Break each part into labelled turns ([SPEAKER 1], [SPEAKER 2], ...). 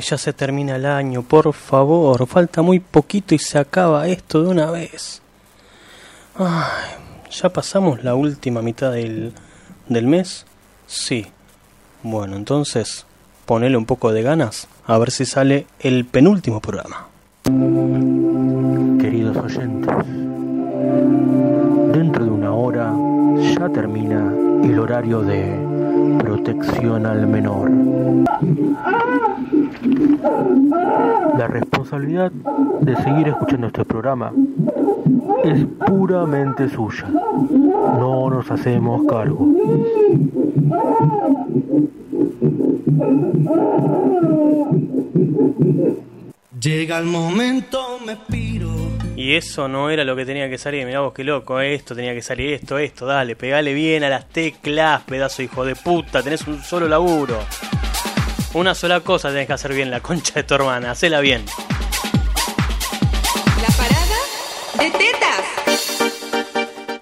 [SPEAKER 1] Ya se termina el año, por favor. Falta muy poquito y se acaba esto de una vez. Ay, ¿ya pasamos la última mitad del, del mes? Sí. Bueno, entonces, ponele un poco de ganas a ver si sale el penúltimo programa.
[SPEAKER 2] Queridos oyentes, dentro de una hora ya termina el horario de protección al menor. La responsabilidad de seguir escuchando este programa es puramente suya. No nos hacemos cargo.
[SPEAKER 3] Llega el momento, me piro.
[SPEAKER 1] Y eso no era lo que tenía que salir. Mirá vos qué loco, esto tenía que salir, esto, esto. Dale, pegale bien a las teclas, pedazo hijo de puta. Tenés un solo laburo. Una sola cosa tenés que hacer bien, la concha de tu hermana. Hacela bien.
[SPEAKER 4] La parada de tetas.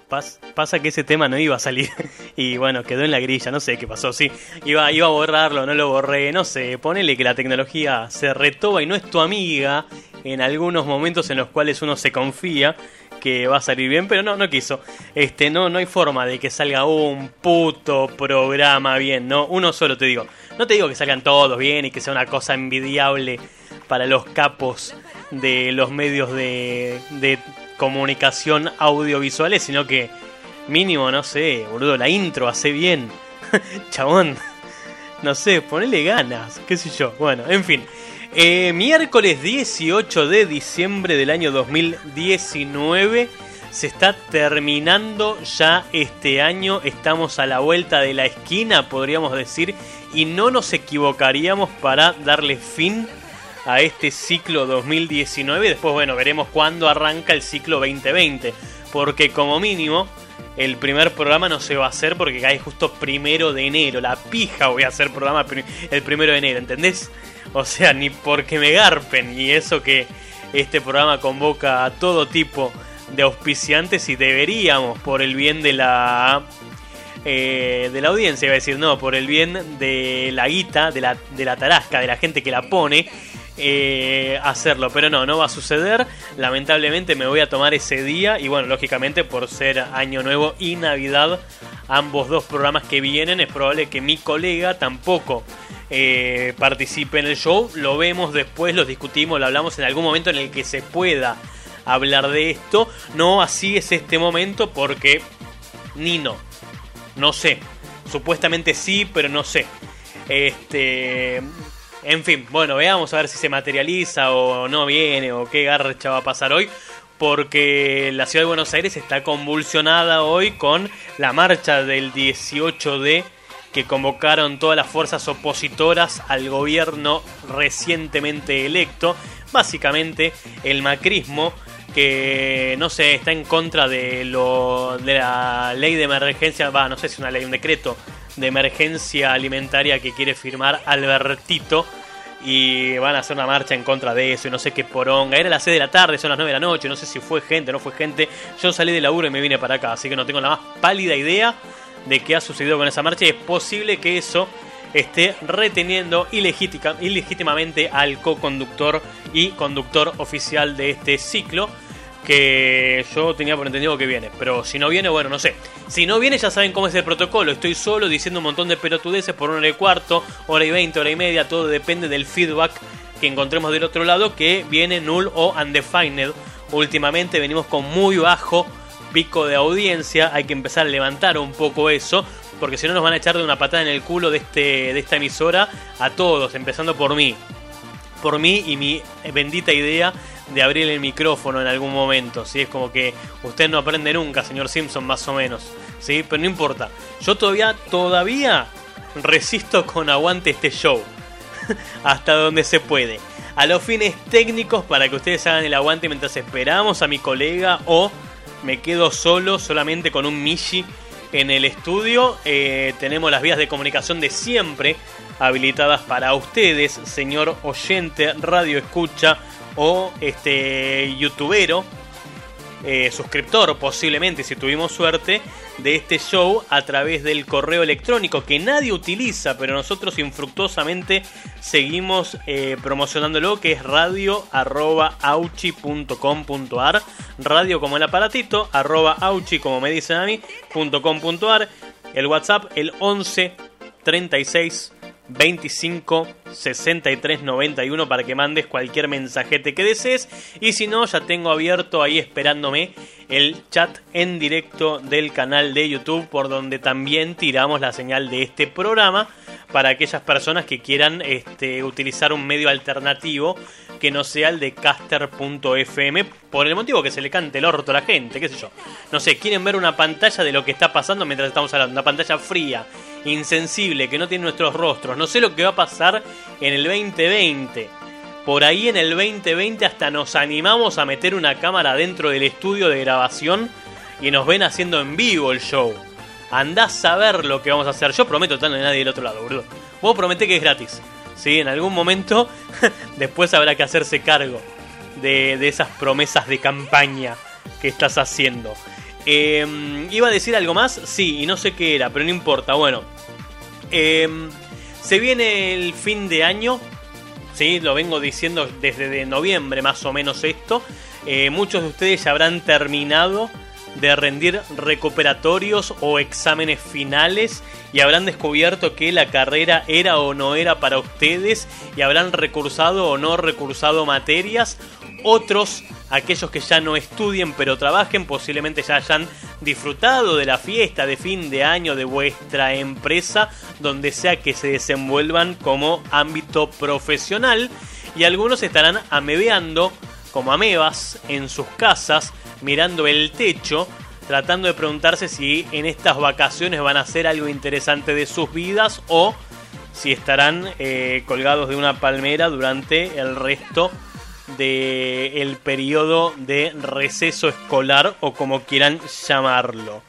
[SPEAKER 1] Pas- pasa que ese tema no iba a salir. Y bueno, quedó en la grilla, no sé qué pasó. Sí, iba, iba a borrarlo, no lo borré, no sé. Ponele que la tecnología se retoba y no es tu amiga en algunos momentos en los cuales uno se confía que va a salir bien, pero no, no quiso. Este, no, no hay forma de que salga un puto programa bien, no, uno solo te digo. No te digo que salgan todos bien y que sea una cosa envidiable para los capos de los medios de, de comunicación audiovisuales, sino que mínimo, no sé, boludo, la intro hace bien. Chabón, no sé, ponele ganas, qué sé yo. Bueno, en fin. Eh, miércoles 18 de diciembre del año 2019. Se está terminando ya este año. Estamos a la vuelta de la esquina, podríamos decir. Y no nos equivocaríamos para darle fin a este ciclo 2019. Después, bueno, veremos cuándo arranca el ciclo 2020. Porque como mínimo, el primer programa no se va a hacer porque cae justo primero de enero. La pija voy a hacer programa el primero de enero, ¿entendés? O sea, ni porque me garpen. Y eso que este programa convoca a todo tipo de auspiciantes y deberíamos, por el bien de la eh, de la audiencia, iba a decir, no, por el bien de la guita, de la, de la tarasca, de la gente que la pone, eh, hacerlo. Pero no, no va a suceder. Lamentablemente me voy a tomar ese día y bueno, lógicamente por ser Año Nuevo y Navidad, ambos dos programas que vienen, es probable que mi colega tampoco eh, participe en el show. Lo vemos después, lo discutimos, lo hablamos en algún momento en el que se pueda hablar de esto. No así es este momento porque ni no. No sé. Supuestamente sí, pero no sé. Este. En fin, bueno, veamos a ver si se materializa o no viene o qué garcha va a pasar hoy. Porque la ciudad de Buenos Aires está convulsionada hoy con la marcha del 18D que convocaron todas las fuerzas opositoras al gobierno recientemente electo. Básicamente el macrismo que no sé, está en contra de lo de la ley de emergencia, va, no sé si una ley, un decreto de emergencia alimentaria que quiere firmar Albertito y van a hacer una marcha en contra de eso y no sé qué poronga. Era las 6 de la tarde, son las 9 de la noche, no sé si fue gente no fue gente. Yo salí de laburo y me vine para acá, así que no tengo la más pálida idea de qué ha sucedido con esa marcha y es posible que eso esté reteniendo ilegítica- ilegítimamente al co-conductor y conductor oficial de este ciclo que yo tenía por entendido que viene, pero si no viene, bueno, no sé. Si no viene, ya saben cómo es el protocolo. Estoy solo diciendo un montón de pelotudeces por una hora y cuarto, hora y veinte, hora y media. Todo depende del feedback que encontremos del otro lado, que viene null o undefined. Últimamente venimos con muy bajo pico de audiencia. Hay que empezar a levantar un poco eso, porque si no nos van a echar de una patada en el culo de, este, de esta emisora a todos, empezando por mí por mí y mi bendita idea de abrir el micrófono en algún momento. ¿sí? Es como que usted no aprende nunca, señor Simpson, más o menos. ¿sí? Pero no importa. Yo todavía, todavía resisto con aguante este show. Hasta donde se puede. A los fines técnicos para que ustedes hagan el aguante mientras esperamos a mi colega o me quedo solo solamente con un Mishi en el estudio. Eh, tenemos las vías de comunicación de siempre habilitadas para ustedes, señor oyente, radio escucha o este youtubero. Eh, suscriptor, posiblemente, si tuvimos suerte, de este show a través del correo electrónico que nadie utiliza, pero nosotros infructuosamente seguimos eh, promocionándolo, que es radio.auchi.com.ar, radio como el aparatito, arroba auchi como me dicen a mí, el WhatsApp, el 11 36 25 63 91 para que mandes cualquier mensajete que desees. Y si no, ya tengo abierto ahí esperándome el chat en directo del canal de YouTube, por donde también tiramos la señal de este programa para aquellas personas que quieran este, utilizar un medio alternativo que no sea el de caster.fm por el motivo que se le cante el orto a la gente, qué sé yo. No sé, quieren ver una pantalla de lo que está pasando mientras estamos hablando, una pantalla fría, insensible, que no tiene nuestros rostros. No sé lo que va a pasar en el 2020. Por ahí en el 2020 hasta nos animamos a meter una cámara dentro del estudio de grabación y nos ven haciendo en vivo el show. Andás a ver lo que vamos a hacer. Yo prometo no hay nadie del otro lado, boludo. Vos prometés que es gratis. Sí, en algún momento después habrá que hacerse cargo de, de esas promesas de campaña que estás haciendo. Em, ¿Iba a decir algo más? Sí, y no sé qué era, pero no importa. Bueno, em, se viene el fin de año. Sí, lo vengo diciendo desde de noviembre más o menos esto. Eh, muchos de ustedes ya habrán terminado de rendir recuperatorios o exámenes finales y habrán descubierto que la carrera era o no era para ustedes y habrán recursado o no recursado materias. Otros aquellos que ya no estudien pero trabajen posiblemente ya hayan disfrutado de la fiesta de fin de año de vuestra empresa, donde sea que se desenvuelvan como ámbito profesional. Y algunos estarán amebeando como amebas en sus casas, mirando el techo, tratando de preguntarse si en estas vacaciones van a hacer algo interesante de sus vidas o si estarán eh, colgados de una palmera durante el resto del el periodo de receso escolar o como quieran llamarlo.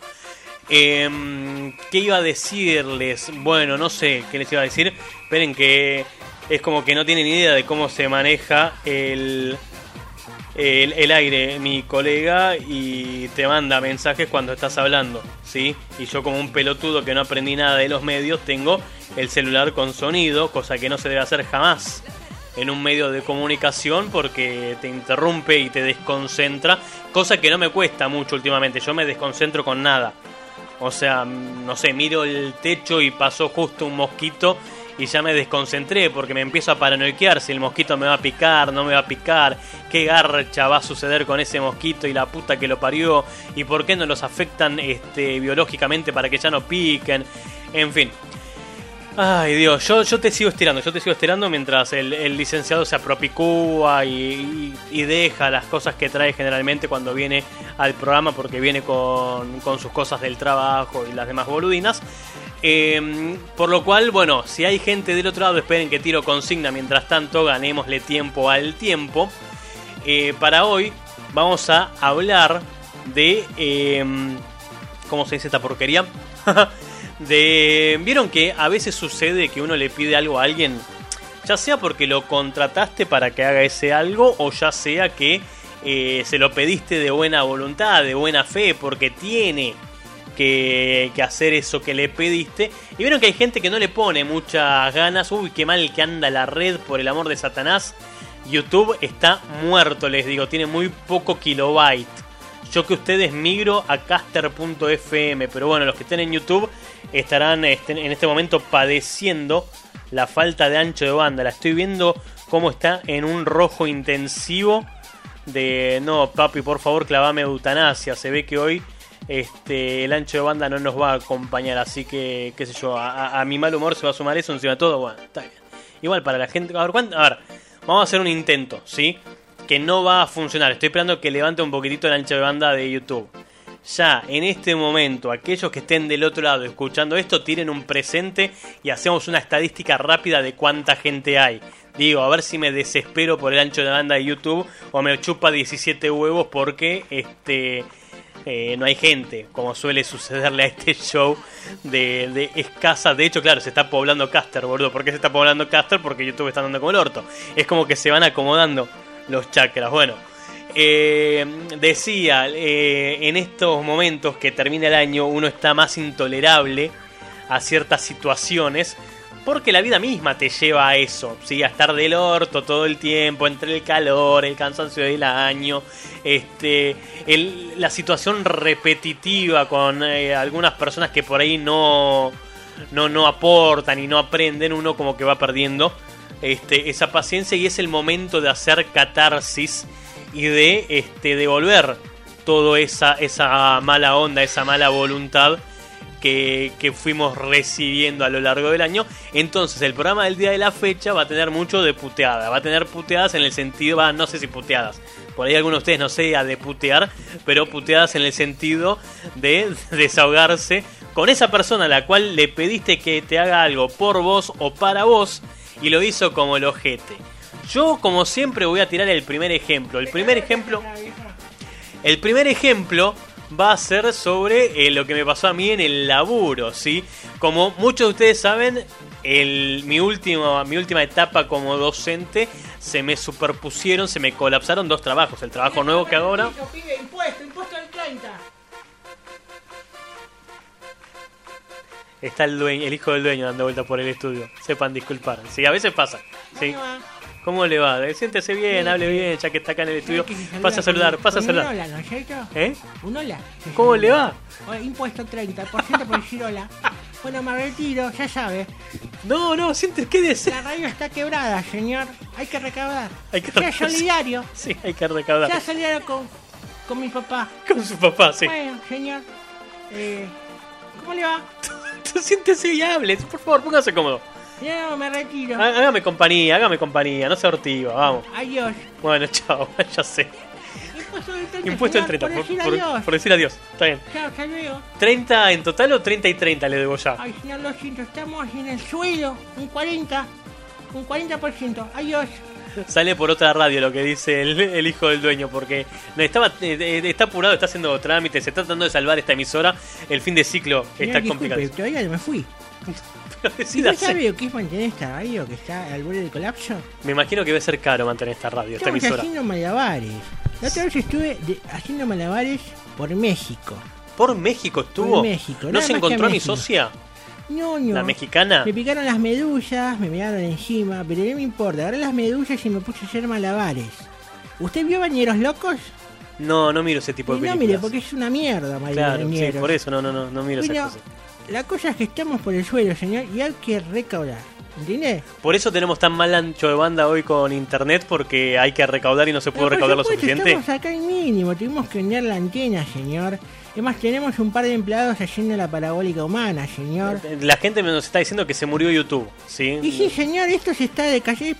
[SPEAKER 1] Em, ¿Qué iba a decirles? Bueno, no sé qué les iba a decir. Esperen que es como que no tienen idea de cómo se maneja el, el, el, aire, mi colega, y te manda mensajes cuando estás hablando, ¿sí? Y yo como un pelotudo que no aprendí nada de los medios, tengo el celular con sonido, cosa que no se debe hacer jamás en un medio de comunicación porque te interrumpe y te desconcentra, cosa que no me cuesta mucho últimamente, yo me desconcentro con nada. O sea, no sé, miro el techo y pasó justo un mosquito y ya me desconcentré porque me empiezo a paranoiquear si el mosquito me va a picar, no me va a picar, qué garcha va a suceder con ese mosquito y la puta que lo parió y por qué no los afectan este, biológicamente para que ya no piquen. En fin, Ay Dios, yo, yo te sigo estirando, yo te sigo estirando mientras el, licenciado se apropicúa y, deja las cosas que trae generalmente cuando viene al programa porque viene con, sus cosas del trabajo y las demás boludinas. Em, por lo cual, bueno, si hay gente del otro lado, esperen que tiro consigna. Mientras tanto, ganémosle tiempo al tiempo. Eh, para hoy vamos a hablar de... Em, ¿Cómo se dice esta porquería? de vieron que a veces sucede que uno le pide algo a alguien ya sea porque lo contrataste para que haga ese algo o ya sea que eh, se lo pediste de buena voluntad de buena fe porque tiene que, que, hacer eso que le pediste y vieron que hay gente que no le pone muchas ganas. Uy qué mal que anda la red por el amor de Satanás. YouTube está muerto les digo tiene muy poco kilobyte yo que ustedes migro a caster.fm, pero bueno, los que estén en YouTube estarán este, en este momento padeciendo la falta de ancho de banda. La estoy viendo cómo está en un rojo intensivo de no, papi, por favor, clavame eutanasia. Se ve que hoy este, el ancho de banda no nos va a acompañar, así que, qué sé yo, a, mi mal humor se va a sumar eso encima de todo. Bueno, está bien. Igual para la gente, a ver, a ver, vamos a hacer un intento, ¿sí? Que no va a funcionar. Estoy esperando que levante un poquitito el ancho de banda de YouTube. Ya en este momento, aquellos que estén del otro lado escuchando esto, tienen un presente y hacemos una estadística rápida de cuánta gente hay. Digo, a ver si me desespero por el ancho de banda de YouTube o me chupa 17 huevos porque este eh, no hay gente, como suele sucederle a este show de, de, escasa. De hecho, claro, se está poblando Caster, boludo. ¿Por qué se está poblando Caster? Porque YouTube está andando como el orto. Es como que se van acomodando los chakras. Bueno, Eh, decía, eh, en estos momentos que termina el año uno está más intolerable a ciertas situaciones porque la vida misma te lleva a eso, ¿sí? a estar del orto todo el tiempo, entre el calor, el cansancio del año, este, la situación repetitiva con eh, algunas personas que por ahí no, no, no aportan y no aprenden, uno como que va perdiendo este, esa paciencia y es el momento de hacer catarsis y de este, devolver toda esa, mala onda, esa mala voluntad que, fuimos recibiendo a lo largo del año. Entonces el programa del día de la fecha va a tener mucho de puteada. Va a tener puteadas en el sentido, va, no sé si puteadas. Por ahí algunos de ustedes no sea de putear, pero puteadas en el sentido de desahogarse con esa persona a la cual le pediste que te haga algo por vos o para vos y lo hizo como el ojete. Yo, como siempre, voy a tirar el primer ejemplo. El primer ejemplo. El primer ejemplo va a ser sobre eh, lo que me pasó a mí en el laburo, ¿sí? Como muchos de ustedes saben, el, mi, última, mi última etapa como docente se me superpusieron, se me colapsaron dos trabajos. El trabajo nuevo que ahora...
[SPEAKER 5] Impuesto, impuesto del 30.
[SPEAKER 1] Está el, dueño, el hijo del dueño dando vueltas por el estudio. Sepan disculpar. Sí, a veces pasa. ¿sí?
[SPEAKER 5] ¿Cómo
[SPEAKER 1] le va? Siéntese bien, hable bien, ya que está acá en el estudio. Pasa a saludar, pasa a
[SPEAKER 5] Con un
[SPEAKER 1] saludar.
[SPEAKER 5] hola, ¿no es cierto?
[SPEAKER 1] ¿Eh?
[SPEAKER 5] Un hola.
[SPEAKER 1] ¿Cómo le va?
[SPEAKER 5] Hola, Impuesto 30% por decir hola. Bueno, me retiro, ya sabe.
[SPEAKER 1] No, no, siente, quédese.
[SPEAKER 5] La radio está quebrada, señor. Hay que recaudar.
[SPEAKER 1] Hay que
[SPEAKER 5] sea
[SPEAKER 1] recaudar.
[SPEAKER 5] solidario.
[SPEAKER 1] Sí, hay que recaudar.
[SPEAKER 5] Sea solidario con, con mi papá.
[SPEAKER 1] Con su papá, sí.
[SPEAKER 5] Bueno, señor. Eh, ¿Cómo le va?
[SPEAKER 1] Siéntese y hable. Por favor, póngase cómodo.
[SPEAKER 5] No, me retiro.
[SPEAKER 1] Há- Hágame compañía, hágame compañía, no sea hortiva, vamos.
[SPEAKER 5] Adiós.
[SPEAKER 1] Bueno, chao, ya sé.
[SPEAKER 5] Impuesto del 30.
[SPEAKER 1] Impuesto el
[SPEAKER 5] señor,
[SPEAKER 1] 30,
[SPEAKER 5] por
[SPEAKER 1] por,
[SPEAKER 5] decir
[SPEAKER 1] por- por decir adiós. Está bien.
[SPEAKER 5] Chao, hasta luego.
[SPEAKER 1] ¿30 en total o 30 y 30 le debo ya?
[SPEAKER 5] Ay, señor, lo siento, estamos en el suelo. Un 40. Un 40%. Adiós.
[SPEAKER 1] Sale por otra radio lo que dice el, el hijo del dueño, porque estaba, eh, está apurado, está haciendo trámites, se está tratando de salvar esta emisora. El fin de ciclo está
[SPEAKER 5] disculpe,
[SPEAKER 1] complicado.
[SPEAKER 5] todavía no me fui.
[SPEAKER 1] Pero
[SPEAKER 5] ¿Sí
[SPEAKER 1] decida,
[SPEAKER 5] usted sabe lo que es mantener esta radio que está al borde del colapso?
[SPEAKER 1] Me imagino que debe ser caro mantener esta radio, esta
[SPEAKER 5] Estamos
[SPEAKER 1] emisora.
[SPEAKER 5] haciendo malabares. La otra vez estuve de- haciendo malabares por México.
[SPEAKER 1] Por México estuvo.
[SPEAKER 5] Por México,
[SPEAKER 1] ¿No se encontró a mi socia? ¿La mexicana?
[SPEAKER 5] Me picaron las medusas, me miraron encima, pero no me importa. Agarré las medusas y me puse a hacer malabares. ¿Usted vio Bañeros Locos?
[SPEAKER 1] No, no miro ese tipo de
[SPEAKER 5] Y no,
[SPEAKER 1] películas.
[SPEAKER 5] mire, porque es una mierda,
[SPEAKER 1] Claro, sí, por eso no, no, no, no miro esas
[SPEAKER 5] Bueno,
[SPEAKER 1] cosas.
[SPEAKER 5] la cosa es que estamos por el suelo, señor, y hay que recaudar. ¿Entiende?
[SPEAKER 1] Por eso tenemos tan mal ancho de banda hoy con internet, porque hay que recaudar y no se puede
[SPEAKER 5] Pero
[SPEAKER 1] recaudar lo
[SPEAKER 5] supuesto,
[SPEAKER 1] suficiente.
[SPEAKER 5] Estamos acá en mínimo, tuvimos que vender la antena, señor. Además, tenemos un par de empleados haciendo la parabólica humana, señor.
[SPEAKER 1] La gente nos está diciendo que se murió YouTube, ¿sí?
[SPEAKER 5] Y sí, señor, esto se está decayendo.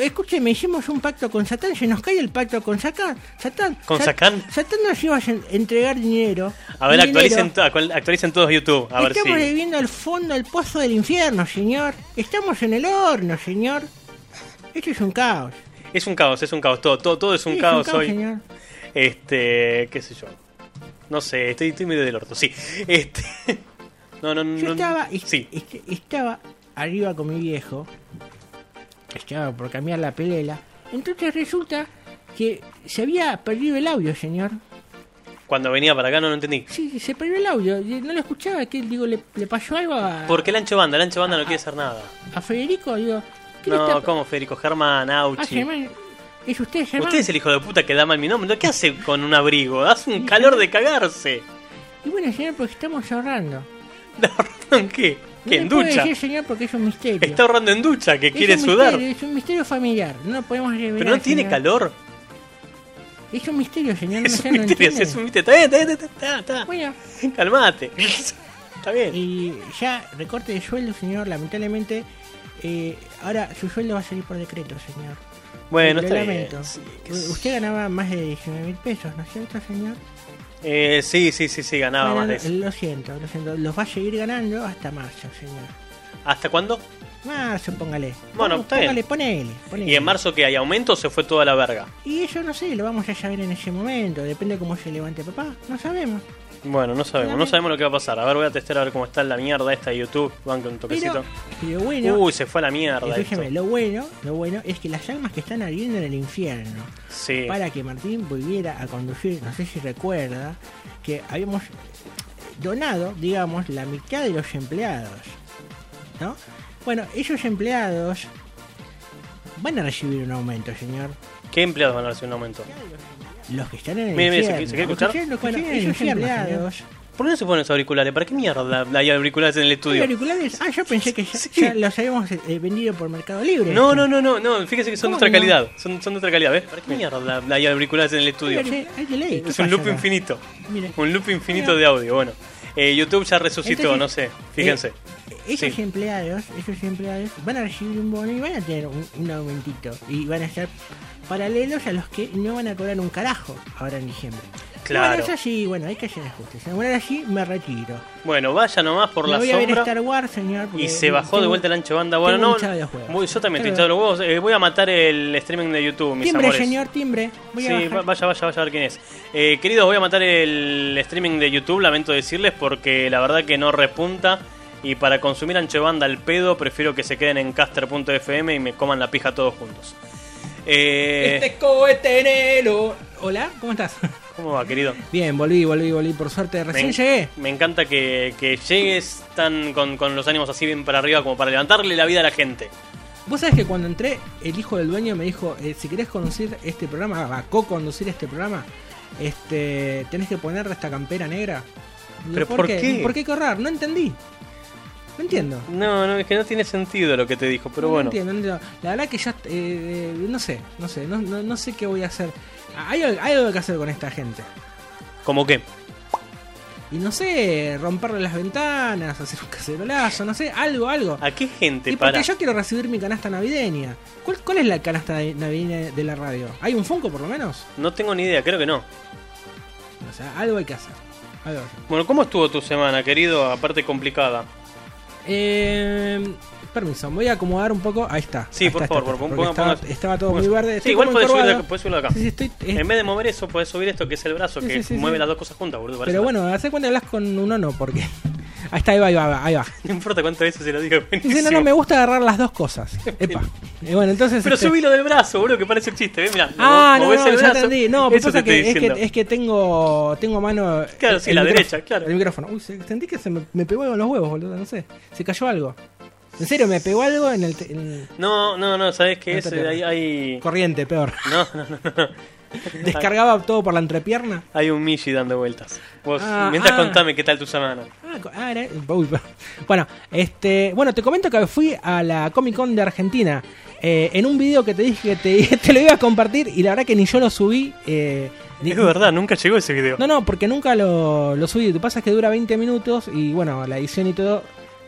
[SPEAKER 5] Escúcheme, hicimos un pacto con Satán, se nos cae el pacto con Satán. Satán
[SPEAKER 1] ¿Con
[SPEAKER 5] Sat-
[SPEAKER 1] Satán?
[SPEAKER 5] Satán nos iba a en- entregar dinero.
[SPEAKER 1] A ver, actualicen,
[SPEAKER 5] dinero.
[SPEAKER 1] actualicen todos YouTube, a ver si...
[SPEAKER 5] Estamos viviendo al fondo del pozo del infierno, señor. Estamos en el horno, señor. Esto es un caos.
[SPEAKER 1] Es un caos, es un caos, todo, todo, todo es un
[SPEAKER 5] Sí,
[SPEAKER 1] caos hoy.
[SPEAKER 5] señor.
[SPEAKER 1] Este, qué sé yo. No sé, estoy, estoy medio del orto, sí. Este... No, no, no.
[SPEAKER 5] Yo estaba, est-
[SPEAKER 1] Sí,
[SPEAKER 5] est- estaba arriba con mi viejo. Estaba por cambiar la pelela. Entonces resulta que se había perdido el audio, señor.
[SPEAKER 1] cuando venía para acá no lo entendí.
[SPEAKER 5] Sí, se perdió el audio. No lo escuchaba. que Digo, ¿le, le pasó algo a,
[SPEAKER 1] Porque el ancho banda, el ancho banda no quiere hacer nada.
[SPEAKER 5] a Federico? Digo, ¿qué le
[SPEAKER 1] No,
[SPEAKER 5] está-
[SPEAKER 1] ¿cómo Federico Germán,
[SPEAKER 5] Ah,
[SPEAKER 1] Auchi?
[SPEAKER 5] Germán. ¿Es usted, Germán?
[SPEAKER 1] Usted es el hijo de puta que da mal mi nombre. ¿Qué hace con un abrigo? Hace un calor de cagarse.
[SPEAKER 5] Y bueno, señor, porque estamos ahorrando.
[SPEAKER 1] ¿Está ahorrando en qué?
[SPEAKER 5] No
[SPEAKER 1] ¿Qué? ¿En ducha?
[SPEAKER 5] decir, señor, porque es un misterio.
[SPEAKER 1] Está ahorrando en ducha, que
[SPEAKER 5] Es
[SPEAKER 1] quiere sudar.
[SPEAKER 5] misterio, es un misterio familiar. No lo podemos revelar.
[SPEAKER 1] Pero no tiene
[SPEAKER 5] señor.
[SPEAKER 1] calor.
[SPEAKER 5] Es un misterio, señor. no
[SPEAKER 1] Es
[SPEAKER 5] sé,
[SPEAKER 1] un
[SPEAKER 5] no
[SPEAKER 1] misterio, es un misterio. Está bien, está bien, está, está, está.
[SPEAKER 5] Bueno,
[SPEAKER 1] Calmate. Está bien.
[SPEAKER 5] y ya recorte de sueldo, señor, lamentablemente. eh, ahora su sueldo va a salir por decreto, señor.
[SPEAKER 1] Bueno, está bien. Sí,
[SPEAKER 5] Usted ganaba más de 19 mil pesos, ¿no es cierto, señor?
[SPEAKER 1] Eh, sí, sí, sí, sí, ganaba
[SPEAKER 5] Bueno,
[SPEAKER 1] más de eso.
[SPEAKER 5] lo siento, lo siento. Los va a seguir ganando hasta marzo, señor.
[SPEAKER 1] ¿Hasta cuándo?
[SPEAKER 5] Marzo, póngale.
[SPEAKER 1] Bueno, está bien.
[SPEAKER 5] póngale, ponele, ponele.
[SPEAKER 1] ¿Y en marzo que hay aumento o se fue toda la verga?
[SPEAKER 5] Y eso no sé, lo vamos a saber en ese momento. Depende cómo se levante papá. No sabemos.
[SPEAKER 1] Bueno, no sabemos, no sabemos lo que va a pasar. A ver, voy a testear a ver cómo está la mierda esta de YouTube. Banco un toquecito.
[SPEAKER 5] Pero, pero bueno,
[SPEAKER 1] Uy, se fue a la mierda. esto.
[SPEAKER 5] lo bueno, lo bueno es que las almas que están ardiendo en el infierno,
[SPEAKER 1] Sí.
[SPEAKER 5] para que Martín volviera a conducir, no sé si recuerda, que habíamos donado, digamos, la mitad de los empleados. ¿No? Bueno, esos empleados van a recibir un aumento, señor.
[SPEAKER 1] ¿Qué empleados van a recibir un aumento?
[SPEAKER 5] Los que están en el
[SPEAKER 1] Mire, mire, ¿se
[SPEAKER 5] infierno.
[SPEAKER 1] quiere- se quiere
[SPEAKER 5] Los que
[SPEAKER 1] escuchar?
[SPEAKER 5] están- los que
[SPEAKER 6] Bueno,
[SPEAKER 5] están en el
[SPEAKER 6] esos
[SPEAKER 5] infierno,
[SPEAKER 6] empleados.
[SPEAKER 1] ¿Por qué no se ponen esos auriculares? ¿Para qué mierda hay auriculares en el
[SPEAKER 5] ¿Hay
[SPEAKER 1] estudio?
[SPEAKER 5] auriculares? Ah, yo pensé que ya,
[SPEAKER 1] Sí.
[SPEAKER 5] ya los habíamos eh, vendido por Mercado Libre.
[SPEAKER 1] No,
[SPEAKER 5] esto.
[SPEAKER 1] no, no, no, no, fíjese que son de
[SPEAKER 5] ¿Cómo
[SPEAKER 1] otra
[SPEAKER 5] no?
[SPEAKER 1] calidad. Son, son de otra calidad, ¿ves? ¿Para qué mierda hay auriculares en el estudio?
[SPEAKER 5] Ay, ay, qué ley, ¿qué
[SPEAKER 1] Es un
[SPEAKER 5] pasa
[SPEAKER 1] loop
[SPEAKER 5] acá?
[SPEAKER 1] infinito.
[SPEAKER 5] Mire.
[SPEAKER 1] Un loop infinito
[SPEAKER 5] Mira.
[SPEAKER 1] de audio, bueno. Eh, YouTube ya resucitó,
[SPEAKER 5] Entonces,
[SPEAKER 1] no sé, fíjense.
[SPEAKER 5] Eh, esos
[SPEAKER 1] Sí.
[SPEAKER 5] empleados, esos empleados van a recibir un bono y van a tener un, un aumentito. Y van a estar paralelos a los que no van a cobrar un carajo ahora en diciembre.
[SPEAKER 1] Claro.
[SPEAKER 5] Bueno, eso sí, bueno, hay que hacer ajustes. Bueno, ahora sí me retiro.
[SPEAKER 1] Bueno, vaya nomás por la
[SPEAKER 5] voy a ver. Star Wars, señor.
[SPEAKER 1] Y se bajó de vuelta el ancho banda. Bueno, no. Voy- yo también estoy hinchado los huevos. Eh, voy a matar el streaming de YouTube, mis
[SPEAKER 5] Timbre,
[SPEAKER 1] amores.
[SPEAKER 5] señor, timbre. Voy a
[SPEAKER 1] Sí, va- vaya, vaya, vaya a ver quién es. Eh, queridos, voy a matar el streaming de YouTube, lamento decirles, porque la verdad que no repunta. Y para consumir ancho banda al pedo, prefiero que se queden en caster.fm y me coman la pija todos juntos. Eh,
[SPEAKER 6] Este cohete enero. Hola, ¿cómo estás?
[SPEAKER 1] ¿Cómo va, querido?
[SPEAKER 6] Bien, volví, volví, volví. Por suerte, recién
[SPEAKER 1] me,
[SPEAKER 6] llegué.
[SPEAKER 1] me encanta que, que llegues tan con, con los ánimos así bien para arriba como para levantarle la vida a la gente.
[SPEAKER 6] Vos sabés que cuando entré, el hijo del dueño me dijo: eh, si querés conducir este programa, va, co-conducir este programa, este, tenés que poner esta campera negra.
[SPEAKER 1] ¿Pero por qué?
[SPEAKER 6] ¿Por qué correr? No entendí. No entiendo.
[SPEAKER 1] No, no, es que no tiene sentido lo que te dijo, pero
[SPEAKER 6] no
[SPEAKER 1] bueno.
[SPEAKER 6] entiendo, no entiendo. La verdad que ya, eh, no sé, no sé, no, no, no sé qué voy a hacer. Hay, hay algo que hacer con esta gente.
[SPEAKER 1] ¿Cómo qué?
[SPEAKER 6] Y no sé, romperle las ventanas, hacer un cacerolazo, no sé, algo, algo.
[SPEAKER 1] ¿A qué gente
[SPEAKER 6] Y porque
[SPEAKER 1] para?
[SPEAKER 6] yo quiero recibir mi canasta navideña. ¿Cuál, cuál es la canasta de- navideña de la radio? ¿Hay un Funko por lo menos?
[SPEAKER 1] No tengo ni idea, creo que no.
[SPEAKER 6] O sea, algo hay que hacer. Algo hay que hacer.
[SPEAKER 1] Bueno, ¿cómo estuvo tu semana, querido? Aparte complicada.
[SPEAKER 6] Eh, permiso, me voy a acomodar un poco. Ahí está.
[SPEAKER 1] Sí,
[SPEAKER 6] Ahí
[SPEAKER 1] por
[SPEAKER 6] está,
[SPEAKER 1] favor,
[SPEAKER 6] está,
[SPEAKER 1] por-
[SPEAKER 6] estaba, todo muy verde.
[SPEAKER 1] Sí, igual podés subirlo, podés acá.
[SPEAKER 6] Sí, sí, estoy, es-
[SPEAKER 1] En vez de mover eso, puedes subir esto que es el brazo,
[SPEAKER 6] Sí,
[SPEAKER 1] que mueve las dos cosas juntas, boludo.
[SPEAKER 6] Pero bueno, hace cuenta que hablas con uno no, porque. Ahí está, ahí va, ahí va, ahí va.
[SPEAKER 1] No importa cuántas veces se lo diga,
[SPEAKER 6] Dice, no, no, me gusta agarrar las dos cosas. Epa. Y bueno, entonces.
[SPEAKER 1] Pero
[SPEAKER 6] este-
[SPEAKER 1] subilo del brazo, boludo, que parece el chiste, ¿ves? Mirá,
[SPEAKER 6] Ah, no, no, ya
[SPEAKER 1] brazo,
[SPEAKER 6] entendí. No, pero pasa que es, que es que tengo tengo mano.
[SPEAKER 1] Claro,
[SPEAKER 6] el-
[SPEAKER 1] sí,
[SPEAKER 6] el
[SPEAKER 1] la derecha, claro.
[SPEAKER 6] El micrófono. Uy, se- sentí que se me, me pegó en los huevos, boludo, no sé. Se cayó algo. En serio, me pegó algo en el. en-
[SPEAKER 1] No, no, no, ¿sabes qué
[SPEAKER 6] No
[SPEAKER 1] es? Hay, hay...
[SPEAKER 6] corriente, peor.
[SPEAKER 1] No, no, no, no.
[SPEAKER 6] Descargaba todo por la entrepierna.
[SPEAKER 1] Hay un Michi dando vueltas. Vos,
[SPEAKER 6] Ah,
[SPEAKER 1] mientras
[SPEAKER 6] ah.
[SPEAKER 1] contame qué tal tu semana.
[SPEAKER 6] Ah, ah, era- pero- bueno, este, bueno, te comento que fui a la Comic Con de Argentina. eh, en un video que te dije que te, te lo iba a compartir y la verdad que ni yo lo subí. eh, ni-
[SPEAKER 1] Es verdad, nunca llegó ese video.
[SPEAKER 6] No, no, porque nunca lo, lo subí. Lo que pasa es que dura 20 minutos y bueno, la edición y todo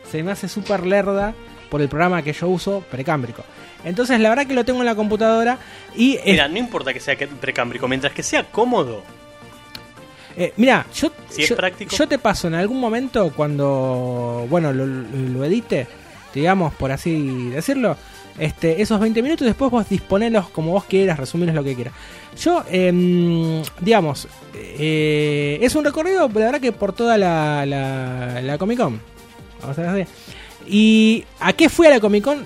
[SPEAKER 6] se me hace súper lerda por el programa que yo uso, precámbrico. Entonces, la verdad que lo tengo en la computadora y... es-
[SPEAKER 1] Mira, no importa que sea precámbrico, mientras que sea cómodo.
[SPEAKER 6] Eh, mira, yo,
[SPEAKER 1] Si
[SPEAKER 6] yo, yo te paso en algún momento cuando, bueno, lo, lo edite, digamos, por así decirlo, este, esos 20 minutos, después vos disponelos como vos quieras, resumirlos lo que quieras. Yo, em, digamos, eh, es un recorrido, la verdad que por toda la, la, la Comic Con. Vamos a ver así. ¿Y a qué fui a la Comic Con?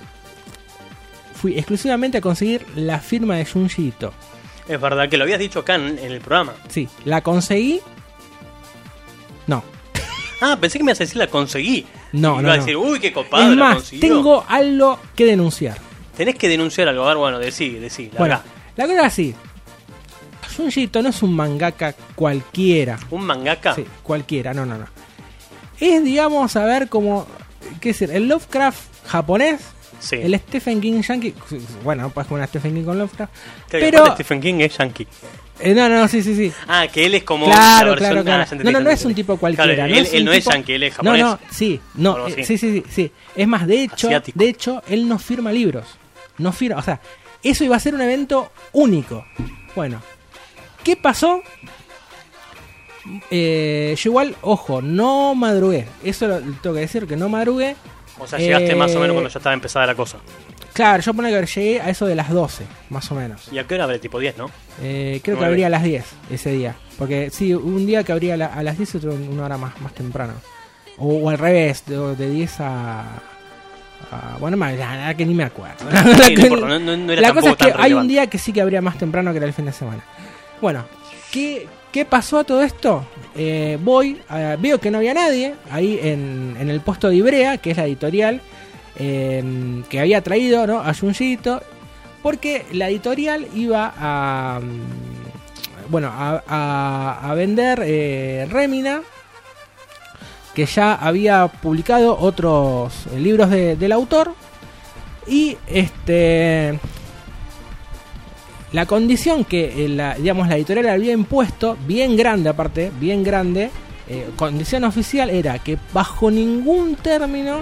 [SPEAKER 6] Fui exclusivamente a conseguir la firma de Junji Ito.
[SPEAKER 1] Es verdad que lo habías dicho acá en, en el programa.
[SPEAKER 6] Sí, la conseguí. No,
[SPEAKER 1] Ah, pensé que me ibas a decir la conseguí.
[SPEAKER 6] No,
[SPEAKER 1] Iba
[SPEAKER 6] no,
[SPEAKER 1] a
[SPEAKER 6] no.
[SPEAKER 1] decir, uy, qué copado,
[SPEAKER 6] es
[SPEAKER 1] la
[SPEAKER 6] más, tengo algo que denunciar.
[SPEAKER 1] Tenés que denunciar algo. A ver, bueno, decí, decí. la
[SPEAKER 6] Bueno,
[SPEAKER 1] verdad.
[SPEAKER 6] la cosa es así. Junji Ito no es un mangaka cualquiera.
[SPEAKER 1] ¿Un mangaka?
[SPEAKER 6] Sí, cualquiera, no, no, no. Es, digamos, a ver como, qué decir, el Lovecraft japonés,
[SPEAKER 1] Sí.
[SPEAKER 6] el Stephen King yankee, bueno, pues una Stephen King con Lovecraft,
[SPEAKER 1] Claro,
[SPEAKER 6] pero,
[SPEAKER 1] Stephen King es yankee.
[SPEAKER 6] eh, no, no, sí, sí, sí.
[SPEAKER 1] Ah, que él es como
[SPEAKER 6] Claro, claro,
[SPEAKER 1] Ah,
[SPEAKER 6] claro.
[SPEAKER 1] entendí,
[SPEAKER 6] No, no, no es un tipo cualquiera.
[SPEAKER 1] Claro,
[SPEAKER 6] no
[SPEAKER 1] él, no es yankee, él es japonés.
[SPEAKER 6] No, no, sí, no, eh, sí, sí, sí, sí. Es más, de hecho,
[SPEAKER 1] Asiático.
[SPEAKER 6] de hecho, él no firma libros. No firma, o sea, eso iba a ser un evento único. Bueno, ¿qué pasó? Eh, yo igual, ojo, no madrugué. Eso lo tengo que decir, que no madrugué.
[SPEAKER 1] O sea, llegaste más o menos
[SPEAKER 6] Eh,
[SPEAKER 1] cuando ya estaba empezada la cosa.
[SPEAKER 6] Claro, yo pone que llegué a eso de las 12, más o menos.
[SPEAKER 1] ¿Y a qué hora abre? Tipo 10, ¿no?
[SPEAKER 6] Eh, creo que
[SPEAKER 1] Nueve.
[SPEAKER 6] abría a las 10 ese día. Porque sí, un día que abría a, la- a las 10 y otro una hora más, más temprano. O, o al revés, de, de 10 a, a- Bueno, más, la verdad que ni me acuerdo.
[SPEAKER 1] Sí, no era
[SPEAKER 6] la cosa es que hay un día que sí que abría más temprano que era el fin de semana. Bueno, ¿qué, qué pasó a todo esto? Eh, voy, a- veo que no había nadie ahí en, en el puesto de Ibrea, que es la editorial eh, que había traído ¿no? a Junjito, porque la editorial iba a. mm, Bueno, a, a- vender eh, Remina, que ya había publicado otros eh, libros de- del autor. Y este. La condición que eh, la, digamos, la editorial había impuesto, bien grande aparte, bien grande, eh, condición oficial era que bajo ningún término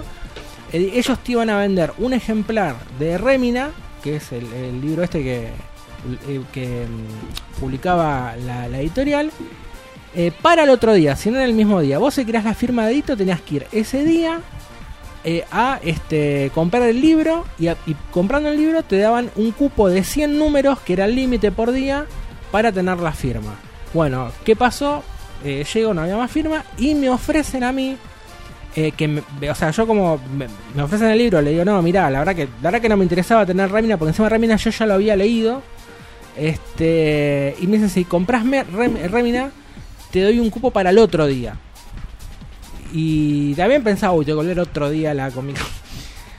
[SPEAKER 6] eh, ellos te iban a vender un ejemplar de Remina, que es el, libro este que, que mm, publicaba la, editorial, para el otro día, si no en el mismo día. Vos si querías la firma de edito tenías que ir ese día eh, a este, comprar el libro y, comprando el libro te daban un cupo de 100 números que era el límite por día para tener la firma. Bueno, ¿qué pasó? Eh, llego, no había más firma y me ofrecen a mí eh, que, me- o sea, yo como me, ofrecen el libro, le digo, no, mirá, la verdad que la verdad que no me interesaba tener Remina porque encima Remina yo ya lo había leído. Este, y me dicen, si compras Remina, te doy un cupo para el otro día. Y también pensaba, uy, tengo que volver otro día a la Comic Con.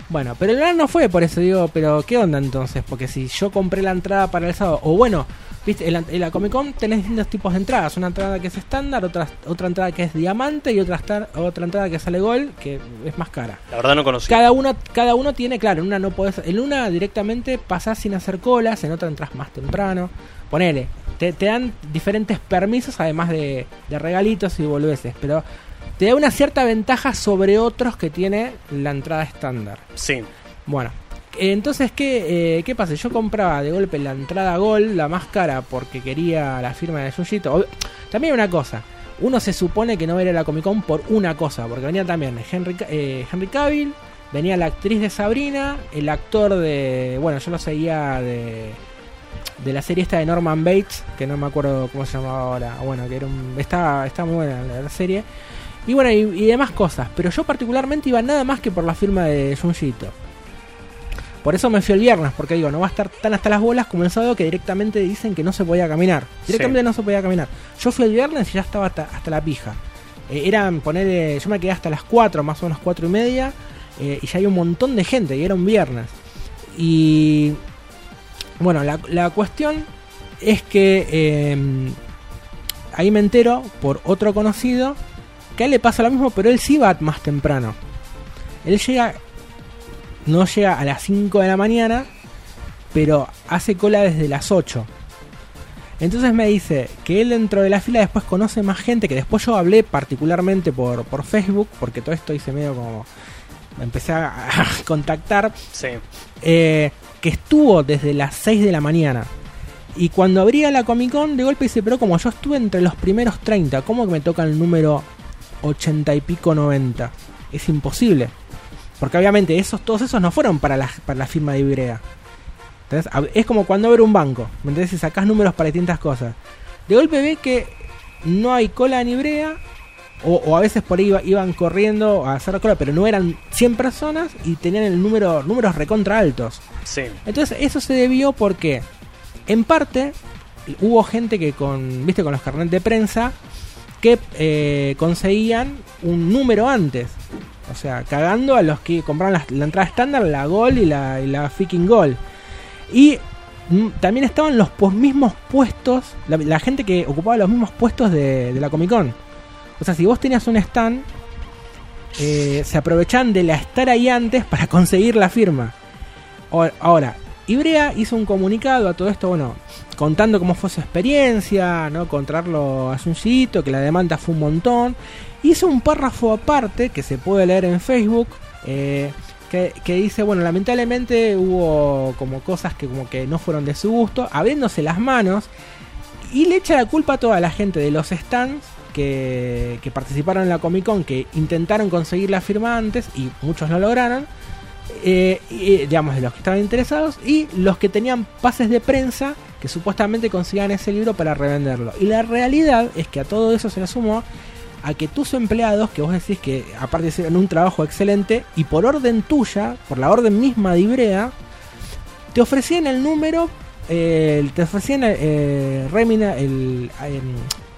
[SPEAKER 6] Bueno, pero el verano no fue por eso, digo, pero ¿qué onda entonces? Porque si yo compré la entrada para el sábado, o bueno, viste, en la, en la Comic Con tenés distintos tipos de entradas. Una entrada que es estándar, otra, otra entrada que es diamante y otra, estar- otra entrada que sale gol, que es más cara.
[SPEAKER 1] La verdad no conocí.
[SPEAKER 6] Cada uno, cada uno tiene, claro, en una no podés, en una directamente pasás sin hacer colas, en otra entras más temprano. Ponele, te, te dan diferentes permisos además de, de regalitos y volveses, pero te da una cierta ventaja sobre otros que tiene la entrada estándar.
[SPEAKER 1] Sí.
[SPEAKER 6] Bueno, entonces, ¿qué, eh, ¿qué pasa? Yo compraba de golpe la entrada Gol, la más cara, porque quería la firma de Yuyito. También una cosa. Uno se supone que no va a ir a la Comic Con por una cosa, porque venía también Henry, eh, Henry Cavill, venía la actriz de Sabrina, el actor de... Bueno, yo lo seguía de... De la serie esta de Norman Bates, que no me acuerdo cómo se llamaba ahora. Bueno, que era un, estaba, estaba muy buena la, la serie. Y bueno, y, y demás cosas. Pero yo particularmente iba nada más que por la firma de Junjito. Por eso me fui el viernes, porque digo, no va a estar tan hasta las bolas como el sábado que directamente dicen que no se podía caminar. Directamente
[SPEAKER 1] Sí.
[SPEAKER 6] no se podía caminar. Yo fui el viernes y ya estaba hasta, hasta la pija. Eh, eran poner, eh, yo me quedé hasta las 4, más o menos 4 y media, eh, y ya hay un montón de gente, y era un viernes. Y bueno, la, la cuestión es que eh, ahí me entero por otro conocido que a él le pasa lo mismo, pero él sí va más temprano. Él llega, no llega a las 5 de la mañana, pero hace cola desde las 8. Entonces me dice que él dentro de la fila después conoce más gente, que después yo hablé particularmente por, por Facebook, porque todo esto hice medio como... Me empecé a, a contactar
[SPEAKER 1] Sí.
[SPEAKER 6] eh, que estuvo desde las 6 de la mañana. Y cuando abría la Comic Con, de golpe dice, pero como yo estuve entre los primeros 30, ¿cómo que me toca el número 80 y pico 90? Es imposible. Porque obviamente esos, todos esos no fueron para la, para la firma de Ibrea. ¿Entendés? A- Es como cuando abre un banco, ¿me entendés? Si sacás números para distintas cosas. De golpe ve que no hay cola en Ibrea, o, o a veces por ahí iba- iban corriendo a hacer cola, pero no eran 100 personas y tenían el número, números recontra altos.
[SPEAKER 1] Sí.
[SPEAKER 6] Entonces eso se debió porque, en parte, hubo gente que con, viste, con los carnet de prensa, que eh, conseguían un número antes. O sea, cagando a los que compraron la, entrada estándar, la Gol y la, y la Freaking Gol. Y mm, también estaban los mismos puestos, la, gente que ocupaba los mismos puestos de, la Comic Con. O sea, si vos tenías un stand, eh, se aprovechan de la estar ahí antes para conseguir la firma. Ahora, Ibrea hizo un comunicado a todo esto, bueno, contando cómo fue su experiencia, ¿no? Contrarlo a Junjito, que la demanda fue un montón. Hizo un párrafo aparte que se puede leer en Facebook. eh, que, dice, bueno, lamentablemente hubo como cosas que como que no fueron de su gusto, abriéndose las manos y le echa la culpa a toda la gente de los stands que, que participaron en la Comic Con, que intentaron conseguir la firma antes y muchos no lograron. eh, y, digamos, de los que estaban interesados y los que tenían pases de prensa que supuestamente consigan ese libro para revenderlo. Y la realidad es que a todo eso se le sumó a que tus empleados, que vos decís que aparte hicieron un trabajo excelente, y por orden tuya, por la orden misma de Ibrea, te ofrecían el número, eh, te ofrecían eh, Remina el, em,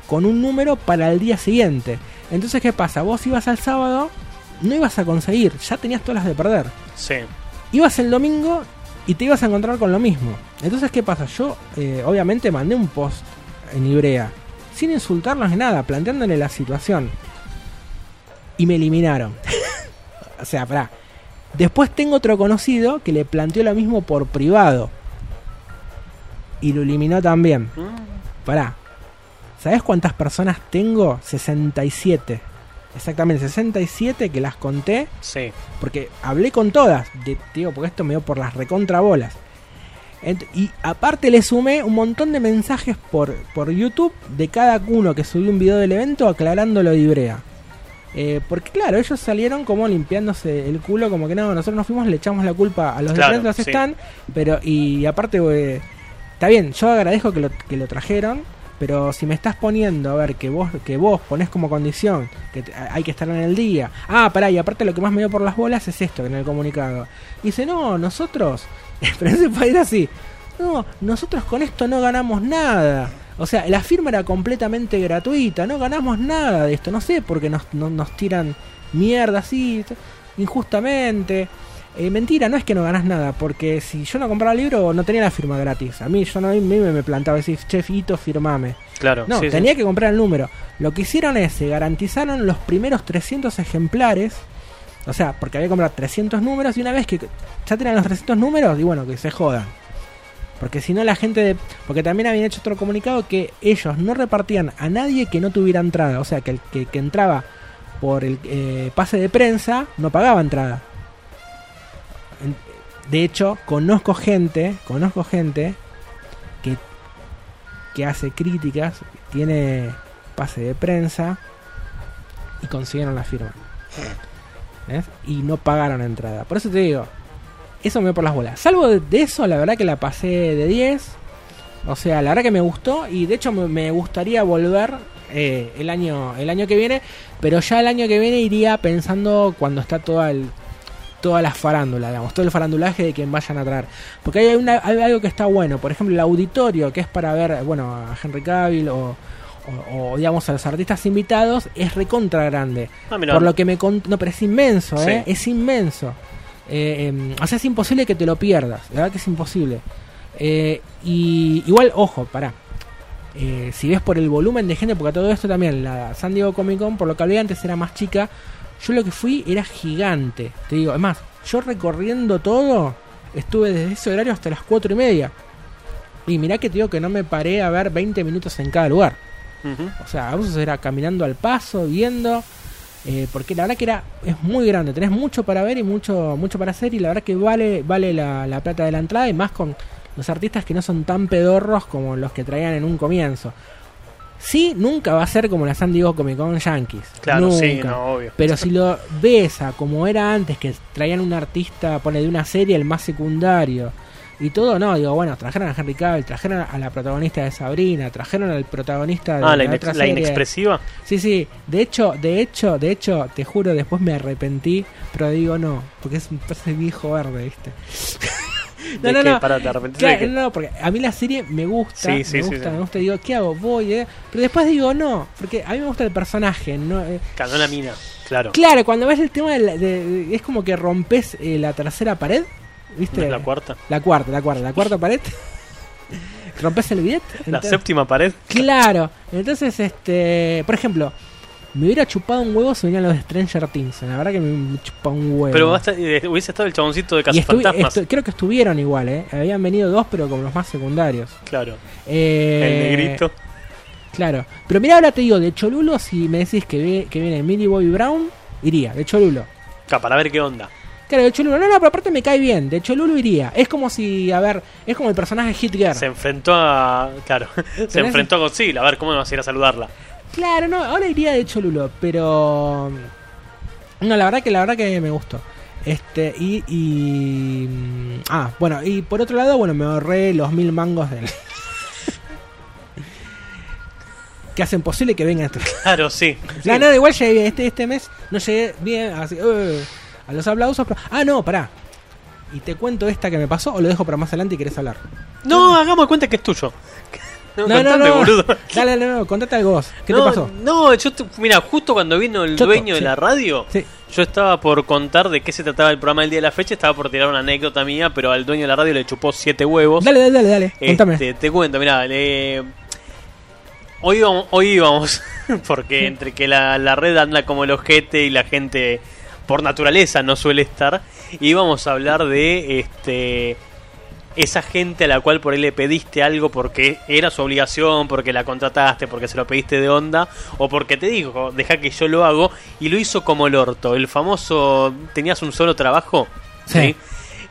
[SPEAKER 6] con un número para el día siguiente. Entonces, ¿qué pasa? Vos ibas al sábado, no ibas a conseguir, ya tenías todas las de perder.
[SPEAKER 1] Sí.
[SPEAKER 6] Ibas el domingo y te ibas a encontrar con lo mismo. Entonces, ¿qué pasa? Yo, eh, obviamente, mandé un post en Ibrea, sin insultarlos ni nada, planteándole la situación. Y me eliminaron. o sea, pará. Después tengo otro conocido que le planteó lo mismo por privado. Y lo eliminó también. Pará. ¿Sabes cuántas personas tengo? 67. Exactamente, 67 que las conté.
[SPEAKER 1] Sí.
[SPEAKER 6] Porque hablé con todas. De, digo, porque esto me dio por las recontrabolas. Y aparte le sumé un montón de mensajes por, por YouTube de cada uno que subió un video del evento aclarando lo de Ibrea. Eh, porque claro, ellos salieron como limpiándose el culo, como que no, nosotros nos fuimos, le echamos la culpa a los
[SPEAKER 1] Claro,
[SPEAKER 6] de
[SPEAKER 1] sí.
[SPEAKER 6] Stand, pero y aparte, eh, está bien, yo agradezco que lo, que lo trajeron, pero si me estás poniendo, a ver, que vos, que vos ponés como condición que te- hay que estar en el día. Ah, pará, y aparte lo que más me dio por las bolas es esto en el comunicado. Dice, no, nosotros, pero ese ir así. No, nosotros con esto no ganamos nada. O sea, la firma era completamente gratuita, no ganamos nada de esto. No sé por qué nos, no- nos tiran mierda así, injustamente. Eh, mentira, no es que no ganas nada, porque si yo no compraba el libro no tenía la firma gratis. A mí, yo no a mí me, me plantaba decir, chef Ito, firmame.
[SPEAKER 1] Claro.
[SPEAKER 6] No,
[SPEAKER 1] sí, sí.
[SPEAKER 6] tenía que comprar el número. Lo que hicieron es, se garantizaron los primeros 300 ejemplares. O sea, porque había que comprar 300 números y una vez que ya tenían los 300 números, y bueno, que se jodan. Porque si no la gente de... Porque también habían hecho otro comunicado que ellos no repartían a nadie que no tuviera entrada. O sea, que el que, que entraba por el eh, pase de prensa no pagaba entrada. De hecho, conozco gente, conozco gente que, que hace críticas, tiene pase de prensa y consiguieron la firma. Y no pagaron entrada. Por eso te digo, eso me dio por las bolas. Salvo de, eso, la verdad que la pasé de 10. O sea, la verdad que me gustó y de hecho me, me gustaría volver eh, el año el año que viene, pero ya el año que viene iría pensando cuando está toda el toda la farándula, digamos, todo el farandulaje de quien vayan a traer. Porque hay, una, hay algo que está bueno, por ejemplo, el auditorio, que es para ver, bueno, a Henry Cavill o, o- o, digamos a los artistas invitados, es recontra grande.
[SPEAKER 1] Ah.
[SPEAKER 6] Por lo que me cont- No, pero es inmenso, ¿eh?
[SPEAKER 1] Sí.
[SPEAKER 6] Es inmenso. Eh, em, o sea, es imposible que te lo pierdas. La verdad que es imposible. Eh, y igual, ojo, pará. Eh, si ves por el volumen de gente, porque a todo esto también, la San Diego Comic Con, por lo que hablé antes, era más chica. Yo lo que fui era gigante. Te digo, es más, yo recorriendo todo, estuve desde ese horario hasta las 4 y media. Y mirá que te digo que no me paré a ver 20 minutos en cada lugar. O sea, a veces era caminando al paso, viendo. eh, porque la verdad que era es muy grande, tenés mucho para ver y mucho mucho para hacer y la verdad que vale vale la, la plata de la entrada y más con los artistas que no son tan pedorros como los que traían en un comienzo. Sí, nunca va a ser como la San Diego Comic Con Yankees.
[SPEAKER 1] Claro, sí,
[SPEAKER 6] Nunca.
[SPEAKER 1] no, obvio.
[SPEAKER 6] Pero si lo ves a como era antes, que traían un artista, pone de una serie, el más secundario, y todo, no, digo, bueno, trajeron a Henry Cavill, trajeron a la protagonista de Sabrina, trajeron al protagonista de
[SPEAKER 1] Ah, la, inex-
[SPEAKER 6] otra
[SPEAKER 1] la
[SPEAKER 6] serie.
[SPEAKER 1] inexpresiva.
[SPEAKER 6] Sí, sí, de hecho, de hecho, de hecho, te juro, después me arrepentí, pero digo no, porque es un viejo verde, ¿viste?
[SPEAKER 1] ¿te arrepentís de
[SPEAKER 6] Claro, no, no, porque a mí la serie me gusta,
[SPEAKER 1] Sí, sí,
[SPEAKER 6] me gusta,
[SPEAKER 1] sí.
[SPEAKER 6] me gusta, digo, ¿qué hago? Voy, eh? Pero después digo no, porque a mí me gusta el personaje, no, eh,
[SPEAKER 1] la mina, claro.
[SPEAKER 6] Claro, cuando ves el tema de, la- de- de- es como que rompes eh, la tercera pared,
[SPEAKER 1] ¿No
[SPEAKER 6] ¿viste?
[SPEAKER 1] es la cuarta?
[SPEAKER 6] La cuarta, la cuarta, la cuarta pared. rompes el billete.
[SPEAKER 1] La
[SPEAKER 6] entonces-
[SPEAKER 1] séptima pared.
[SPEAKER 6] Claro, entonces, este, por ejemplo, me hubiera chupado un huevo si venían los de Stranger Things. La verdad que me chupa un huevo.
[SPEAKER 1] Pero basta- eh, hubiese estado el chaboncito de Cazafantasmas.
[SPEAKER 6] creo que estuvieron igual, ¿eh? Habían venido dos, pero como los más secundarios.
[SPEAKER 1] Claro.
[SPEAKER 6] Eh,
[SPEAKER 1] El negrito.
[SPEAKER 6] Claro. Pero mira, ahora te digo, de Cholulo, si me decís que, ve- que viene Millie Bobby Brown, iría, de Cholulo.
[SPEAKER 1] Acá, para ver qué onda.
[SPEAKER 6] Claro, de Cholulo. No, no, pero aparte me cae bien. De Cholulo iría. Es como si, a ver, es como el personaje Hitler.
[SPEAKER 1] Se enfrentó a. Claro. Se enfrentó a Godzilla. A ver cómo vas a ir a saludarla.
[SPEAKER 6] Claro, no, ahora iría de Cholulo, pero. Mm, no, la verdad que la verdad que me gustó. Este, y, y. Mm, ah, bueno, y por otro lado, bueno, me ahorré los mil mangos del. que hacen posible que vengan estos.
[SPEAKER 1] Claro, sí. sí.
[SPEAKER 6] No, igual llegué este, este mes, no llegué bien así, uh, a los aplausos. Pero... Ah, no, pará. ¿Y te cuento esta que me pasó o lo dejo para más adelante y querés hablar?
[SPEAKER 1] No, hagamos cuenta que es tuyo. No,
[SPEAKER 6] No, no,
[SPEAKER 1] contate,
[SPEAKER 6] no.
[SPEAKER 1] boludo.
[SPEAKER 6] Dale, no, contate algo vos. ¿Qué
[SPEAKER 1] no,
[SPEAKER 6] te pasó?
[SPEAKER 1] No, yo, mira, justo cuando vino el
[SPEAKER 6] Choto,
[SPEAKER 1] dueño de la radio,
[SPEAKER 6] Sí.
[SPEAKER 1] yo estaba por contar de qué se trataba el programa del día de la fecha, estaba por tirar una anécdota mía, pero al dueño de la radio le chupó siete huevos.
[SPEAKER 6] Dale, dale, dale, dale. Contame.
[SPEAKER 1] Este, te cuento, mira, hoy íbamos, hoy íbamos porque entre que la, la red anda como el ojete y la gente por naturaleza no suele estar, íbamos a hablar de este esa gente a la cual por ahí le pediste algo porque era su obligación, porque la contrataste, porque se lo pediste de onda, o porque te dijo, deja que yo lo hago, y lo hizo como el orto. El famoso, ¿tenías un solo trabajo?
[SPEAKER 6] Sí.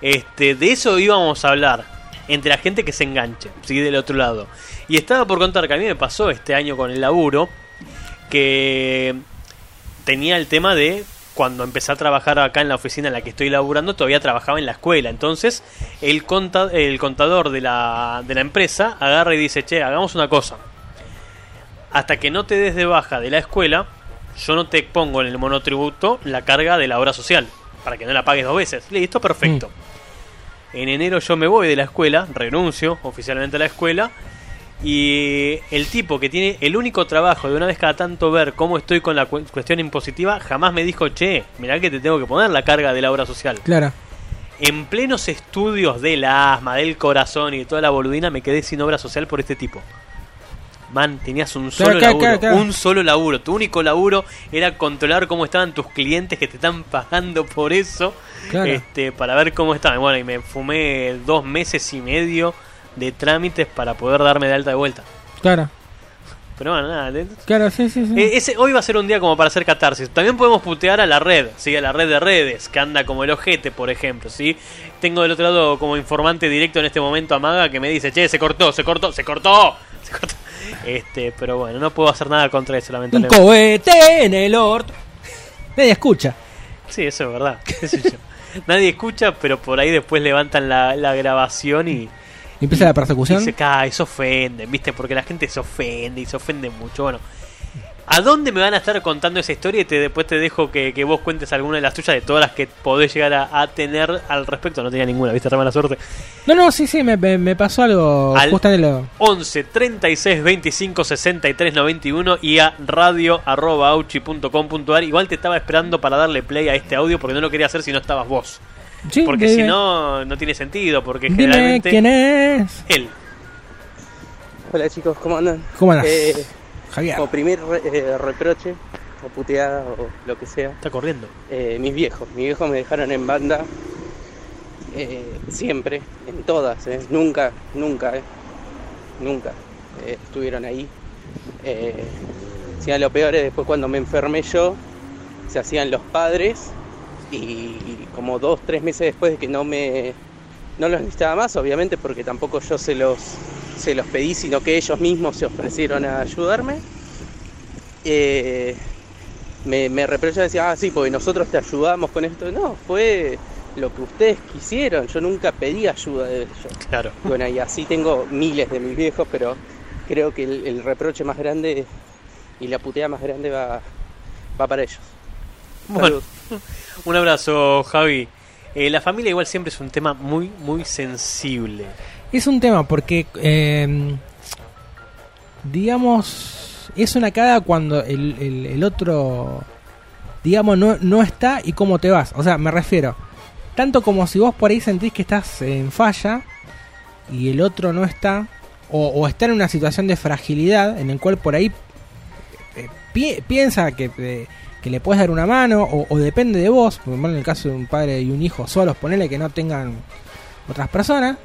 [SPEAKER 1] Este, de eso íbamos a hablar. Entre la gente que se enganche, ¿sí? Del otro lado. Y estaba por contar que a mí me pasó este año con el laburo que tenía el tema de cuando empecé a trabajar acá en la oficina en la que estoy laburando, todavía trabajaba en la escuela. Entonces, el, conta- el contador de la, de la empresa agarra y dice, che, hagamos una cosa. Hasta que no te des de baja de la escuela, yo no te pongo en el monotributo la carga de la obra social, para que no la pagues dos veces. Listo, perfecto. En enero yo me voy de la escuela, renuncio oficialmente a la escuela. Y el tipo que tiene el único trabajo de una vez cada tanto ver cómo estoy con la cu- cuestión impositiva, jamás me dijo, che, mirá que te tengo que poner la carga de la obra social.
[SPEAKER 6] Claro.
[SPEAKER 1] En plenos estudios del asma, del corazón y de toda la boludina, me quedé sin obra social por este tipo. Man, tenías un solo
[SPEAKER 6] claro,
[SPEAKER 1] laburo,
[SPEAKER 6] claro, claro.
[SPEAKER 1] un solo laburo. Tu único laburo era controlar cómo estaban tus clientes que te están pagando por eso,
[SPEAKER 6] Claro.
[SPEAKER 1] este, para ver cómo estaban. Bueno, y me fumé dos meses y medio de trámites para poder darme de alta de vuelta.
[SPEAKER 6] Claro.
[SPEAKER 1] Pero bueno, nada. de-
[SPEAKER 6] Claro, sí, sí, sí.
[SPEAKER 1] eh, ese, hoy va a ser un día como para hacer catarsis. También podemos putear a la red, ¿sí? a la red de redes, que anda como el ojete, por ejemplo. ¿sí? Tengo del otro lado como informante directo en este momento a Maga que me dice, che, se cortó, se cortó, se cortó. Se cortó. Este, pero bueno, no puedo hacer nada contra eso,
[SPEAKER 6] Un
[SPEAKER 1] lamentablemente.
[SPEAKER 6] cohete en el orto. Nadie escucha.
[SPEAKER 1] Sí, eso es verdad. yo. Nadie escucha, pero por ahí después levantan la, la grabación y,
[SPEAKER 6] Y empieza la
[SPEAKER 1] y
[SPEAKER 6] persecución.
[SPEAKER 1] se cae, se ofenden, ¿viste? Porque la gente se ofende y se ofende mucho. Bueno, ¿a dónde me van a estar contando esa historia? Y te, después te dejo que, que vos cuentes alguna de las tuyas, de todas las que podés llegar a, a tener al respecto. No tenía ninguna, ¿viste? Re mala suerte.
[SPEAKER 6] No, no, sí, sí, me, me- me pasó algo
[SPEAKER 1] Al-
[SPEAKER 6] justamente lo.
[SPEAKER 1] 11 36 25 63 91 y a radio.auchi.com.ar. Igual te estaba esperando para darle play a este audio porque no lo quería hacer si no estabas vos.
[SPEAKER 6] Sí,
[SPEAKER 1] Porque si no, no tiene sentido. Porque
[SPEAKER 6] Dime
[SPEAKER 1] generalmente.
[SPEAKER 6] quién es.
[SPEAKER 1] Él.
[SPEAKER 7] Hola chicos, ¿cómo andan?
[SPEAKER 6] ¿Cómo andas?
[SPEAKER 7] Eh,
[SPEAKER 6] Javier.
[SPEAKER 7] como primer re- eh, reproche, o puteada, o lo que sea,
[SPEAKER 1] Está corriendo.
[SPEAKER 7] eh, mis viejos. Mis viejos me dejaron en banda eh, siempre, en todas, eh, nunca, nunca, eh, nunca eh, estuvieron ahí. Eh, hacían lo peor es después cuando me enfermé yo, se hacían los padres y como dos, tres meses después de que no me no los necesitaba más, obviamente, porque tampoco yo se los se los pedí, sino que ellos mismos se ofrecieron a ayudarme. Eh, me, me reprochaban, decía, ah, sí, porque nosotros te ayudamos con esto. No, fue lo que ustedes quisieron. Yo nunca pedí ayuda de ellos.
[SPEAKER 1] Claro.
[SPEAKER 7] Bueno, y así tengo miles de mis viejos, pero creo que el, el reproche más grande y la putea más grande va, va para ellos.
[SPEAKER 1] Bueno, un abrazo, Javi. Eh, la familia igual siempre es un tema muy, muy sensible.
[SPEAKER 6] Es un tema porque, eh, digamos, es una cagada cuando el, el- el otro, digamos, no, no está y cómo te vas. O sea, me refiero, tanto como si vos por ahí sentís que estás en falla y el otro no está, o, o está en una situación de fragilidad en el cual por ahí eh, pi- piensa que, eh, que le puedes dar una mano, o, o depende de vos, por ejemplo, en el caso de un padre y un hijo solos, ponele que no tengan otras personas.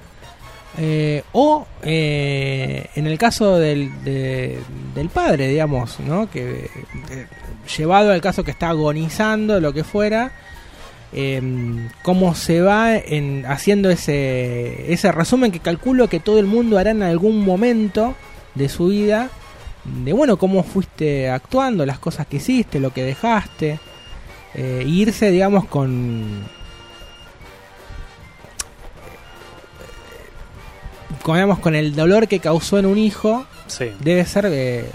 [SPEAKER 6] Eh, o eh, en el caso del, de- del padre, digamos, ¿no? Que eh, llevado al caso que está agonizando, lo que fuera, eh, cómo se va en, haciendo ese, ese resumen que calculo que todo el mundo hará en algún momento de su vida, de bueno, cómo fuiste actuando, las cosas que hiciste, lo que dejaste, eh, e irse, digamos, con con, digamos, con el dolor que causó en un hijo,
[SPEAKER 1] Sí.
[SPEAKER 6] debe ser eh,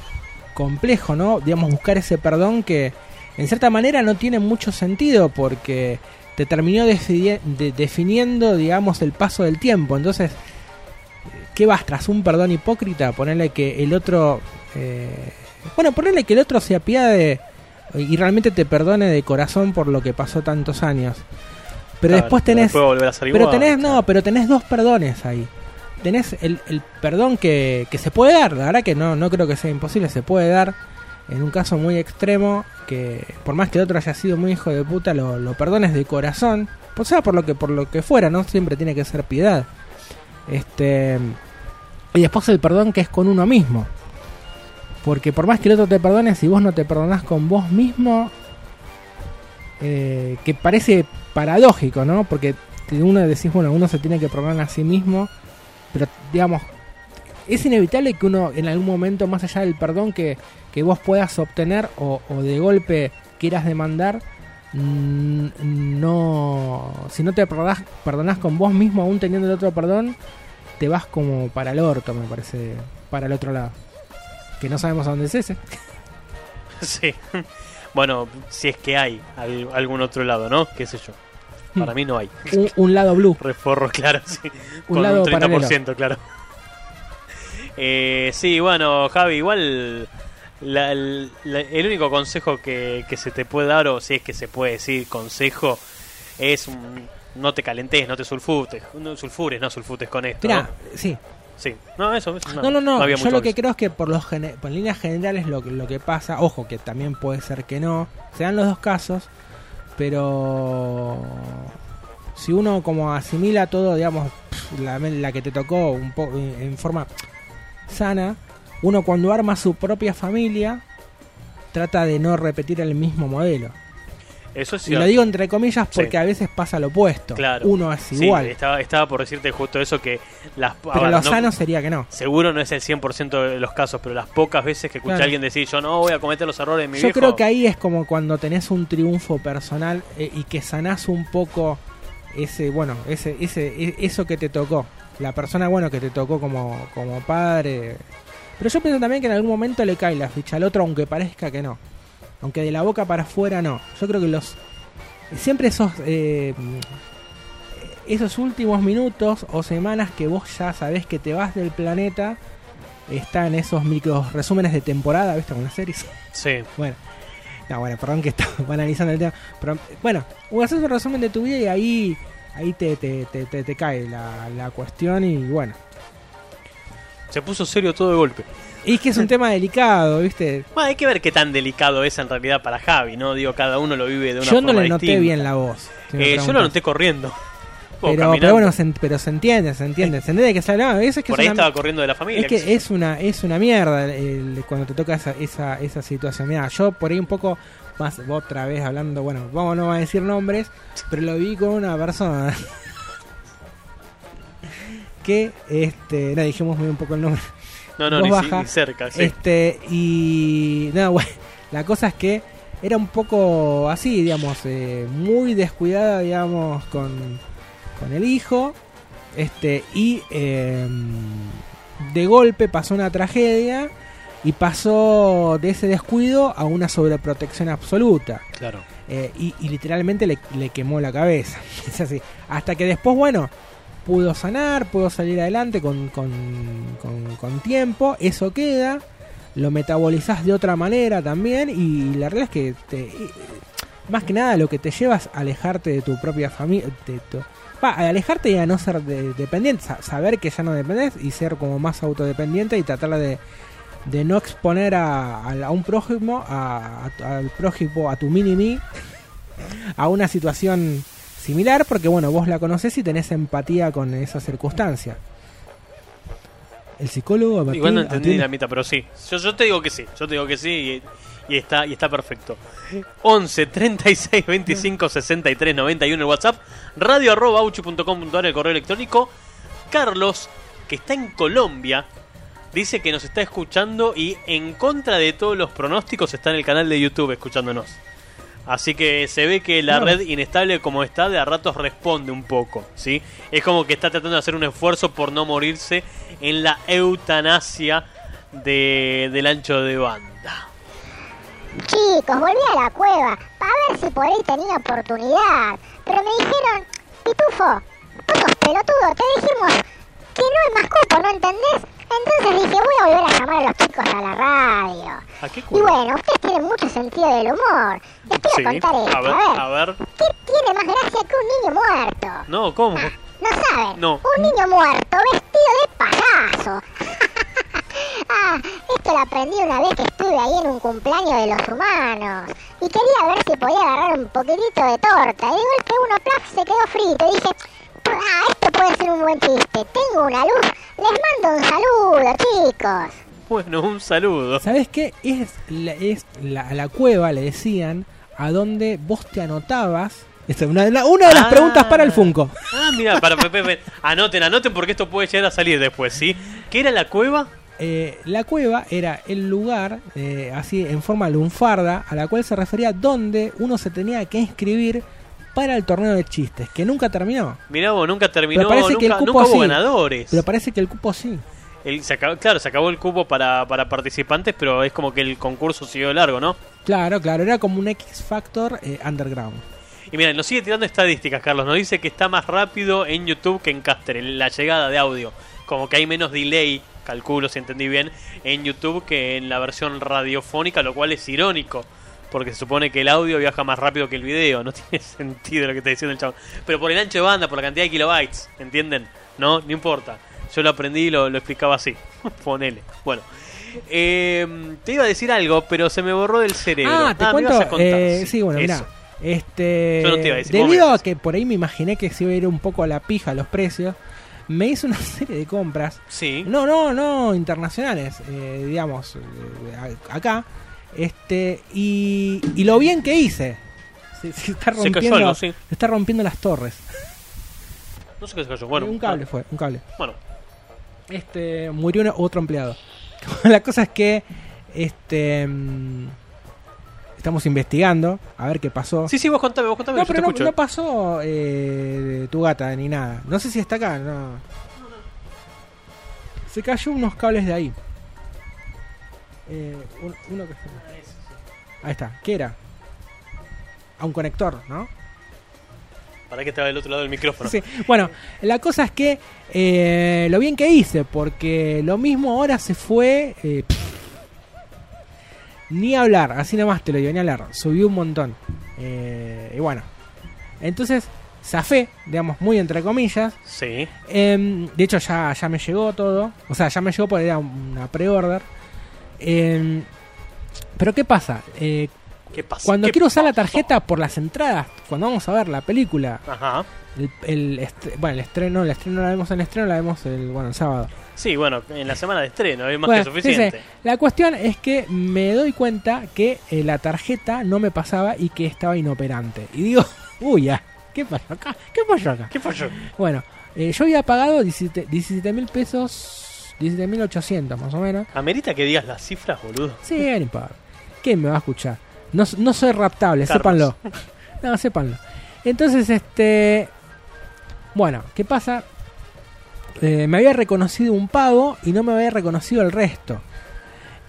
[SPEAKER 6] complejo, ¿no? Digamos, buscar ese perdón que en cierta manera no tiene mucho sentido porque te terminó de- definiendo, digamos, el paso del tiempo. Entonces, ¿qué vas tras un perdón hipócrita? Ponerle que el otro... eh, bueno, ponerle que el otro se apiade y realmente te perdone de corazón por lo que pasó tantos años. Pero
[SPEAKER 1] Claro,
[SPEAKER 6] después tenés...
[SPEAKER 1] a
[SPEAKER 6] Pero
[SPEAKER 1] igual,
[SPEAKER 6] tenés,
[SPEAKER 1] claro.
[SPEAKER 6] no, pero tenés dos perdones ahí. Tenés el, el perdón que, que se puede dar, la verdad que no, no creo que sea imposible, se puede dar en un caso muy extremo, que por más que el otro haya sido muy hijo de puta, lo, lo perdones de corazón, o sea, por lo que por lo que fuera, no siempre tiene que ser piedad. Este y después el perdón que es con uno mismo. Porque por más que el otro te perdone, si vos no te perdonás con vos mismo, eh, que parece paradójico, ¿no? Porque uno decís, bueno, uno se tiene que perdonar a sí mismo, pero digamos, es inevitable que uno en algún momento, más allá del perdón que, que vos puedas obtener o, o de golpe quieras demandar, mm, no, si no te perdonás, perdonás con vos mismo, aún teniendo el otro perdón, te vas como para el orto, me parece, para el otro lado. Que no sabemos a dónde es ese.
[SPEAKER 1] Sí. Bueno, si es que hay al- algún otro lado, ¿no? ¿Qué sé yo? Para mí no hay.
[SPEAKER 6] Un, un lado blue.
[SPEAKER 1] Reforro, claro, sí.
[SPEAKER 6] Un
[SPEAKER 1] Con
[SPEAKER 6] lado
[SPEAKER 1] un 30%, claro. Eh, sí, bueno, Javi, igual la- la- el único consejo que, que se te puede dar, o si es que se puede decir consejo, es un- no te calentes, no te sulfutes, no sulfures, no sulfutes con esto.
[SPEAKER 6] Mirá,
[SPEAKER 1] ¿no?
[SPEAKER 6] sí.
[SPEAKER 1] Sí, no, eso,
[SPEAKER 6] No, no, no.
[SPEAKER 1] había
[SPEAKER 6] yo lo que
[SPEAKER 1] eso.
[SPEAKER 6] creo es que por los gene- por líneas generales lo, que- lo que pasa, ojo, que también puede ser que no, se dan los dos casos, pero si uno como asimila todo, digamos, la, la que te tocó un poco en forma sana, uno cuando arma su propia familia trata de no repetir el mismo modelo.
[SPEAKER 1] Eso es
[SPEAKER 6] Y lo digo entre comillas porque
[SPEAKER 1] Sí.
[SPEAKER 6] a veces pasa lo opuesto.
[SPEAKER 1] Claro.
[SPEAKER 6] Uno es
[SPEAKER 1] Sí,
[SPEAKER 6] igual,
[SPEAKER 1] estaba, estaba por decirte justo eso que las
[SPEAKER 6] pero lo
[SPEAKER 1] no-
[SPEAKER 6] sano sería que no.
[SPEAKER 1] Seguro no es el 100% de los casos, pero las pocas veces que escuché
[SPEAKER 6] Claro.
[SPEAKER 1] a alguien decir yo no voy a cometer los errores de mi
[SPEAKER 6] Yo
[SPEAKER 1] viejo.
[SPEAKER 6] creo que ahí es como cuando tenés un triunfo personal eh, y que sanás un poco ese, bueno, ese, ese, e- eso que te tocó. La persona, bueno, que te tocó como, como padre. Pero yo pienso también que en algún momento le cae la ficha al otro, aunque parezca que no. Aunque de la boca para afuera no. Yo creo que los. Siempre esos. eh, esos últimos minutos o semanas que vos ya sabés que te vas del planeta. Están esos micro resúmenes de temporada, ¿viste? Con las series.
[SPEAKER 1] Sí.
[SPEAKER 6] Bueno, no, bueno, perdón que estaba analizando el tema. Pero bueno, haces un resumen de tu vida y ahí ahí te, te, te, te- te cae la, la cuestión y bueno.
[SPEAKER 1] Se puso serio todo de golpe.
[SPEAKER 6] Y es que es un tema delicado, ¿viste?
[SPEAKER 1] Bueno, hay que ver qué tan delicado es en realidad para Javi, ¿no? Digo, cada uno lo vive de una
[SPEAKER 6] Yo no
[SPEAKER 1] forma
[SPEAKER 6] le noté
[SPEAKER 1] distinta.
[SPEAKER 6] bien la voz. si
[SPEAKER 1] Eh, yo lo noté corriendo.
[SPEAKER 6] Pero, bueno, se, pero se entiende, se entiende. Se entiende que. No, es que
[SPEAKER 1] Por
[SPEAKER 6] es
[SPEAKER 1] ahí
[SPEAKER 6] una-
[SPEAKER 1] estaba corriendo de la familia.
[SPEAKER 6] Es que
[SPEAKER 1] yo.
[SPEAKER 6] es una, es una mierda el- cuando te toca esa, esa, esa situación. Mira, yo por ahí un poco más, otra vez hablando, bueno, vamos no va a decir nombres, pero lo vi con una persona que, este, no dijimos muy un poco el nombre.
[SPEAKER 1] No, no, ni, si-
[SPEAKER 6] baja.
[SPEAKER 1] ni cerca. Sí.
[SPEAKER 6] Este, y nada, bueno, la cosa es que era un poco así, digamos, eh, muy descuidada, digamos, con, con el hijo. Este, y eh, de golpe pasó una tragedia y pasó de ese descuido a una sobreprotección absoluta.
[SPEAKER 1] Claro.
[SPEAKER 6] Eh, y, y literalmente le, le quemó la cabeza. Es así. Hasta que después, bueno, pudo sanar, pudo salir adelante con, con, con- tiempo. Eso queda. Lo metabolizás de otra manera también. Y la realidad es que te, eh, más que nada lo que te lleva es alejarte de tu propia familia. A alejarte y a no ser de- dependiente. sa- saber que ya no dependes y ser como más autodependiente y tratar de, de no exponer a, a- a un prójimo, a, a- al prójimo, a tu mini mí, a una situación similar, porque bueno, vos la conocés y tenés empatía con esa circunstancia. El psicólogo
[SPEAKER 1] Igual no
[SPEAKER 6] atiende-
[SPEAKER 1] entendí
[SPEAKER 6] atiende-
[SPEAKER 1] la mitad, pero sí. Yo, yo te digo que sí. Yo te digo que sí y, y está, y está perfecto. 11 36 25 63 91 el WhatsApp. Radio arroba auchu.com.ar el correo electrónico. Carlos, que está en Colombia, dice que nos está escuchando y en contra de todos los pronósticos está en el canal de YouTube escuchándonos. Así que se ve que la
[SPEAKER 6] No.
[SPEAKER 1] red inestable como está de a ratos responde un poco, ¿sí? Es como que está tratando de hacer un esfuerzo por no morirse en la eutanasia de, del ancho de banda.
[SPEAKER 8] Chicos, volví a la cueva para ver si por ahí tenía oportunidad. Pero me dijeron, Pitufo, vos sos pelotudo, te dijimos que no hay más cupo, ¿no entendés? Entonces dije, voy a volver a llamar a los chicos a la radio.
[SPEAKER 1] ¿A qué
[SPEAKER 8] Y bueno, ustedes tienen mucho sentido del humor. Les voy
[SPEAKER 1] Sí,
[SPEAKER 8] a contar esto,
[SPEAKER 1] a ver, a ver.
[SPEAKER 8] ¿Qué tiene más gracia que un niño muerto?
[SPEAKER 1] No, ¿cómo?
[SPEAKER 8] ¿No saben?
[SPEAKER 1] No.
[SPEAKER 8] Un niño muerto vestido de payaso. ah, esto lo aprendí una vez que estuve ahí en un cumpleaños de los humanos. Y quería ver si podía agarrar un poquitito de torta. Y de golpe uno plaf, se quedó frito. Y dije, ah, esto puede ser un buen chiste. Tengo una luz. Les mando un saludo, chicos.
[SPEAKER 1] Bueno, un saludo.
[SPEAKER 6] ¿Sabes qué? Es, la, es la, a la cueva le decían a donde vos te anotabas. Esta es una, una de las
[SPEAKER 1] Ah.
[SPEAKER 6] preguntas para el Funko.
[SPEAKER 1] Ah, mira, para Pepe, Pepe, anoten, anoten porque esto puede llegar a salir después, ¿sí? ¿Qué era la cueva?
[SPEAKER 6] Eh, la cueva era el lugar, eh, así en forma lunfarda, a la cual se refería donde uno se tenía que inscribir para el torneo de chistes, que nunca terminó.
[SPEAKER 1] Mirá vos, nunca terminó,
[SPEAKER 6] Pero parece
[SPEAKER 1] nunca,
[SPEAKER 6] que el cupo
[SPEAKER 1] nunca hubo
[SPEAKER 6] sí.
[SPEAKER 1] ganadores.
[SPEAKER 6] Pero parece que el cupo sí.
[SPEAKER 1] El- se acabó- claro, se acabó el cupo para, para participantes, pero es como que el concurso siguió largo, ¿no?
[SPEAKER 6] Claro, claro, era como un X Factor eh, underground.
[SPEAKER 1] Y mira, nos sigue tirando estadísticas, Carlos. Nos dice que está más rápido en YouTube que en Caster, en la llegada de audio. Como que hay menos delay, calculo si entendí bien, en YouTube que en la versión radiofónica, lo cual es irónico. Porque se supone que el audio viaja más rápido que el video. No tiene sentido lo que está diciendo el chavo. Pero por el ancho de banda, por la cantidad de kilobytes, ¿entienden? No, no importa. Yo lo aprendí y lo, lo explicaba así. Ponele. Bueno. Eh, te iba a decir algo, pero se me borró del cerebro.
[SPEAKER 6] Ah, te
[SPEAKER 1] me
[SPEAKER 6] cuento.
[SPEAKER 1] ibas a contar,
[SPEAKER 6] eh, sí, bueno, mirá. Este,
[SPEAKER 1] Yo no te iba a decir, me
[SPEAKER 6] debido a que por ahí me imaginé que se iba a ir un poco a la pija los precios, me hice una serie de compras.
[SPEAKER 1] Sí.
[SPEAKER 6] No, no, no internacionales, eh, digamos, eh, acá. Este, y, y lo bien que hice. Se, se está
[SPEAKER 1] Se cayó
[SPEAKER 6] rompiendo,
[SPEAKER 1] algo, sí.
[SPEAKER 6] se está rompiendo las torres.
[SPEAKER 1] No sé qué se cayó. Bueno,
[SPEAKER 6] un cable fue, un cable.
[SPEAKER 1] Bueno,
[SPEAKER 6] Este, murió una- otro empleado. La cosa es que este mm, estamos investigando a ver qué pasó.
[SPEAKER 1] sí, sí, vos contame, vos contame,
[SPEAKER 6] no, pero no, no pasó eh, tu gata ni nada. No sé si está acá, no. Se cayó unos cables de ahí. Eh, un- uno que Ahí está. ¿Qué era? A un conector, ¿no?
[SPEAKER 1] Para que estaba del otro lado del micrófono.
[SPEAKER 6] Sí. Bueno, la cosa es que eh, lo bien que hice, porque lo mismo ahora se fue. eh, ni hablar, así nomás te lo digo, ni hablar. Subió un montón. Eh, y bueno, entonces zafé, digamos, muy entre comillas.
[SPEAKER 1] Sí.
[SPEAKER 6] Em, de hecho, ya, ya me llegó todo. O sea, ya me llegó porque era una pre-order. Em, pero ¿qué pasa? Eh,
[SPEAKER 1] ¿Qué pasa?
[SPEAKER 6] cuando
[SPEAKER 1] ¿Qué
[SPEAKER 6] quiero usar la tarjeta por las entradas, cuando vamos a ver la película,
[SPEAKER 1] Ajá.
[SPEAKER 6] el, el estre- bueno, el estreno, el estreno la vemos en el estreno, la vemos el, bueno, el sábado.
[SPEAKER 1] Sí, bueno, en la semana de estreno es más
[SPEAKER 6] Bueno,
[SPEAKER 1] que suficiente.
[SPEAKER 6] La cuestión es que me doy cuenta que eh, la tarjeta no me pasaba y que estaba inoperante. Y digo, uy, ya, ¿qué pasó acá? ¿Qué pasó acá?
[SPEAKER 1] ¿Qué pasó?
[SPEAKER 6] Bueno, eh, yo había pagado 17 mil pesos, 17 mil 800 más o menos.
[SPEAKER 1] Amerita que digas las cifras, boludo.
[SPEAKER 6] Sí, no importa. ¿Quién me va a escuchar? No, no soy raptable,
[SPEAKER 1] Carlos.
[SPEAKER 6] sépanlo. No, sépanlo. Entonces, este. Bueno, ¿qué pasa? Eh, me había reconocido un pago y no me había reconocido el resto.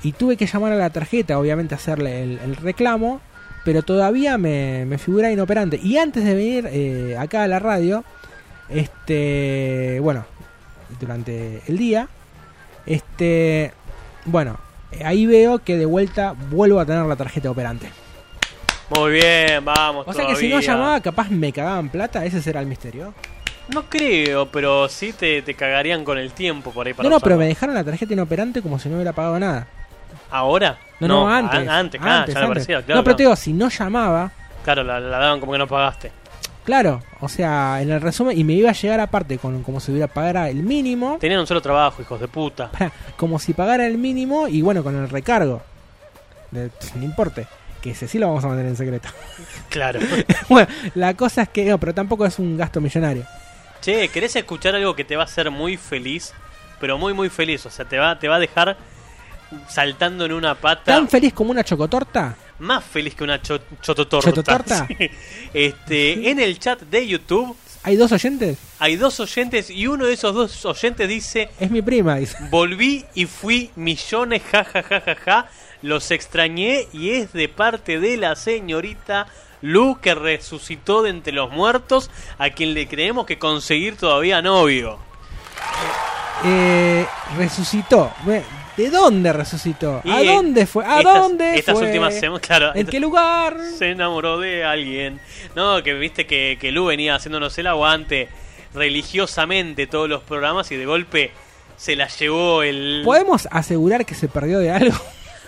[SPEAKER 6] Y tuve que llamar a la tarjeta, obviamente, a hacerle el, el reclamo. Pero todavía me, me figura inoperante. Y antes de venir eh, acá a la radio, este. Bueno, durante el día, este. Bueno, ahí veo que de vuelta vuelvo a tener la tarjeta operante.
[SPEAKER 1] Muy bien, vamos.
[SPEAKER 6] O sea que si no llamaba, capaz me cagaban plata, ese será el misterio.
[SPEAKER 1] No creo, pero sí te, te cagarían con el tiempo por ahí para
[SPEAKER 6] no, no, pero me dejaron la tarjeta inoperante como si no hubiera pagado nada.
[SPEAKER 1] ¿Ahora?
[SPEAKER 6] No, no, antes.
[SPEAKER 1] a- antes,
[SPEAKER 6] antes,
[SPEAKER 1] ya me
[SPEAKER 6] antes.
[SPEAKER 1] parecía, claro.
[SPEAKER 6] no, pero
[SPEAKER 1] claro.
[SPEAKER 6] te digo, si no llamaba,
[SPEAKER 1] Claro, la, la daban como que no pagaste.
[SPEAKER 6] Claro, o sea, en el resumen, y me iba a llegar aparte con como si hubiera pagara el mínimo,
[SPEAKER 1] Tenían un solo trabajo, hijos de puta.
[SPEAKER 6] como si pagara el mínimo y bueno, con el recargo. De- no importe, que ese sí lo vamos a mantener en secreto.
[SPEAKER 1] Claro.
[SPEAKER 6] bueno, la cosa es que, no, pero tampoco es un gasto millonario.
[SPEAKER 1] che, ¿querés escuchar algo que te va a hacer muy feliz? Pero muy, muy feliz. O sea, te va, te va a dejar saltando en una pata.
[SPEAKER 6] ¿Tan feliz como una chocotorta?
[SPEAKER 1] Más feliz que una cho chototorta.
[SPEAKER 6] ¿Chototorta?
[SPEAKER 1] Sí. Este, En el chat de YouTube
[SPEAKER 6] ¿Hay dos oyentes?
[SPEAKER 1] Hay dos oyentes y uno de esos dos oyentes dice,
[SPEAKER 6] Es mi prima, dice.
[SPEAKER 1] volví y fui millones, ja, ja, ja, ja, ja. Los extrañé y es de parte de la señorita Lu que resucitó de entre los muertos, a quien le creemos que conseguir todavía novio.
[SPEAKER 6] Eh, resucitó. ¿De dónde resucitó? ¿A
[SPEAKER 1] Y,
[SPEAKER 6] dónde fue? ¿A
[SPEAKER 1] estas-
[SPEAKER 6] dónde
[SPEAKER 1] Estas
[SPEAKER 6] fue?
[SPEAKER 1] últimas semanas, claro.
[SPEAKER 6] ¿En qué lugar?
[SPEAKER 1] se enamoró de alguien. No, que viste que, que Lu venía haciéndonos el aguante religiosamente todos los programas y de golpe se la llevó el...
[SPEAKER 6] ¿Podemos asegurar que se perdió de algo?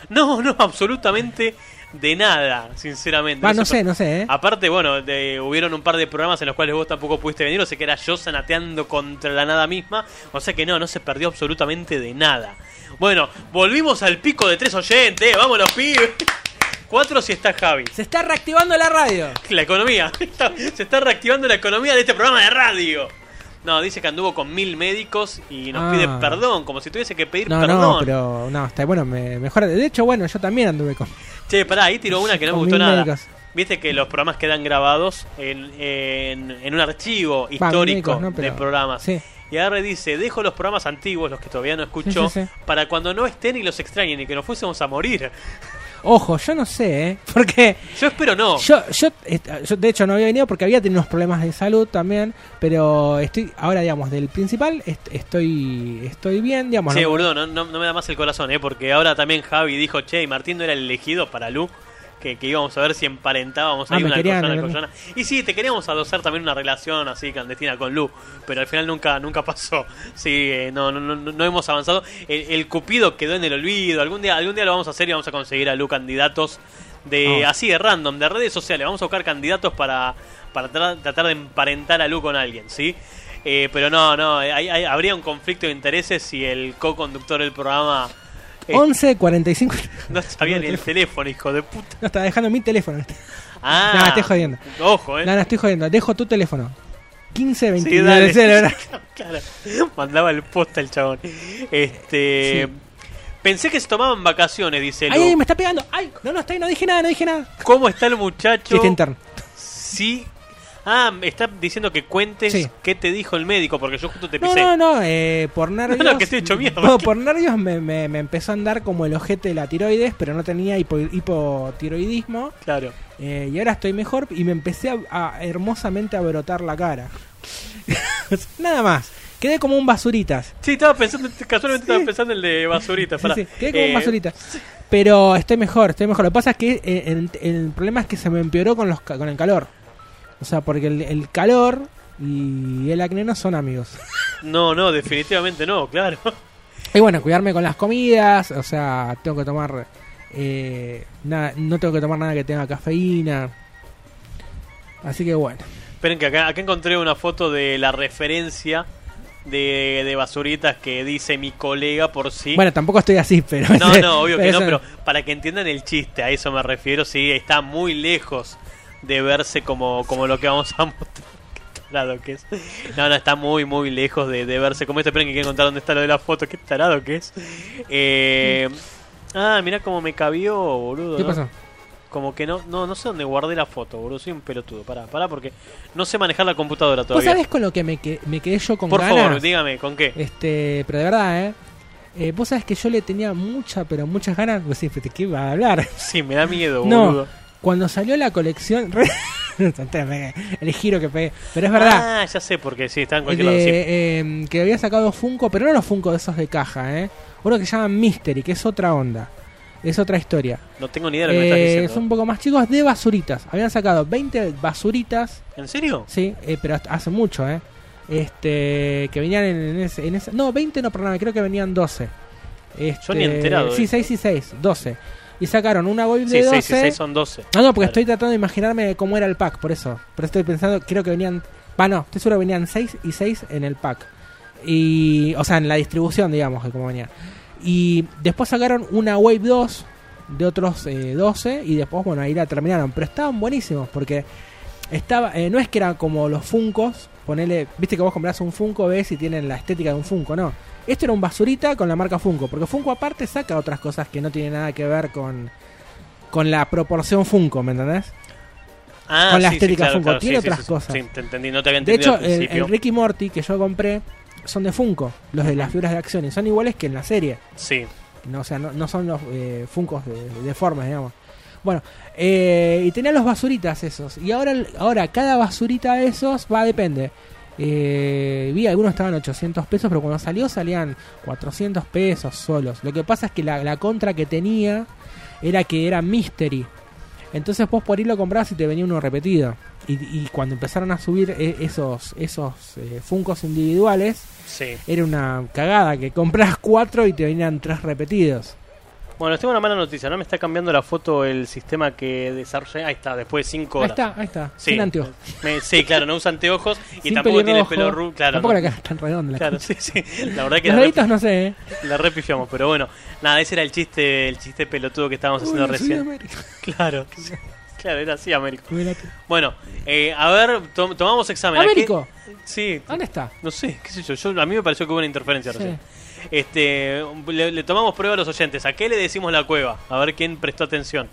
[SPEAKER 1] No, no, absolutamente de nada, sinceramente.
[SPEAKER 6] Va, no sé, no sé, ¿eh?
[SPEAKER 1] Aparte, bueno, de- hubieron un par de programas en los cuales vos tampoco pudiste venir, o sea que era yo sanateando contra la nada misma, o sea que no, no se perdió absolutamente de nada. Bueno, volvimos al pico de tres oyentes, vamos los pibes. Cuatro si está Javi.
[SPEAKER 6] Se está reactivando la radio.
[SPEAKER 1] La economía. Se está reactivando la economía de este programa de radio. No, dice que anduvo con mil médicos y nos
[SPEAKER 6] Ah.
[SPEAKER 1] pide perdón, como si tuviese que pedir
[SPEAKER 6] No,
[SPEAKER 1] perdón.
[SPEAKER 6] no, pero no, está bueno, me, mejor. De hecho, bueno, yo también anduve con.
[SPEAKER 1] Che, pará, ahí tiró una que no me gustó nada. Viste que los programas quedan grabados en, en, en un archivo histórico
[SPEAKER 6] médicos, no, pero-
[SPEAKER 1] de programas.
[SPEAKER 6] Sí.
[SPEAKER 1] Y ahora dice, dejo los programas antiguos, los que todavía no escuchó,
[SPEAKER 6] Sí, sí, sí.
[SPEAKER 1] para cuando no estén y los extrañen y que nos fuésemos a morir.
[SPEAKER 6] Ojo, yo no sé, ¿eh? Porque
[SPEAKER 1] Yo espero no.
[SPEAKER 6] yo, yo, de hecho, no había venido porque había tenido unos problemas de salud también. Pero estoy, ahora, digamos, del principal, est- estoy estoy bien, digamos.
[SPEAKER 1] Che,
[SPEAKER 6] no-
[SPEAKER 1] boludo, no, no, no me da más el corazón, ¿eh? Porque ahora también Javi dijo, che, y Martín no era el elegido para Lu. Que, que íbamos a ver si emparentábamos
[SPEAKER 6] Ah,
[SPEAKER 1] ahí
[SPEAKER 6] me
[SPEAKER 1] una collana. Y sí, te queríamos adosar también una relación así clandestina con Lu, pero al final nunca nunca pasó. Sí, eh, no, no, no, no hemos avanzado. El, el Cupido quedó en el olvido. Algún día algún día lo vamos a hacer y vamos a conseguir a Lu candidatos de
[SPEAKER 6] Ah.
[SPEAKER 1] así de random, de redes sociales. Vamos a buscar candidatos para, para tra- tratar de emparentar a Lu con alguien, ¿sí? Eh, pero no, no, hay- hay- habría un conflicto de intereses si el co-conductor del programa eh,
[SPEAKER 6] 11 45.
[SPEAKER 1] no sabía ni el teléfono, hijo de puta.
[SPEAKER 6] No, estaba dejando mi teléfono.
[SPEAKER 1] Ah,
[SPEAKER 6] No, estoy jodiendo.
[SPEAKER 1] Ojo, eh.
[SPEAKER 6] No, no, estoy jodiendo. Dejo tu teléfono. 15
[SPEAKER 1] Sí,
[SPEAKER 6] 29
[SPEAKER 1] dale.
[SPEAKER 6] cero,
[SPEAKER 1] claro. Mandaba el posta el chabón. Este.
[SPEAKER 6] Sí.
[SPEAKER 1] Pensé que se tomaban vacaciones, dice
[SPEAKER 6] Ay, ay, me está pegando. Ay, no, no, está ahí, no dije nada, no dije nada.
[SPEAKER 1] ¿Cómo está el muchacho?
[SPEAKER 6] Chiste interno.
[SPEAKER 1] Sí. Ah, me está diciendo que cuentes
[SPEAKER 6] Sí.
[SPEAKER 1] qué te dijo el médico, porque yo justo te
[SPEAKER 6] No,
[SPEAKER 1] pisé.
[SPEAKER 6] no, no, eh, por nervios.
[SPEAKER 1] No, no, que estoy hecho mierda.
[SPEAKER 6] No, por nervios me, me- me empezó a andar como el ojete de la tiroides, pero no tenía hipo- hipotiroidismo.
[SPEAKER 1] Claro.
[SPEAKER 6] eh, y ahora estoy mejor y me empecé a, a hermosamente a brotar la cara. Nada más. Quedé como un basuritas.
[SPEAKER 1] Sí, estaba pensando, casualmente
[SPEAKER 6] Sí.
[SPEAKER 1] estaba pensando en el de basurita.
[SPEAKER 6] Sí, quedé como un
[SPEAKER 1] Eh,
[SPEAKER 6] basurita. Pero estoy mejor, estoy mejor. Lo que pasa es que eh, el, el problema es que se me empeoró con, los, con el calor. O sea, porque el, el calor y el acné no son amigos.
[SPEAKER 1] No, no, definitivamente no, claro.
[SPEAKER 6] Y bueno, cuidarme con las comidas, o sea, tengo que tomar eh, nada, no tengo que tomar nada que tenga cafeína. Así que bueno.
[SPEAKER 1] Esperen que acá, acá encontré una foto de la referencia de, de basuritas que dice mi colega por sí.
[SPEAKER 6] Bueno, tampoco estoy así, pero
[SPEAKER 1] no, no, obvio que no, pero para que entiendan el chiste, a eso me refiero, sí, está muy lejos de verse como, como lo que vamos a mostrar. Qué tarado que es. No, no, está muy, muy lejos de, de verse como esto. Esperen que quiero contar dónde está lo de la foto, qué tarado que es. Eh, ah, mirá cómo me cabió, boludo.
[SPEAKER 6] ¿Qué
[SPEAKER 1] ¿no?
[SPEAKER 6] pasó?
[SPEAKER 1] Como que no, no, no sé dónde guardé la foto, boludo. Soy un pelotudo. Pará, pará, porque no sé manejar la computadora
[SPEAKER 6] ¿Vos
[SPEAKER 1] todavía.
[SPEAKER 6] sabés con lo que me, que- me quedé yo con
[SPEAKER 1] Por
[SPEAKER 6] ganas?
[SPEAKER 1] favor, dígame, ¿con qué?
[SPEAKER 6] Este, pero de verdad, ¿eh? Eh, Vos sabés que yo le tenía mucha, pero muchas ganas. Pues sí, ¿de qué iba a hablar?
[SPEAKER 1] Sí, me da miedo,
[SPEAKER 6] No,
[SPEAKER 1] boludo.
[SPEAKER 6] Cuando salió la colección. El giro que pegué. Pero es verdad.
[SPEAKER 1] Ah, ya sé, porque sí, está en
[SPEAKER 6] de,
[SPEAKER 1] cualquier lado. Sí.
[SPEAKER 6] eh, que había sacado Funko, pero no los Funko de esos de caja, ¿eh? Uno que se llama Mystery, que es otra onda. Es otra historia.
[SPEAKER 1] No tengo ni idea de lo que me estás
[SPEAKER 6] Eh,
[SPEAKER 1] diciendo.
[SPEAKER 6] son un poco más chicos de basuritas. Habían sacado 20 basuritas.
[SPEAKER 1] ¿En serio?
[SPEAKER 6] Sí, eh, pero hace mucho, ¿eh? Este, que venían en, en ese, en ese- No, 20 no, perdón, creo que venían 12. Este,
[SPEAKER 1] Yo ni enterado de
[SPEAKER 6] Sí,
[SPEAKER 1] eso.
[SPEAKER 6] 6 y 6, 12. Y sacaron una wave
[SPEAKER 1] Sí,
[SPEAKER 6] de
[SPEAKER 1] 6 y
[SPEAKER 6] 12.
[SPEAKER 1] 6 son 12.
[SPEAKER 6] No, no, porque
[SPEAKER 1] Claro.
[SPEAKER 6] estoy tratando de imaginarme cómo era el pack, por eso. Pero estoy pensando, creo que venían. Va, no, estoy seguro que venían 6 y 6 en el pack. Y. O sea, en la distribución, digamos, de cómo venía. Y después sacaron una Wave 2 de otros eh, 12. Y después, bueno, ahí la terminaron. Pero estaban buenísimos porque. Estaba, eh, no es que eran como los Funcos. Ponele, viste que vos compras un Funko, ves y tienen la estética de un Funko, no. Esto era un basurita con la marca Funko. Porque Funko aparte saca otras cosas que no tienen nada que ver con, con la proporción Funko, ¿me entendés?
[SPEAKER 1] Ah,
[SPEAKER 6] con la
[SPEAKER 1] sí, sí,
[SPEAKER 6] estética
[SPEAKER 1] claro,
[SPEAKER 6] Funko.
[SPEAKER 1] claro,
[SPEAKER 6] Tiene
[SPEAKER 1] sí,
[SPEAKER 6] otras cosas.
[SPEAKER 1] Sí, te entendí, no te había
[SPEAKER 6] De hecho, el, el Ricky Morty que yo compré son de Funko, los de las figuras de acción, y son iguales que en la serie.
[SPEAKER 1] Sí.
[SPEAKER 6] No, o sea, no, no son los eh, Funkos de, de formas, digamos. Bueno, eh, y tenía los basuritas esos. Y ahora, ahora cada basurita de esos va, depende. Eh, vi algunos estaban 800 pesos, pero cuando salió salían 400 pesos solos. Lo que pasa es que la, la contra que tenía era que era mystery. Entonces vos por ahí lo comprabas y te venía uno repetido. Y, y cuando empezaron a subir eh, esos, esos eh, Funkos individuales,
[SPEAKER 1] Sí.
[SPEAKER 6] era una cagada que compras cuatro y te venían tres repetidos.
[SPEAKER 1] Bueno, les tengo una mala noticia. No me está cambiando la foto el sistema que desarrollé. Ahí está, después de 5
[SPEAKER 6] Ahí
[SPEAKER 1] horas.
[SPEAKER 6] está, ahí está.
[SPEAKER 1] Sí.
[SPEAKER 6] Sin anteojos.
[SPEAKER 1] Me- sí, claro, no usa anteojos y
[SPEAKER 6] Sin
[SPEAKER 1] tampoco tiene pelo rubio. Claro,
[SPEAKER 6] Tampoco
[SPEAKER 1] no-
[SPEAKER 6] la cara tan redonda. la
[SPEAKER 1] Claro, sí, sí. La verdad que
[SPEAKER 6] Los
[SPEAKER 1] la,
[SPEAKER 6] deditos no sé, ¿eh?
[SPEAKER 1] la repifiamos, pero bueno. Nada, ese era el chiste, el chiste pelotudo que estábamos haciendo
[SPEAKER 6] Uy,
[SPEAKER 1] recién. Claro, claro, era así, Américo. Bueno, eh, a ver, to- tomamos examen. ¿A qué-
[SPEAKER 6] Américo,
[SPEAKER 1] Sí,
[SPEAKER 6] ¿dónde está?
[SPEAKER 1] no sé, qué sé yo, yo. A mí me pareció que hubo una interferencia
[SPEAKER 6] Sí.
[SPEAKER 1] recién. Este, le, le tomamos prueba a los oyentes. ¿A qué le decimos la cueva? A ver quién prestó atención.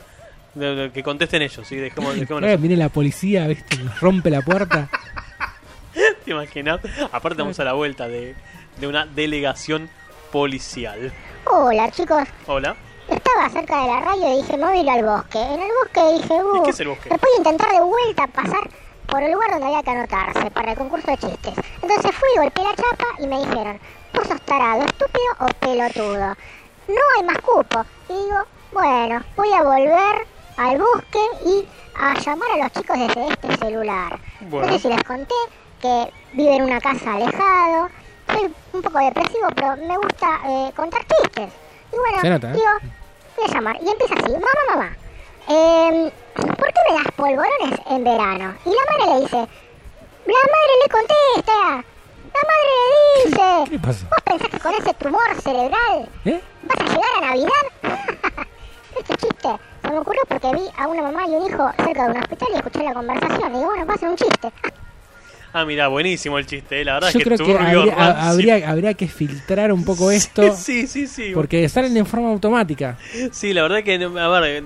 [SPEAKER 1] De- de- Que contesten ellos, ¿sí? Dejemos, dejémonos-
[SPEAKER 6] Eh, viene la policía, ¿viste? Nos rompe la puerta.
[SPEAKER 1] ¿Te imaginas? Aparte vamos a la vuelta de, de una delegación policial.
[SPEAKER 8] Hola chicos,
[SPEAKER 1] Hola.
[SPEAKER 8] estaba cerca de la radio y dije, me voy a ir al bosque. En el bosque dije, uh,
[SPEAKER 1] qué es el bosque?
[SPEAKER 8] después de intentar de vuelta pasar por el lugar donde había que anotarse para el concurso de chistes. Entonces fui, golpeé la chapa y me dijeron, vos sos tarado, estúpido o pelotudo. No hay más cupo. Y digo, bueno, voy a volver al bosque y a llamar a los chicos desde este celular.
[SPEAKER 1] Bueno.
[SPEAKER 8] No sé si les conté que vive en una casa alejado. Soy un poco depresivo, pero me gusta eh, contar chistes. Y bueno,
[SPEAKER 6] nota, ¿eh?
[SPEAKER 8] digo, voy a llamar. Y empieza así, mamá, mamá. em, ¿Por qué me das polvorones en verano? Y la madre le dice, la madre le contesta. La madre le dice,
[SPEAKER 6] ¿Qué pasa?
[SPEAKER 8] ¿vos pensás que con ese tumor cerebral
[SPEAKER 6] ¿Eh?
[SPEAKER 8] vas a llegar a Navidad? este chiste se me ocurrió porque vi a una mamá y un hijo cerca de un hospital y escuché la conversación. Y digo, bueno, va a ser un chiste.
[SPEAKER 1] Ah, mira, buenísimo el chiste, eh, la verdad
[SPEAKER 6] Yo
[SPEAKER 1] es que
[SPEAKER 6] creo que
[SPEAKER 1] turbio,
[SPEAKER 6] habría, ha- habría, habría que filtrar un poco esto.
[SPEAKER 1] Sí, sí, sí.
[SPEAKER 6] Porque salen en forma automática.
[SPEAKER 1] Sí, la verdad que, a ver,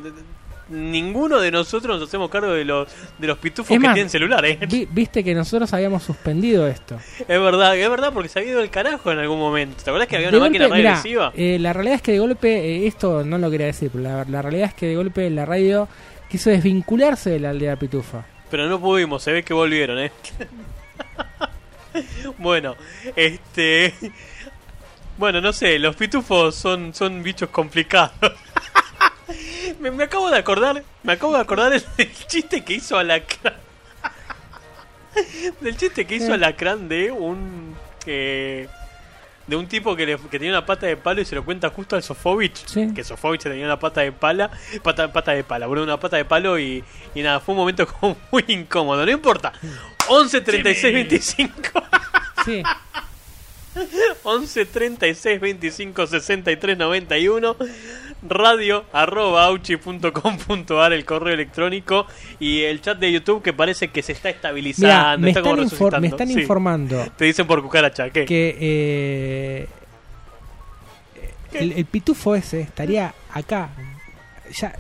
[SPEAKER 1] ninguno de nosotros nos hacemos cargo de los, de los pitufos
[SPEAKER 6] Es
[SPEAKER 1] que
[SPEAKER 6] más,
[SPEAKER 1] tienen celular, ¿eh?
[SPEAKER 6] Vi- Viste que nosotros habíamos suspendido esto.
[SPEAKER 1] Es verdad, es verdad, porque se había ido el carajo en algún momento. ¿Te acuerdas que había
[SPEAKER 6] De
[SPEAKER 1] una máquina
[SPEAKER 6] golpe, mirá, eh, la realidad es que de golpe, eh, esto no lo quería decir, pero la, la realidad es que de golpe la radio quiso desvincularse de la aldea pitufa.
[SPEAKER 1] Pero no pudimos, se ve que volvieron, ¿eh? bueno, este... Bueno, no sé, los pitufos son, son bichos complicados. me, me acabo de acordar, me acabo de acordar el, del chiste que hizo Alacrán. del chiste que hizo Alacrán de un... eh, de un tipo que, le- que tenía una pata de palo y se lo cuenta justo al Sofovich.
[SPEAKER 6] Sí.
[SPEAKER 1] Que Sofovich tenía una pata de pala. Pata, pata de pala, bueno, una pata de palo y, y nada, fue un momento como muy incómodo. No importa. 11 36 25.
[SPEAKER 6] Sí,
[SPEAKER 1] 11 36 25 63 91 radio arroba el correo electrónico y el chat de YouTube que parece que se está estabilizando
[SPEAKER 6] me
[SPEAKER 1] está
[SPEAKER 6] están,
[SPEAKER 1] como
[SPEAKER 6] infor-
[SPEAKER 1] resucitando.
[SPEAKER 6] me están
[SPEAKER 1] Sí.
[SPEAKER 6] informando
[SPEAKER 1] te dicen por cucaracha ¿qué?
[SPEAKER 6] que eh, el, el pitufo ese estaría acá, ya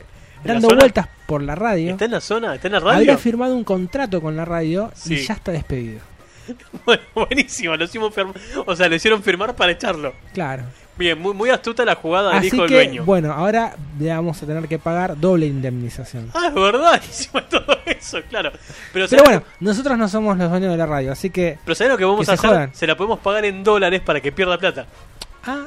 [SPEAKER 6] dando vueltas por la radio.
[SPEAKER 1] está en la zona está en la radio
[SPEAKER 6] Habría firmado un contrato con la radio y ya está despedido.
[SPEAKER 1] bueno, buenísimo lo hicimos o sea le hicieron firmar para echarlo
[SPEAKER 6] Claro.
[SPEAKER 1] Bien muy, muy astuta la jugada del
[SPEAKER 6] Así
[SPEAKER 1] hijo del
[SPEAKER 6] que,
[SPEAKER 1] dueño
[SPEAKER 6] bueno, ahora le vamos a tener que pagar doble indemnización.
[SPEAKER 1] ah es verdad hicimos todo eso claro pero,
[SPEAKER 6] Pero
[SPEAKER 1] ¿sabes
[SPEAKER 6] bueno, nosotros no somos los dueños de la radio, así que...
[SPEAKER 1] pero ¿sabes lo que vamos
[SPEAKER 6] que
[SPEAKER 1] a
[SPEAKER 6] se
[SPEAKER 1] hacer?
[SPEAKER 6] jodan.
[SPEAKER 1] se la podemos pagar en dólares para que pierda plata
[SPEAKER 6] Ah,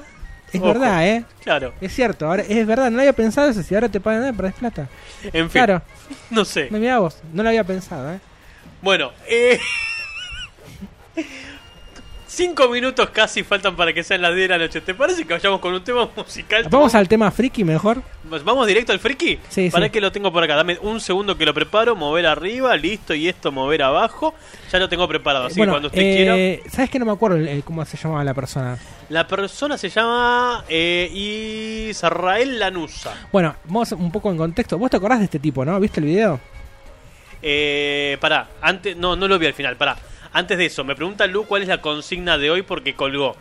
[SPEAKER 6] es
[SPEAKER 1] Ojo.
[SPEAKER 6] verdad, ¿eh?
[SPEAKER 1] claro
[SPEAKER 6] Es cierto, ahora es verdad, no había pensado eso, si ahora te pagan nada, perdés plata.
[SPEAKER 1] en fin
[SPEAKER 6] Claro,
[SPEAKER 1] no sé
[SPEAKER 6] me mirá vos, no lo había pensado, ¿eh?
[SPEAKER 1] Bueno, eh... Cinco minutos casi faltan para que sean las 10 de la noche. ¿Te parece que vayamos con un tema musical?
[SPEAKER 6] Vamos al tema friki mejor.
[SPEAKER 1] ¿Vamos directo al friki?
[SPEAKER 6] Sí,
[SPEAKER 1] Para
[SPEAKER 6] sí.
[SPEAKER 1] que lo tengo por acá. Dame un segundo que lo preparo. Mover arriba, listo. Y esto, mover abajo. Ya lo tengo preparado. Así
[SPEAKER 6] bueno,
[SPEAKER 1] que cuando usted
[SPEAKER 6] eh,
[SPEAKER 1] quiera.
[SPEAKER 6] ¿sabes que no me acuerdo el- el- cómo se llamaba la persona?
[SPEAKER 1] La persona se llama eh, Israel Lanusa.
[SPEAKER 6] Bueno, vamos un poco en contexto. ¿Vos te acordás de este tipo, no? ¿Viste el video?
[SPEAKER 1] Eh, pará, antes, no, no lo vi al final, pará. Antes de eso, me pregunta Lu cuál es la consigna de hoy porque colgó.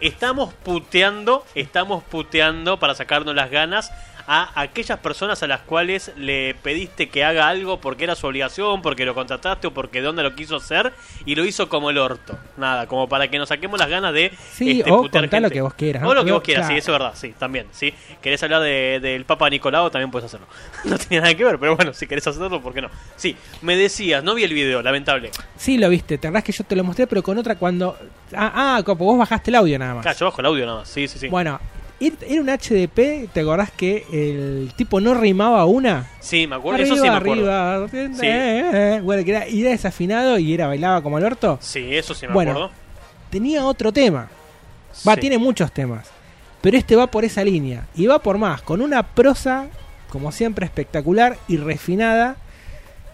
[SPEAKER 1] Estamos puteando, estamos puteando para sacarnos las ganas a aquellas personas a las cuales le pediste que haga algo porque era su obligación, porque lo contrataste o porque de dónde lo quiso hacer y lo hizo como el orto. Nada, como para que nos saquemos las ganas de
[SPEAKER 6] Sí,
[SPEAKER 1] este,
[SPEAKER 6] o
[SPEAKER 1] putear
[SPEAKER 6] lo que vos quieras, ¿no?
[SPEAKER 1] O lo que vos quieras,
[SPEAKER 6] claro.
[SPEAKER 1] sí, eso es verdad, sí, también, sí. ¿Querés hablar de- del Papa Nicolau? También puedes hacerlo. No tenía nada que ver, pero bueno, si querés hacerlo, ¿por qué no? Sí, me decías, no vi el video, lamentable.
[SPEAKER 6] Sí, lo viste. Te acordás que yo te lo mostré, pero con otra cuando. Ah, ah copo, vos bajaste el audio nada más.
[SPEAKER 1] Claro, yo bajo el audio nada más, sí, sí, sí.
[SPEAKER 6] Bueno, era un HDP. ¿Te acordás que el tipo no rimaba una?
[SPEAKER 1] Sí, me acuerdo, eso sí me acuerdo.
[SPEAKER 6] arriba.
[SPEAKER 1] Sí.
[SPEAKER 6] eh, eh. Bueno, que era, y era desafinado y era bailaba como el orto.
[SPEAKER 1] Sí, eso sí me
[SPEAKER 6] Bueno,
[SPEAKER 1] acuerdo.
[SPEAKER 6] Tenía otro tema. Va,
[SPEAKER 1] Sí.
[SPEAKER 6] tiene muchos temas. Pero este va por esa línea. Y va por más. Con una prosa, como siempre, espectacular y refinada.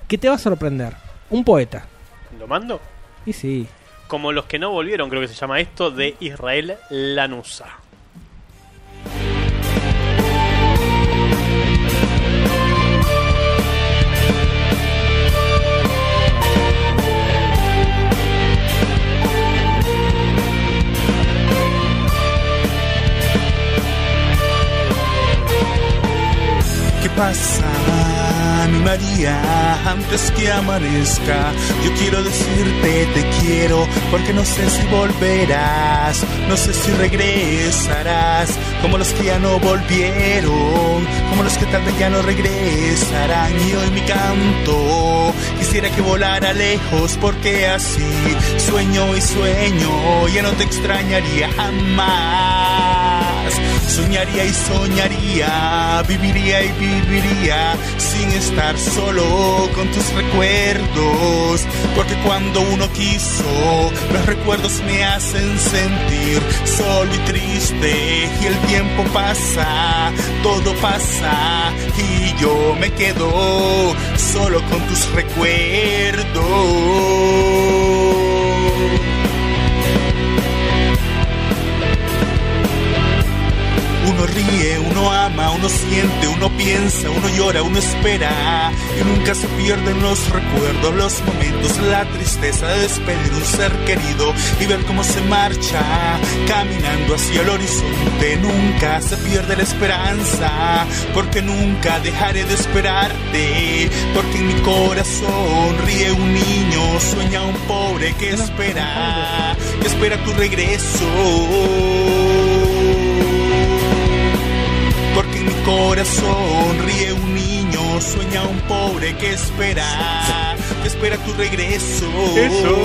[SPEAKER 6] Que te va a sorprender. Un poeta.
[SPEAKER 1] ¿Lo mando?
[SPEAKER 6] Y sí.
[SPEAKER 1] Como los que no volvieron, creo que se llama esto, de Israel Lanusa.
[SPEAKER 9] ¿Qué pasa, mi María? Antes que amanezca, yo quiero decirte te quiero, porque no sé si volverás, no sé si regresarás, como los que ya no volvieron, como los que tal vez ya no regresarán. Y hoy mi canto, quisiera que volara lejos, porque así sueño y sueño, ya no te extrañaría jamás. Soñaría y soñaría, viviría y viviría sin estar solo con tus recuerdos. Porque cuando uno quiso, los recuerdos me hacen sentir solo y triste. Y el tiempo pasa, todo pasa y yo me quedo solo con tus recuerdos. Uno ríe, uno ama, uno siente, uno piensa, uno llora, uno espera. Y nunca se pierden los recuerdos, los momentos, la tristeza de despedir un ser querido y ver cómo se marcha caminando hacia el horizonte. Nunca se pierde la esperanza, porque nunca dejaré de esperarte. Porque en mi corazón ríe un niño, sueña un pobre que espera, que espera tu regreso corazón ríe un niño, sueña un pobre que espera, que espera tu regreso.
[SPEAKER 1] Eso.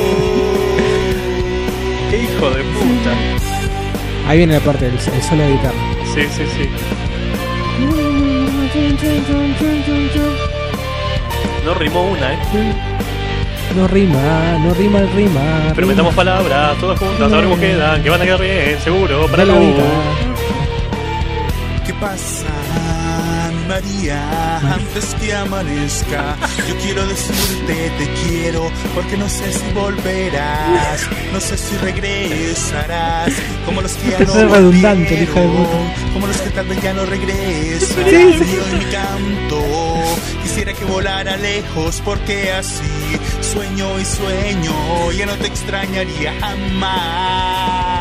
[SPEAKER 1] ¡Qué hijo de puta!
[SPEAKER 6] Ahí viene la parte del el solo de guitarra.
[SPEAKER 1] Sí, sí, sí. No rimó una, ¿eh?
[SPEAKER 6] No rima, no rima el rima.
[SPEAKER 1] Pero
[SPEAKER 6] rima.
[SPEAKER 1] metamos palabras, todas juntas, sabremos que quedan, que van a quedar bien, seguro, para
[SPEAKER 6] la vida.
[SPEAKER 9] ¿Qué pasa, María? Antes que amanezca, yo quiero decirte te quiero, porque no sé si volverás, no sé si regresarás, como los que ya no volvieron, como los que tal vez ya no mi canto, quisiera que volara lejos, porque así sueño y sueño, ya no te extrañaría jamás.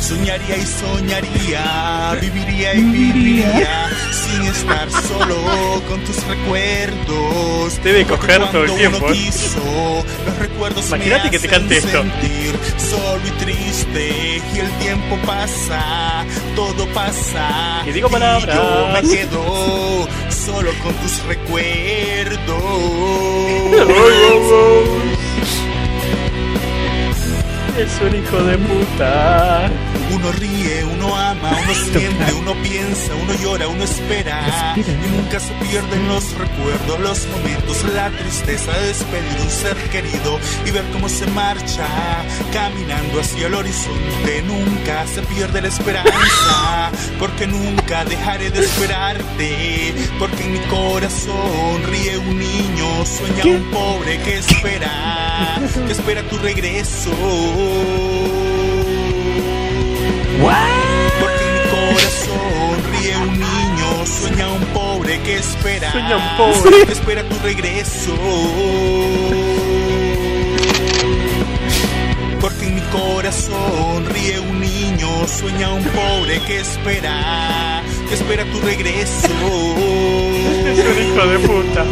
[SPEAKER 9] Soñaría y soñaría, viviría y viviría sin estar solo con tus recuerdos.
[SPEAKER 1] Debe coger todo el tiempo, ¿eh?
[SPEAKER 9] quiso, los recuerdos
[SPEAKER 1] Imagínate que te cante esto.
[SPEAKER 9] solo y triste y el tiempo pasa, todo pasa.
[SPEAKER 1] Y digo
[SPEAKER 9] yo
[SPEAKER 1] palabras.
[SPEAKER 9] me quedo solo con tus recuerdos.
[SPEAKER 1] Es un hijo de puta.
[SPEAKER 9] Uno ríe, uno ama, uno siente, uno piensa, uno llora, uno espera. Y nunca se pierden los recuerdos, los momentos, la tristeza de despedir un ser querido y ver cómo se marcha caminando hacia el horizonte. Nunca se pierde la esperanza, porque nunca dejaré de esperarte. Porque en mi corazón ríe un niño, sueña un pobre que espera, que espera tu regreso. Porque en mi corazón ríe un niño, sueña un pobre que espera,
[SPEAKER 1] Sueña un pobre.
[SPEAKER 9] que espera tu regreso. Porque en mi corazón ríe un niño, sueña un pobre que espera, que espera tu regreso.
[SPEAKER 1] Es un hijo de puta.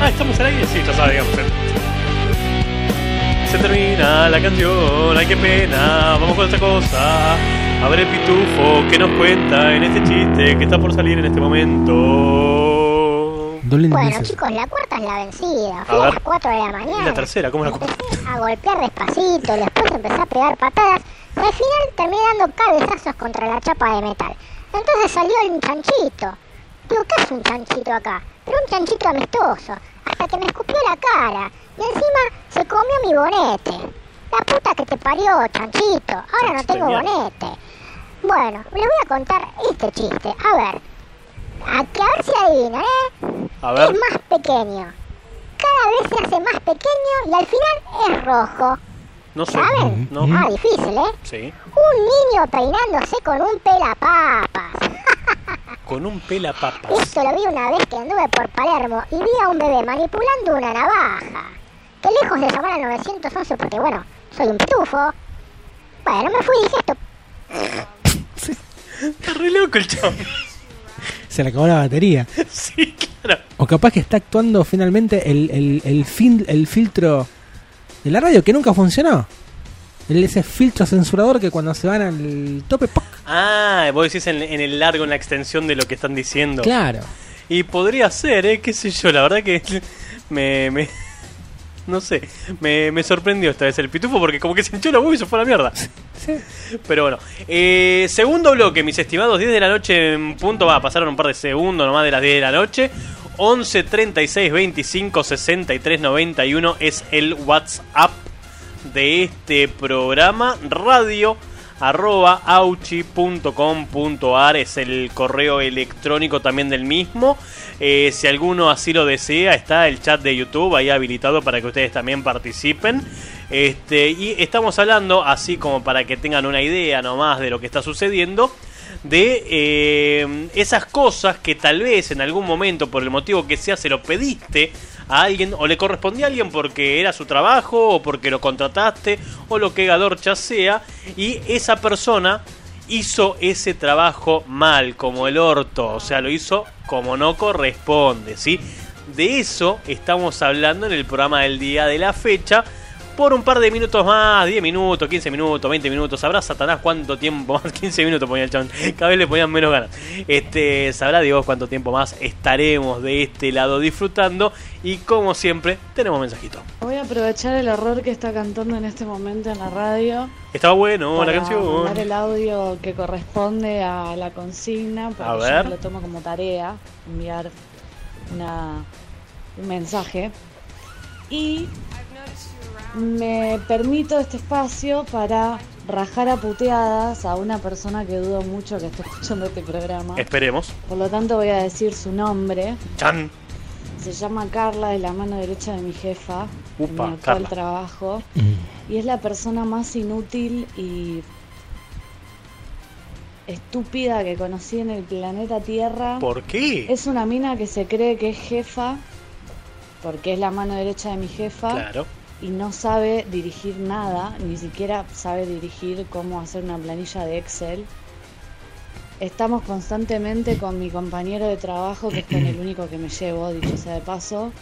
[SPEAKER 1] Ah, estamos al aire, sí, ya sabíamos. Se termina la canción, ay qué pena, vamos con otra cosa. A ver el pitufo que nos cuenta en este chiste que está por salir en este momento.
[SPEAKER 8] Bueno, chicos, la cuarta es la vencida. Fui
[SPEAKER 1] A
[SPEAKER 8] a, las 4 de la
[SPEAKER 1] Y
[SPEAKER 8] mañana.
[SPEAKER 1] la tercera, ¿cómo la cu-
[SPEAKER 8] Empecé a golpear despacito, después empecé a pegar patadas y al final terminé dando cabezazos contra la chapa de metal. Entonces salió un chanchito. Digo, ¿qué es un chanchito acá? Pero un chanchito amistoso. Hasta que me escupió la cara. Y encima se comió mi bonete. La puta que te parió, chanchito. Ahora no tengo bonete. Bueno, les voy a contar este chiste. A ver. A, que a ver si adivinan, ¿eh?
[SPEAKER 1] A ver.
[SPEAKER 8] Es más pequeño. Cada vez se hace más pequeño y al final es rojo.
[SPEAKER 1] No sé.
[SPEAKER 8] ¿Saben?
[SPEAKER 1] No.
[SPEAKER 8] Ah, difícil, ¿eh?
[SPEAKER 1] Sí.
[SPEAKER 8] Un niño peinándose con un pelapapas.
[SPEAKER 1] Con un pela papas.
[SPEAKER 8] Esto lo vi una vez que anduve por Palermo y vi a un bebé manipulando una navaja. Que lejos de llamar al 911 porque, bueno, soy un pitufo. Bueno, me fui y dije esto.
[SPEAKER 1] Está re loco el chabón.
[SPEAKER 6] Se le acabó la batería.
[SPEAKER 1] Sí, claro.
[SPEAKER 6] O capaz que está actuando finalmente el, el, el, fin- el filtro de la radio que nunca funcionó. El, ese filtro censurador que cuando se van al tope, ¡poc!
[SPEAKER 1] Ah, vos decís en, en el largo, en la extensión de lo que están diciendo.
[SPEAKER 6] Claro.
[SPEAKER 1] Y podría ser, ¿eh? ¿Qué sé yo? La verdad que me... me no sé, me, me sorprendió esta vez el pitufo porque como que se hinchó la voz y se fue a la mierda. Pero bueno, eh, segundo bloque, mis estimados, 10 de la noche en punto, va, pasaron un par de segundos nomás de las 10 de la noche. 11 36 25 63 91 es el WhatsApp de este programa. Radio arroba es el correo electrónico también del mismo. Eh, si alguno así lo desea, está el chat de YouTube ahí habilitado para que ustedes también participen. Este, y estamos hablando, así como para que tengan una idea nomás de lo que está sucediendo, de eh, esas cosas que tal vez en algún momento, por el motivo que sea, se lo pediste a alguien o le correspondía a alguien porque era su trabajo o porque lo contrataste o lo que gadorcha sea y esa persona hizo ese trabajo mal, como el orto, o sea, lo hizo como no corresponde, ¿sí? De eso estamos hablando en el programa del día de la fecha. Por un par de minutos más, 10 minutos, 15 minutos, 20 minutos, sabrá Satanás cuánto tiempo más, 15 minutos ponía el chabón, cada vez le ponían menos ganas. Este, sabrá Dios cuánto tiempo más estaremos de este lado disfrutando y como siempre, tenemos mensajito.
[SPEAKER 10] Voy a aprovechar el error que está cantando en este momento en la radio.
[SPEAKER 1] Estaba bueno la
[SPEAKER 10] para
[SPEAKER 1] canción.
[SPEAKER 10] mandar el audio que corresponde a la consigna, porque
[SPEAKER 1] A ver.
[SPEAKER 10] lo tomo como tarea, enviar una, un mensaje. Y me permito este espacio para rajar a puteadas a una persona que dudo mucho que esté escuchando este programa.
[SPEAKER 1] Esperemos.
[SPEAKER 10] Por lo tanto voy a decir su nombre.
[SPEAKER 1] Chan.
[SPEAKER 10] Se llama Carla, es la mano derecha de mi jefa en
[SPEAKER 1] Upa,
[SPEAKER 10] mi actual
[SPEAKER 1] Carla.
[SPEAKER 10] trabajo. Y es la persona más inútil y estúpida que conocí en el planeta Tierra.
[SPEAKER 1] ¿Por qué?
[SPEAKER 10] Es una mina que se cree que es jefa, porque es la mano derecha de mi jefa.
[SPEAKER 1] Claro.
[SPEAKER 10] Y no sabe dirigir nada, ni siquiera sabe dirigir cómo hacer una planilla de Excel. Estamos constantemente con mi compañero de trabajo, que es con el único que me llevo, dicho sea de paso,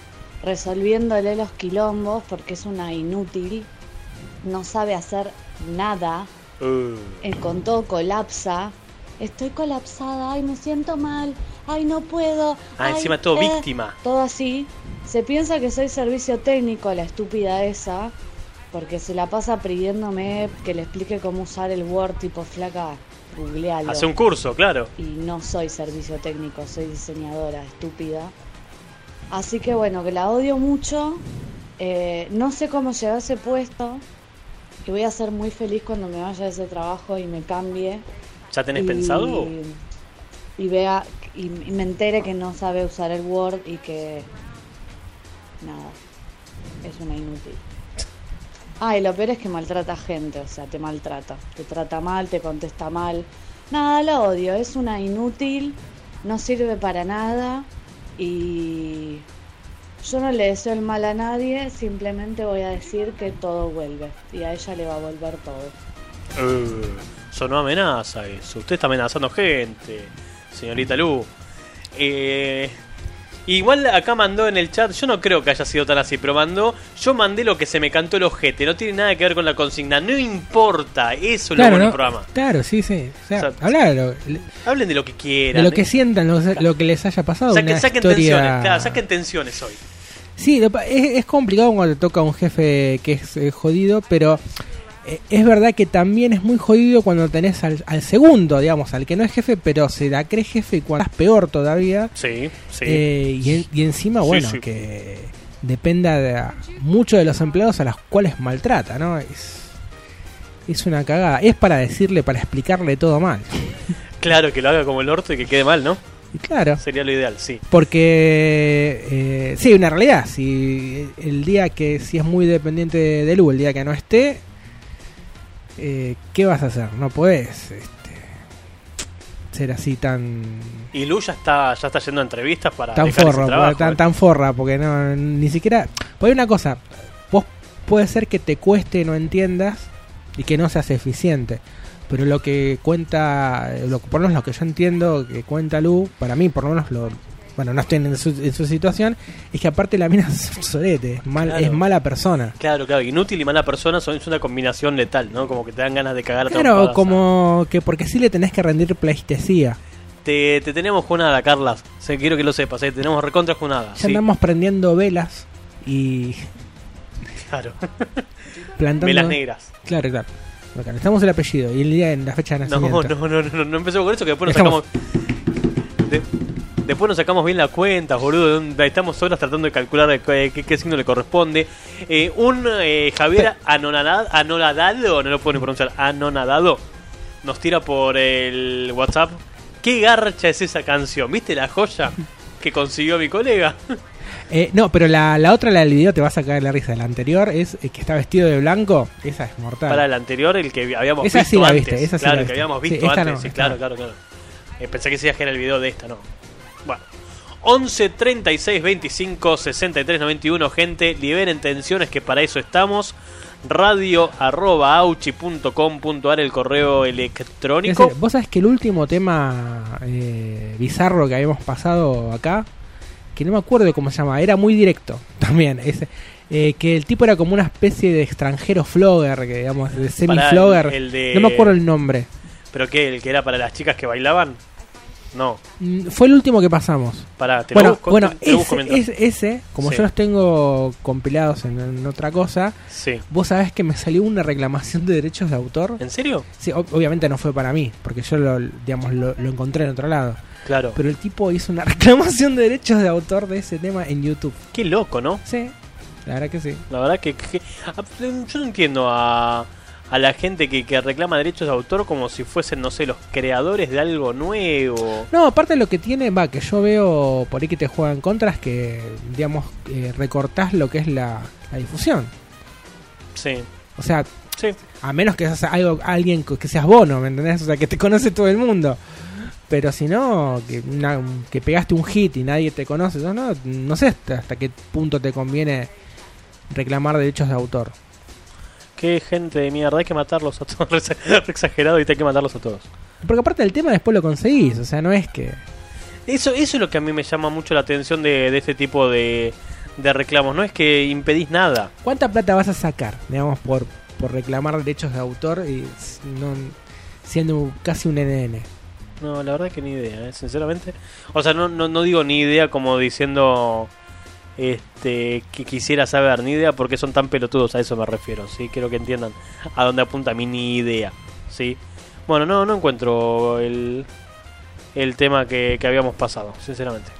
[SPEAKER 10] resolviéndole los quilombos porque es una inútil, no sabe hacer nada,
[SPEAKER 1] Uh,
[SPEAKER 10] eh, con todo colapsa. Estoy colapsada, ay, me siento mal, ay, no puedo.
[SPEAKER 1] Ah,
[SPEAKER 10] ay,
[SPEAKER 1] encima todo
[SPEAKER 10] eh".
[SPEAKER 1] víctima.
[SPEAKER 10] Todo así. Se piensa que soy servicio técnico, la estúpida esa, porque se la pasa pidiéndome que le explique cómo usar el Word tipo flaca, googlealo.
[SPEAKER 1] Hace un curso, claro.
[SPEAKER 10] Y no soy servicio técnico, soy diseñadora, estúpida. Así que bueno, que la odio mucho. eh, no sé cómo llegar a ese puesto. Y voy a ser muy feliz cuando me vaya de ese trabajo y me cambie.
[SPEAKER 1] ¿Ya tenés
[SPEAKER 10] Y-
[SPEAKER 1] pensado?
[SPEAKER 10] Y vea y, y me entere que no sabe usar el Word y que nada, es una inútil. Ah, y lo peor es que maltrata gente, o sea, te maltrata. Te trata mal, te contesta mal. Nada, lo odio, es una inútil, no sirve para nada y yo no le deseo el mal a nadie, simplemente voy a decir que todo vuelve y a ella le va a volver todo.
[SPEAKER 1] Uh, eso no amenaza eso. Usted está amenazando gente, señorita Lu. Eh, igual acá mandó en el chat, yo no creo que haya sido tan así, pero mandó, yo mandé lo que se me cantó el ojete, no tiene nada que ver con la consigna, no importa, eso es lo
[SPEAKER 6] Claro,
[SPEAKER 1] bueno
[SPEAKER 6] ¿no?
[SPEAKER 1] del programa.
[SPEAKER 6] Claro, sí, sí. O sea,
[SPEAKER 1] O sea,
[SPEAKER 6] habla de lo,
[SPEAKER 1] Hablen de lo que
[SPEAKER 6] de
[SPEAKER 1] quieran.
[SPEAKER 6] lo que
[SPEAKER 1] ¿eh?
[SPEAKER 6] sientan, lo, lo que les haya pasado.
[SPEAKER 1] Saquen,
[SPEAKER 6] una
[SPEAKER 1] saquen
[SPEAKER 6] historia...
[SPEAKER 1] tensiones, claro, saquen tensiones hoy.
[SPEAKER 6] Sí, lo es, es complicado cuando te toca un jefe que es eh, jodido, pero es verdad que también es muy jodido cuando tenés al, al segundo, digamos, al que no es jefe, pero se la cree jefe y cuando es peor todavía.
[SPEAKER 1] Sí, sí.
[SPEAKER 6] Eh, y, en- y encima, bueno,
[SPEAKER 1] sí.
[SPEAKER 6] que dependa de mucho de los empleados a los cuales maltrata, ¿no? Es, es una cagada. Es para decirle, para explicarle todo mal.
[SPEAKER 1] Claro, que lo haga como el orto y que quede mal, ¿no?
[SPEAKER 6] Claro.
[SPEAKER 1] Sería lo ideal, sí.
[SPEAKER 6] Porque, eh, sí, una realidad, si el día que, si es muy dependiente de Lu, el día que no esté, eh, ¿qué vas a hacer? No podés este, ser así tan
[SPEAKER 1] Y Lu ya está, ya está a entrevistas para
[SPEAKER 6] tan
[SPEAKER 1] trabajo,
[SPEAKER 6] porque- tan,
[SPEAKER 1] ¿eh?
[SPEAKER 6] tan forra, porque no, ni siquiera... Pues hay una cosa, vos puede ser que te cueste, no entiendas y que no seas eficiente. Pero lo que cuenta, lo, por lo menos lo que yo entiendo que cuenta Lu, para mí por lo menos lo... Bueno, no estoy en su, en su situación, es que aparte la mina es un sorete, es, mal,
[SPEAKER 1] Claro.
[SPEAKER 6] es mala persona.
[SPEAKER 1] Claro, claro, inútil y mala persona son es una combinación letal, ¿no? Como que te dan ganas de cagar a
[SPEAKER 6] Claro, como que porque sí le tenés que rendir pleistesía.
[SPEAKER 1] Te, te tenemos junada, Carlas. Sí, quiero que lo sepas, ¿eh? tenemos recontra junada.
[SPEAKER 6] Ya
[SPEAKER 1] ¿sí?
[SPEAKER 6] andamos prendiendo velas y
[SPEAKER 1] Claro.
[SPEAKER 6] plantando...
[SPEAKER 1] Velas negras.
[SPEAKER 6] Claro, claro. Bacán. Estamos el apellido y el día en la fecha de
[SPEAKER 1] No,
[SPEAKER 6] nacimiento.
[SPEAKER 1] no, no, no, no empecemos con eso que después nos sacamos. de- después nos sacamos bien la cuenta, boludo. Estamos horas tratando de calcular qué, qué- qué signo le corresponde. Eh, un eh, Javier anonadado, anonadado, no lo puedo ni pronunciar, anonadado, nos tira por el WhatsApp. ¿Qué garcha es esa canción? ¿Viste la joya que consiguió mi colega?
[SPEAKER 6] Eh, no, pero la, la otra, la del video, te va a sacar la risa. La anterior es eh, que está vestido de blanco. Esa es mortal.
[SPEAKER 1] Para el anterior, el que habíamos
[SPEAKER 6] Esa
[SPEAKER 1] visto
[SPEAKER 6] sí la
[SPEAKER 1] antes.
[SPEAKER 6] viste, esa sí
[SPEAKER 1] claro,
[SPEAKER 6] la
[SPEAKER 1] que
[SPEAKER 6] viste.
[SPEAKER 1] habíamos
[SPEAKER 6] Sí,
[SPEAKER 1] visto antes.
[SPEAKER 6] no,
[SPEAKER 1] sí, claro,
[SPEAKER 6] no.
[SPEAKER 1] claro, claro. Eh, pensé que decías que era el video de esta, no. Bueno. 11 36 25 63 91 gente liberen tensiones que para eso estamos radio arroba auchi.com.ar el correo electrónico
[SPEAKER 6] decir, Vos sabés que el último tema eh, bizarro que habíamos pasado acá, que no me acuerdo cómo se llama, era muy directo también. ese, eh, que el tipo era como una especie de extranjero flogger, que digamos, de semi-flogger. No me acuerdo el nombre.
[SPEAKER 1] pero qué el que era para las chicas que bailaban no
[SPEAKER 6] Mm, Fue el último que pasamos.
[SPEAKER 1] para te
[SPEAKER 6] bueno,
[SPEAKER 1] lo busco,
[SPEAKER 6] bueno
[SPEAKER 1] te- te lo busco
[SPEAKER 6] ese,
[SPEAKER 1] mientras.
[SPEAKER 6] ese, ese, como
[SPEAKER 1] Sí.
[SPEAKER 6] yo los tengo compilados en, en otra cosa,
[SPEAKER 1] sí
[SPEAKER 6] vos sabés que me salió una reclamación de derechos de autor.
[SPEAKER 1] ¿en serio?
[SPEAKER 6] Sí, ob- obviamente no fue para mí, porque yo lo, digamos, lo, lo encontré en otro lado.
[SPEAKER 1] claro
[SPEAKER 6] Pero el tipo hizo una reclamación de derechos de autor de ese tema en YouTube.
[SPEAKER 1] qué loco ¿no?
[SPEAKER 6] Sí, la verdad que sí.
[SPEAKER 1] La verdad que, que- a- yo no entiendo a, a la gente que, que reclama derechos de autor como si fuesen, no sé, los creadores de algo nuevo.
[SPEAKER 6] No, aparte lo que tiene, va, que yo veo por ahí que te juegan contra es que, digamos, eh, recortás lo que es la, la difusión.
[SPEAKER 1] Sí,
[SPEAKER 6] O sea,
[SPEAKER 1] sí.
[SPEAKER 6] a menos que seas algo, alguien que seas bono, ¿me entendés? O sea, que te conoce todo el mundo. Pero si no, que, una- que pegaste un hit y nadie te conoce, no, no, no sé hasta, hasta qué punto te conviene reclamar derechos de autor.
[SPEAKER 1] Qué gente de mierda, hay que matarlos a todos. Re exagerado y hay que matarlos a todos.
[SPEAKER 6] Porque aparte del tema después lo conseguís, o sea, no es que...
[SPEAKER 1] Eso, eso es lo que a mí me llama mucho la atención de, de este tipo de, de reclamos. No es que impedís nada.
[SPEAKER 6] ¿Cuánta plata vas a sacar, digamos, por, por reclamar derechos de autor y no, siendo casi un NN?
[SPEAKER 1] No, la verdad que ni idea, ¿eh? sinceramente. O sea, no, no, no digo ni idea como diciendo este que quisiera saber, ni idea porque son tan pelotudos, a eso me refiero, ¿sí? Quiero que entiendan a dónde apunta mi ni idea, ¿sí? Bueno, no, no encuentro el, el tema que, que habíamos pasado, sinceramente.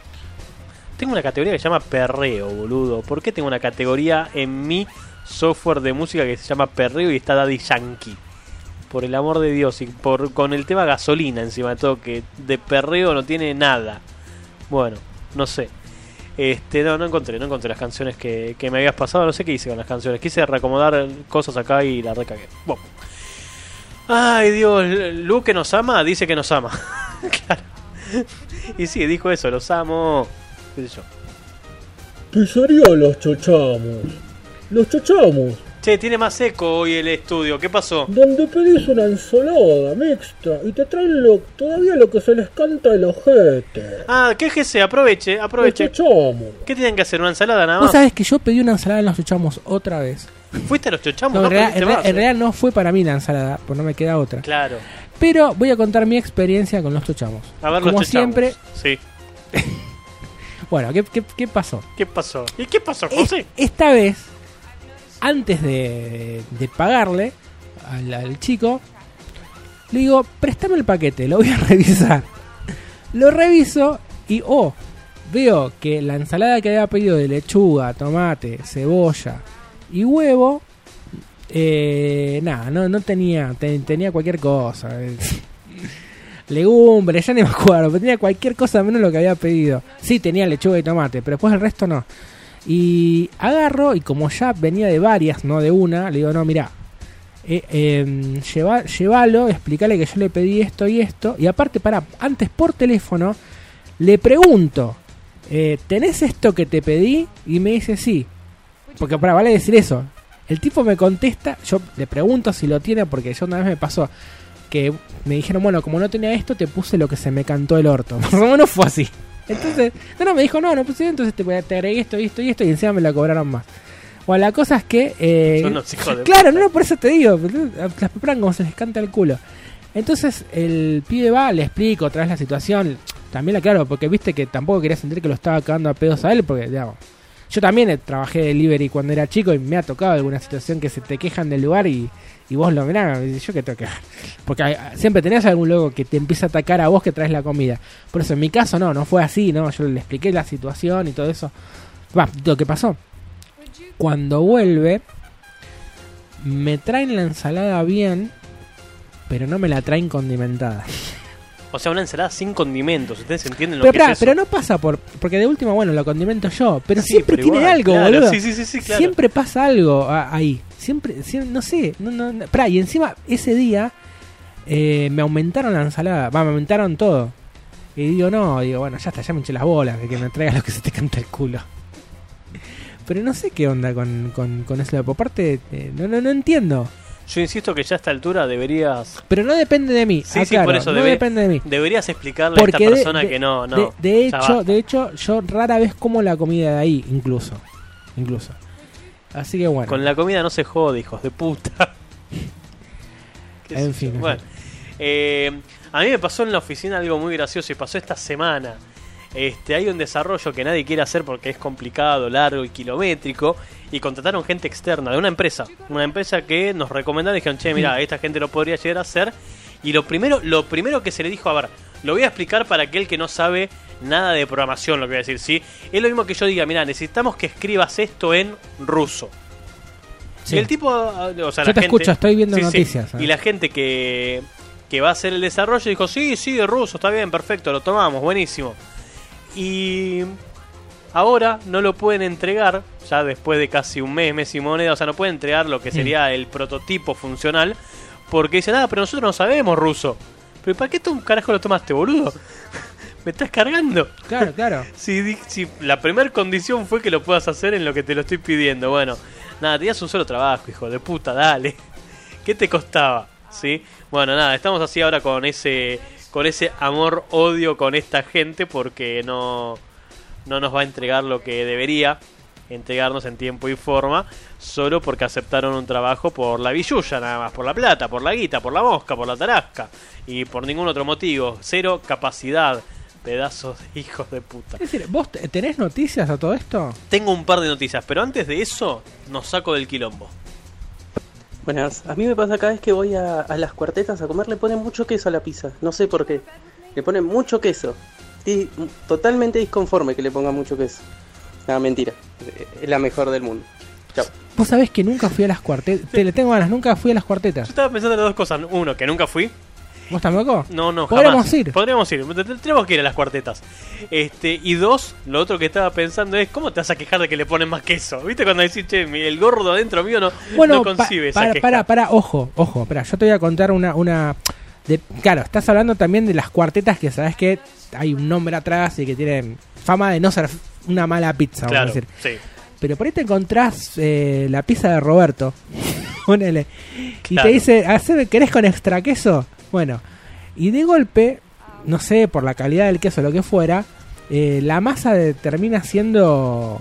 [SPEAKER 1] Tengo una categoría que se llama perreo, boludo. ¿Por qué tengo una categoría en mi software de música que se llama perreo y está Daddy Yankee? Por el amor de Dios, y por, con el tema gasolina encima de todo, que de perreo no tiene nada. Bueno, no sé. Este, no, no encontré, no encontré las canciones que, que me habías pasado, no sé qué hice con las canciones. Quise reacomodar cosas acá y la recagué. Bueno. Ay Dios, Lu que nos ama, dice que nos ama. claro. Y sí, dijo eso, los amo. ¿Qué sé yo?
[SPEAKER 2] ¿Qué serían los chochamos? Los chochamos
[SPEAKER 1] Che, tiene más eco hoy el estudio. ¿Qué pasó?
[SPEAKER 2] Donde pedís una ensalada mixta y te traen lo, todavía lo que se les canta el ojete.
[SPEAKER 1] Ah, quéjese, aproveche, aproveche.
[SPEAKER 2] Chochamos.
[SPEAKER 1] ¿Qué tienen que hacer? ¿Una ensalada nada
[SPEAKER 6] Vos
[SPEAKER 1] más?
[SPEAKER 6] sabés que yo pedí una ensalada en los chochamos otra vez.
[SPEAKER 1] ¿Fuiste a los chochamos?
[SPEAKER 6] No,
[SPEAKER 1] No,
[SPEAKER 6] en, realidad,
[SPEAKER 1] pediste
[SPEAKER 6] en, real-
[SPEAKER 1] más.
[SPEAKER 6] en realidad no fue para mí la ensalada, pues no me queda otra.
[SPEAKER 1] Claro.
[SPEAKER 6] Pero voy a contar mi experiencia con los chochamos.
[SPEAKER 1] A ver,
[SPEAKER 6] Como
[SPEAKER 1] los chochamos.
[SPEAKER 6] siempre,
[SPEAKER 1] Sí.
[SPEAKER 6] bueno, ¿qué, qué, qué pasó?
[SPEAKER 1] ¿Qué pasó? ¿Y qué pasó, José?
[SPEAKER 6] Esta vez, antes de, de pagarle al, chico, le digo, préstame el paquete, lo voy a revisar. Lo reviso y, oh, veo que la ensalada que había pedido de lechuga, tomate, cebolla y huevo, eh, nada, no, no tenía, te- tenía cualquier cosa. Legumbres, ya ni me acuerdo, pero tenía cualquier cosa menos lo que había pedido. Sí, tenía lechuga y tomate, pero después el resto no. Y agarro, y como ya venía de varias, no de una, le digo, no, mira, eh, eh, lleva- llévalo, explícale que yo le pedí esto y esto. Y aparte, para, antes por teléfono, le pregunto, eh, ¿tenés esto que te pedí? Y me dice sí. Porque para, vale decir eso. El tipo me contesta, yo le pregunto si lo tiene, porque yo una vez me pasó que me dijeron, bueno, como no tenía esto, te puse lo que se me cantó el orto. Más o menos fue así. Entonces, no, no, me dijo, no, no puse, entonces te, te agregué esto y esto y esto, y encima me la cobraron más. Bueno, la cosa es que. eh,
[SPEAKER 1] Son unos hijos de
[SPEAKER 6] claro,
[SPEAKER 1] puta.
[SPEAKER 6] no, no, por eso te digo. Las preparan como se les canta el culo. Entonces el pibe va, le explico otra vez la situación. También la claro, porque viste que tampoco quería sentir que lo estaba cagando a pedos a él, porque, digamos. Yo también trabajé de delivery cuando era chico y me ha tocado alguna situación que se te quejan del lugar y, y vos lo mirás, yo que tengo que Porque hay- siempre tenés algún loco que te empieza a atacar a vos que traes la comida. Por eso en mi caso no, no fue así, ¿no? Yo le expliqué la situación y todo eso. Va, lo que pasó. Cuando vuelve, me traen la ensalada bien, pero no me la traen condimentada.
[SPEAKER 1] O sea, una ensalada sin condimentos. ¿Ustedes entienden lo
[SPEAKER 6] Pero,
[SPEAKER 1] que
[SPEAKER 6] pará,
[SPEAKER 1] es eso?
[SPEAKER 6] pero no pasa por. Porque de última, bueno, lo condimento yo. Pero
[SPEAKER 1] Sí,
[SPEAKER 6] siempre
[SPEAKER 1] pero
[SPEAKER 6] tiene
[SPEAKER 1] igual,
[SPEAKER 6] algo,
[SPEAKER 1] claro,
[SPEAKER 6] boludo.
[SPEAKER 1] sí, sí, sí, claro.
[SPEAKER 6] Siempre pasa algo ahí. Siempre, siempre- no sé. No, no, no. Pará, y encima, ese día eh, me aumentaron la ensalada. Va, me aumentaron todo. Y digo, no, digo, bueno, ya está, ya me hinché las bolas de que me traigas lo que se te canta el culo. Pero no sé qué onda con, con, con eso. Por parte, eh, no, no, no entiendo.
[SPEAKER 1] Yo insisto que ya a esta altura deberías.
[SPEAKER 6] Pero no depende de mí.
[SPEAKER 1] Sí, sí,
[SPEAKER 6] aclaro,
[SPEAKER 1] por eso
[SPEAKER 6] no
[SPEAKER 1] debe-
[SPEAKER 6] depende de mí.
[SPEAKER 1] Deberías explicarle a
[SPEAKER 6] Porque
[SPEAKER 1] esta
[SPEAKER 6] de-
[SPEAKER 1] persona
[SPEAKER 6] de-
[SPEAKER 1] que no, no.
[SPEAKER 6] De, hecho,
[SPEAKER 1] basta.
[SPEAKER 6] de hecho, yo rara vez como la comida de ahí, incluso. Incluso. Así que bueno.
[SPEAKER 1] Con la comida no se jode, hijos de puta.
[SPEAKER 6] En fin, en
[SPEAKER 1] Bueno, eh, a mí me pasó en la oficina algo muy gracioso y pasó esta semana. Este, hay un desarrollo que nadie quiere hacer porque es complicado, largo y kilométrico. Y contrataron gente externa de una empresa. Una empresa que nos recomendaron y dijeron, che, mira, esta gente lo podría llegar a hacer. Y lo primero, lo primero que se le dijo, a ver, lo voy a explicar para aquel que no sabe nada de programación, lo que voy a decir, ¿sí? Es lo mismo que yo diga, mira, necesitamos que escribas esto en ruso.
[SPEAKER 6] Sí.
[SPEAKER 1] El tipo, o sea,
[SPEAKER 6] Yo
[SPEAKER 1] la
[SPEAKER 6] te
[SPEAKER 1] gente-
[SPEAKER 6] escucho, estoy viendo
[SPEAKER 1] Sí,
[SPEAKER 6] noticias.
[SPEAKER 1] Y la gente que, que va a hacer el desarrollo dijo, sí, sí, de ruso, está bien, perfecto, lo tomamos, buenísimo. Y ahora no lo pueden entregar, ya después de casi un mes, mes y moneda, o sea, no pueden entregar lo que sería el prototipo funcional, porque dicen, ah, pero nosotros no sabemos ruso. Pero ¿para qué tú un carajo lo tomaste, boludo? Me estás cargando.
[SPEAKER 6] Claro, claro.
[SPEAKER 1] Si, si la primera condición fue que lo puedas hacer en lo que te lo estoy pidiendo, bueno, nada, tenías un solo trabajo, hijo de puta, dale. ¿Qué te costaba? ¿Sí? Bueno, nada, estamos así ahora con ese con ese amor odio con esta gente porque no no nos va a entregar lo que debería entregarnos en tiempo y forma solo porque aceptaron un trabajo por la billulla nada más, por la plata, por la guita, por la mosca, por la tarasca y por ningún otro motivo, cero capacidad, pedazos de hijos de puta.
[SPEAKER 6] Es decir, ¿vos te- tenés noticias a todo esto?
[SPEAKER 1] Tengo un par de noticias, pero antes de eso nos saco del quilombo.
[SPEAKER 7] Buenas, a mí me pasa cada vez que voy a, a las cuartetas a comer le ponen mucho queso a la pizza, no sé por qué. Le ponen mucho queso. Y totalmente disconforme que le pongan mucho queso. Nada, mentira. Es la mejor del mundo. Chao.
[SPEAKER 6] Vos sabés que nunca fui a las cuartetas. Te le tengo ganas, nunca fui a las
[SPEAKER 1] Yo
[SPEAKER 6] cuartetas.
[SPEAKER 1] estaba pensando en las dos cosas. Uno, que nunca fui.
[SPEAKER 6] ¿Vos tampoco?
[SPEAKER 1] No, no,
[SPEAKER 6] Podríamos
[SPEAKER 1] jamás.
[SPEAKER 6] ir.
[SPEAKER 1] Podríamos ir. Te- te- Tenemos que ir a las cuartetas. Este, y dos, lo otro que estaba pensando es, ¿cómo te vas a quejar de que le ponen más queso? ¿Viste cuando decís, che, el gordo adentro mío no,
[SPEAKER 6] Bueno,
[SPEAKER 1] no
[SPEAKER 6] pa-
[SPEAKER 1] concibe esa
[SPEAKER 6] para,
[SPEAKER 1] queja?
[SPEAKER 6] para, para, ojo, ojo, espera, yo te voy a contar una, una de, claro, estás hablando también de las cuartetas que sabes que hay un nombre atrás y que tienen fama de no ser una mala pizza, vamos a decir.
[SPEAKER 1] sí.
[SPEAKER 6] pero por ahí te encontrás eh, la pizza de Roberto. Ponele. Y
[SPEAKER 1] Claro.
[SPEAKER 6] te dice, "Haceme- ¿querés con extra queso? Bueno, y de golpe, no sé, por la calidad del queso o lo que fuera, eh, la masa de- termina siendo.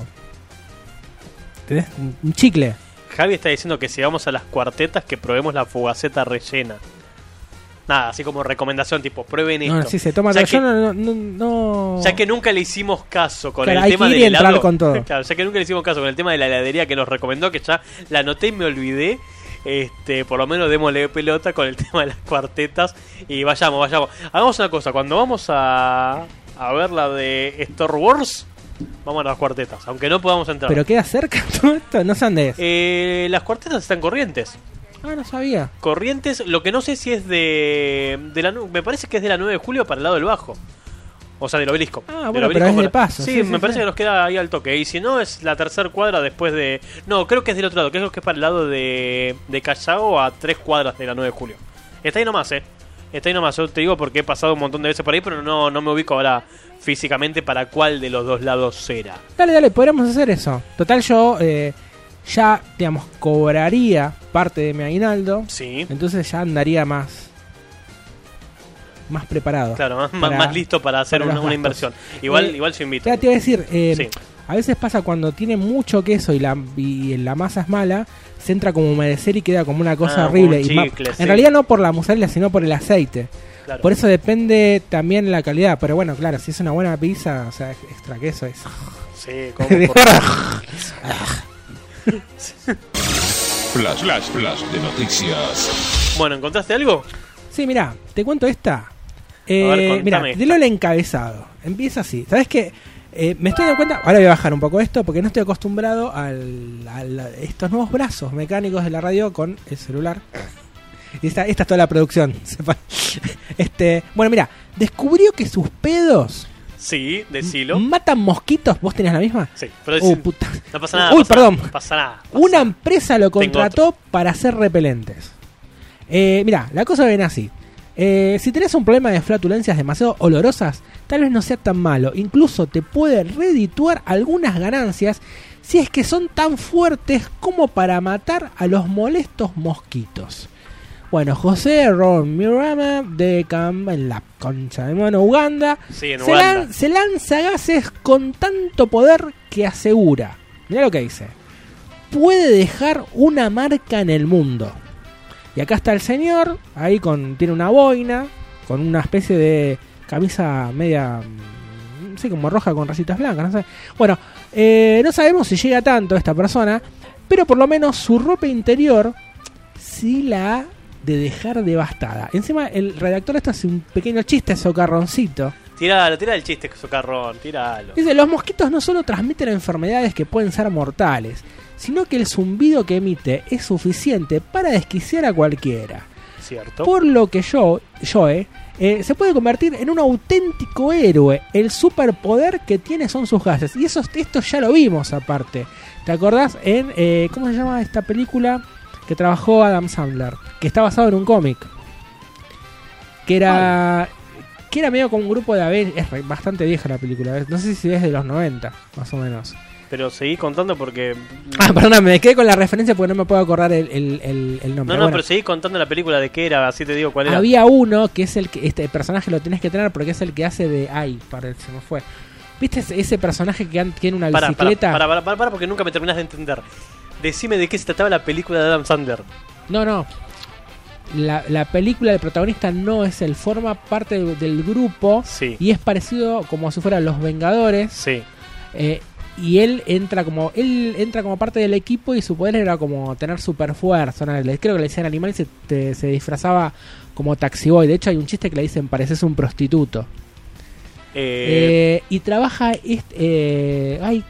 [SPEAKER 6] ¿entendés? Un- chicle.
[SPEAKER 1] Javi está diciendo que si vamos a las cuartetas que probemos la fugaceta rellena. Nada, así como recomendación, tipo, prueben esto.
[SPEAKER 6] No, sí, se toma
[SPEAKER 1] ya, que,
[SPEAKER 6] no, no, no-
[SPEAKER 1] ya que nunca le hicimos caso con
[SPEAKER 6] Claro,
[SPEAKER 1] el tema del helado.
[SPEAKER 6] con todo.
[SPEAKER 1] Claro, ya que nunca le hicimos caso con el tema de la heladería que nos recomendó, que ya la anoté y me olvidé. Este, por lo menos démosle pelota con el tema de las cuartetas y vayamos, vayamos. Hagamos una cosa, cuando vamos a, a ver la de Star Wars, vamos a las cuartetas, aunque no podamos entrar.
[SPEAKER 6] Pero queda cerca todo esto, no sé dónde es.
[SPEAKER 1] Eh, las cuartetas están corrientes.
[SPEAKER 6] Ah, no sabía.
[SPEAKER 1] Corrientes, lo que no sé si es de, de la me parece que es de la 9 de julio para el lado del bajo. O sea, del obelisco.
[SPEAKER 6] Ah,
[SPEAKER 1] Del
[SPEAKER 6] bueno,
[SPEAKER 1] obelisco
[SPEAKER 6] pero es de paso,
[SPEAKER 1] Sí,
[SPEAKER 6] sí,
[SPEAKER 1] me
[SPEAKER 6] sí,
[SPEAKER 1] parece que nos queda ahí al toque. Y si no, es la tercera cuadra después de. No, creo que es del otro lado. Creo que es para el lado de, de Callao a tres cuadras de la 9 de julio. Está ahí nomás, eh. Está ahí nomás. Yo te digo porque he pasado un montón de veces por ahí, pero no, no me ubico ahora físicamente para cuál de los dos lados será.
[SPEAKER 6] Dale, dale, podríamos hacer eso. Total, yo eh, ya, digamos, cobraría parte de mi aguinaldo.
[SPEAKER 1] Sí.
[SPEAKER 6] Entonces ya andaría más. Más preparado.
[SPEAKER 1] Claro, más, más-
[SPEAKER 6] para-
[SPEAKER 1] más listo para hacer
[SPEAKER 6] para
[SPEAKER 1] una, una inversión. Igual,
[SPEAKER 6] Eh,
[SPEAKER 1] igual yo invito.
[SPEAKER 6] Ya te iba a decir, eh,
[SPEAKER 1] Sí.
[SPEAKER 6] a veces pasa cuando tiene mucho queso y la, y la masa es mala, se entra como a humedecer y queda como una cosa
[SPEAKER 1] Ah,
[SPEAKER 6] horrible. Y en realidad no por la mozzarella, sino por el aceite.
[SPEAKER 1] Claro.
[SPEAKER 6] Por eso depende también la calidad. Pero bueno, claro, si es una buena pizza, o sea, extra queso es.
[SPEAKER 1] Sí, como
[SPEAKER 11] Flash, flash, flash de noticias.
[SPEAKER 1] Bueno, ¿encontraste algo?
[SPEAKER 6] Sí, mira, te cuento esta. Eh, mira, dilo el encabezado. Empieza así. ¿Sabes qué? Eh, me estoy dando cuenta, ahora voy a bajar un poco esto porque no estoy acostumbrado al, al- a estos nuevos brazos mecánicos de la radio con el celular. Y esta, esta es toda la producción. sepa. Este, bueno, mira, descubrió que sus pedos
[SPEAKER 1] Sí, decilo.
[SPEAKER 6] matan mosquitos. ¿Vos tenés la misma?
[SPEAKER 1] Sí, pero decí-
[SPEAKER 6] puta.
[SPEAKER 1] no pasa nada.
[SPEAKER 6] Uy,
[SPEAKER 1] pasa
[SPEAKER 6] perdón.
[SPEAKER 1] nada, pasa nada.
[SPEAKER 6] Una empresa lo contrató para hacer repelentes. Eh, mira, la cosa viene así. Eh, si tenés un problema de flatulencias demasiado olorosas, tal vez no sea tan malo. Incluso te puede redituar algunas ganancias si es que son tan fuertes como para matar a los molestos mosquitos. Bueno, José Ron Mirama de Cam en la concha de mono Uganda
[SPEAKER 1] Sí,
[SPEAKER 6] se,
[SPEAKER 1] Uganda.
[SPEAKER 6] lan- se lanza gases con tanto poder que asegura, mira lo que dice, puede dejar una marca en el mundo. Y acá está el señor, ahí con tiene una boina, con una especie de camisa media, mm, sí, como roja con rayitas blancas, no sé. Bueno, eh, no sabemos si llega tanto esta persona, pero por lo menos su ropa interior sí la ha de dejar devastada. Encima el redactor esto hace un pequeño chiste socarroncito.
[SPEAKER 1] Tiralo, tira el chiste, socarrón, tiralo.
[SPEAKER 6] Dice, los mosquitos no solo transmiten enfermedades que pueden ser mortales, sino que el zumbido que emite es suficiente para desquiciar a cualquiera.
[SPEAKER 1] ¿Cierto?
[SPEAKER 6] Por lo que yo, Joe, eh, se puede convertir en un auténtico héroe. El superpoder que tiene son sus gases. Y eso, esto ya lo vimos aparte. ¿Te acordás en, eh, ¿cómo se llama esta película? Que trabajó Adam Sandler. Que está basado en un cómic. Que era... Que era medio como un grupo de Avengers. Es bastante vieja la película. No sé si es de los 90, más o menos.
[SPEAKER 1] Pero seguí contando porque.
[SPEAKER 6] Ah, perdóname, me quedé con la referencia porque no me puedo acordar el, el- el- el
[SPEAKER 1] No,
[SPEAKER 6] nombre.
[SPEAKER 1] no,
[SPEAKER 6] Bueno.
[SPEAKER 1] pero seguí contando la película de qué era, así te digo cuál era.
[SPEAKER 6] Había uno que es el que este personaje lo tenés que tener porque es el que hace de ay, para el se me fue. ¿Viste ese, ese personaje que tiene una
[SPEAKER 1] Para, para,
[SPEAKER 6] bicicleta?
[SPEAKER 1] para, para, para, para, porque nunca me terminás de entender. Decime de qué se trataba la película de Adam Sandler.
[SPEAKER 6] No, no. La, la película del protagonista no es él, forma parte del, del grupo
[SPEAKER 1] Sí.
[SPEAKER 6] y es parecido como si fueran los Vengadores.
[SPEAKER 1] Sí.
[SPEAKER 6] eh, y él entra como él entra como parte del equipo y su poder era como tener super fuerza. ¿no? Creo que le decían animal y se, te- se disfrazaba como taxiboy. De hecho hay un chiste que le dicen pareces un prostituto.
[SPEAKER 1] Eh,
[SPEAKER 6] Eh, y trabaja este, eh, ay,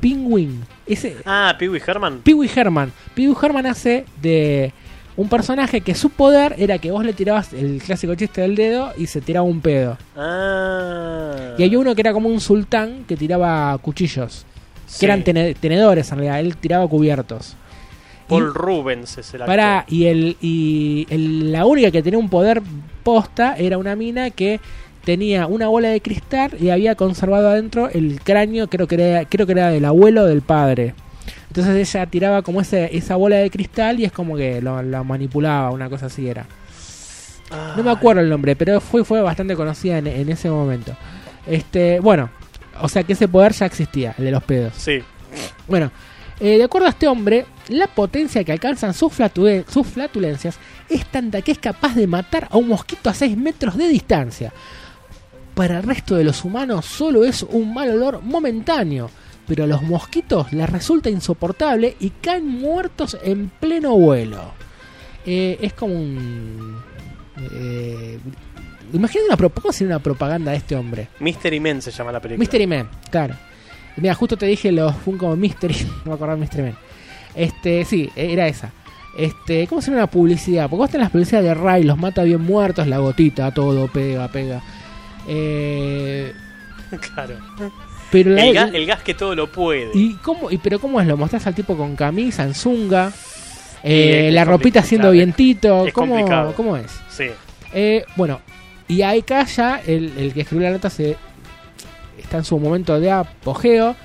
[SPEAKER 6] Penguin. Ese
[SPEAKER 1] ah, Pee Wee Herman.
[SPEAKER 6] Pee Wee Herman. Pee Wee Herman hace de un personaje que su poder era que vos le tirabas el clásico chiste del dedo y se tiraba un pedo.
[SPEAKER 1] Ah.
[SPEAKER 6] Y hay uno que era como un sultán que tiraba cuchillos.
[SPEAKER 1] Sí.
[SPEAKER 6] Que eran tene- tenedores en realidad. Él tiraba cubiertos.
[SPEAKER 1] Paul Rubens es el actor.
[SPEAKER 6] Para, y, el, y el- la única que tenía un poder posta era una mina que tenía una bola de cristal y había conservado adentro el cráneo, creo que era, creo que era del abuelo o del padre. Entonces ella tiraba como ese, esa bola de cristal y es como que lo, lo manipulaba, una cosa así era. No me acuerdo el nombre, pero fue, fue bastante conocida en, en ese momento. Este, bueno, o sea que ese poder ya existía, el de los pedos.
[SPEAKER 1] Sí.
[SPEAKER 6] Bueno, eh, de acuerdo a este hombre, la potencia que alcanzan sus, sus flatulencias es tanta que es capaz de matar a un mosquito a 6 metros de distancia. Para el resto de los humanos solo es un mal olor momentáneo, pero a los mosquitos les resulta insoportable y caen muertos en pleno vuelo. Eh, es como un... Eh, imagínate una, ¿cómo sería una propaganda de este hombre?
[SPEAKER 1] Mystery Men se llama la película.
[SPEAKER 6] Mystery Man, claro. Mira, justo te dije los Funko Mystery, no me acuerdo Mystery Man. Este, sí, era esa. Este, ¿cómo se llama una publicidad? Porque vos tenés las publicidades de Ray, los mata bien muertos, la gotita, todo, pega, pega. Eh,
[SPEAKER 1] Claro.
[SPEAKER 6] Pero la-
[SPEAKER 1] El, ga- el gas que todo lo puede.
[SPEAKER 6] ¿Y cómo, y, pero cómo es? ¿Lo mostrás al tipo con camisa, en zunga? Eh, la ropita haciendo vientito.
[SPEAKER 1] Es
[SPEAKER 6] ¿Cómo,
[SPEAKER 1] complicado.
[SPEAKER 6] ¿Cómo es?
[SPEAKER 1] Sí.
[SPEAKER 6] Eh, bueno, y ahí ya el, el que escribió la nota se está en su momento de apogeo.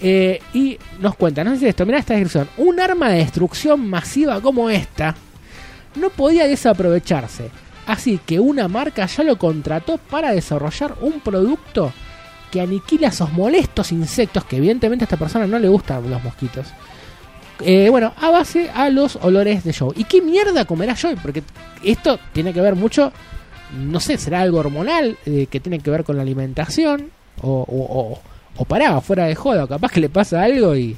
[SPEAKER 6] eh, y nos cuenta, no sé si esto, mira esta descripción. Un arma de destrucción masiva como esta no podía desaprovecharse. Así que una marca ya lo contrató para desarrollar un producto que aniquila esos molestos insectos que evidentemente a esta persona no le gustan los mosquitos. Eh, bueno, a base a los olores de Joe. ¿Y qué mierda comerá Joe? Porque esto tiene que ver mucho, no sé, será algo hormonal eh, que tiene que ver con la alimentación o, o, o, o pará, fuera de joda, o capaz que le pasa algo y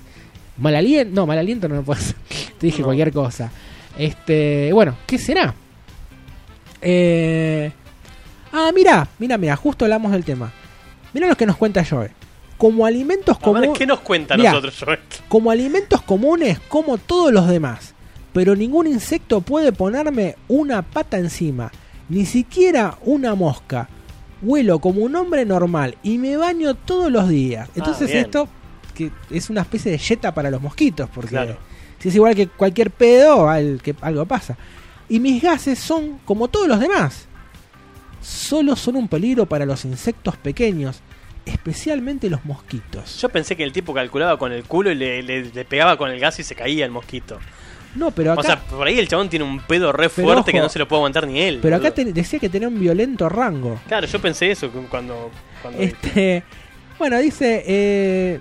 [SPEAKER 6] mal aliento, no, mal aliento no me puede ser. Te dije
[SPEAKER 1] No.
[SPEAKER 6] cualquier cosa. Este, bueno, ¿qué será? Eh, ah, mira, mira, mira, justo hablamos del tema. Mira lo que nos cuenta Joe. Como alimentos comunes.
[SPEAKER 1] ¿qué nos cuenta
[SPEAKER 6] Mirá,
[SPEAKER 1] nosotros, Joel?
[SPEAKER 6] Como alimentos comunes, como todos los demás. Pero ningún insecto puede ponerme una pata encima. Ni siquiera una mosca. Huelo como un hombre normal y me baño todos los días. Entonces
[SPEAKER 1] bien.
[SPEAKER 6] esto que es una especie de yeta para los mosquitos. Porque
[SPEAKER 1] Claro.
[SPEAKER 6] si es igual que cualquier pedo, al- que algo pasa. Y mis gases son como todos los demás. Solo son un peligro para los insectos pequeños. Especialmente los mosquitos.
[SPEAKER 1] Yo pensé que el tipo calculaba con el culo y le, le- le pegaba con el gas y se caía el mosquito.
[SPEAKER 6] No, pero acá...
[SPEAKER 1] O sea, por ahí el chabón tiene un pedo re fuerte que no se lo puede aguantar ni él.
[SPEAKER 6] Pero acá te- decía que tenía un violento rango.
[SPEAKER 1] Claro, yo pensé eso cu- cuando. cuando
[SPEAKER 6] Este, bueno, dice, eh,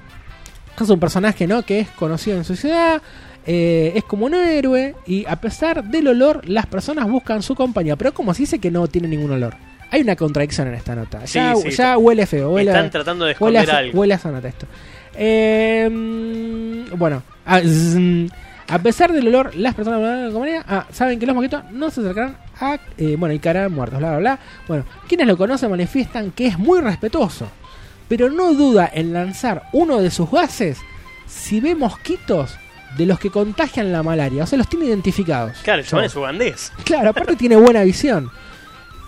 [SPEAKER 6] es un personaje, ¿no? Que es conocido en su ciudad, eh, es como un héroe y a pesar del olor, las personas buscan su compañía. Pero como se dice que no tiene ningún olor. Hay una contradicción en esta nota.
[SPEAKER 1] Sí,
[SPEAKER 6] Ya,
[SPEAKER 1] sí,
[SPEAKER 6] ya
[SPEAKER 1] está-
[SPEAKER 6] huele feo. Huele,
[SPEAKER 1] Están tratando de
[SPEAKER 6] huele a,
[SPEAKER 1] esconder algo.
[SPEAKER 6] huele a esa nota esto. Eh, bueno, a pesar del olor, las personas de la compañía ah, saben que los mosquitos no se acercarán a. eh, bueno, y caerán muertos, bla, bla, bla. Bueno, quienes lo conocen manifiestan que es muy respetuoso, pero no duda en lanzar uno de sus gases si ve mosquitos de los que contagian la malaria. O sea, los tiene identificados.
[SPEAKER 1] Claro, el chabón es ugandés.
[SPEAKER 6] Claro, aparte tiene buena visión.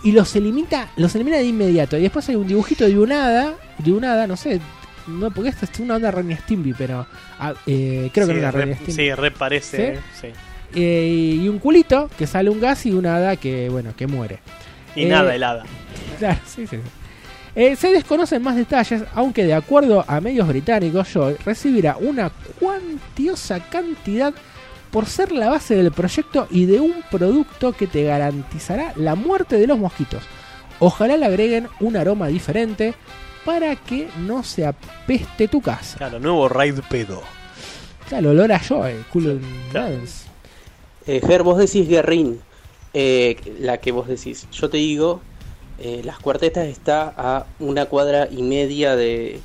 [SPEAKER 6] Y los elimina, los elimina de inmediato. Y después hay un dibujito de un hada, de un hada, no sé, no porque esta es una onda Ren y Stimpy, pero ah, eh, creo que no era
[SPEAKER 1] re,
[SPEAKER 6] Ren y Stimpy.
[SPEAKER 1] sí, re parece.
[SPEAKER 6] ¿Sí?
[SPEAKER 1] eh, sí.
[SPEAKER 6] Eh, y un culito que sale un gas y una hada que, bueno, que muere.
[SPEAKER 1] Y
[SPEAKER 6] Eh,
[SPEAKER 1] nada, helada.
[SPEAKER 6] Claro, sí, sí. Eh, se desconocen más detalles, aunque de acuerdo a medios británicos, Joy recibirá una cuantiosa cantidad por ser la base del proyecto y de un producto que te garantizará la muerte de los mosquitos. Ojalá le agreguen un aroma diferente para que no se apeste tu casa.
[SPEAKER 1] Claro, nuevo raid pedo.
[SPEAKER 6] Claro, el olor a Joy, culo
[SPEAKER 1] Claro.
[SPEAKER 7] Eh, Ger, vos decís Guerrín, eh, la que vos decís. Yo te digo, eh, Las Cuartetas está a una cuadra y media de,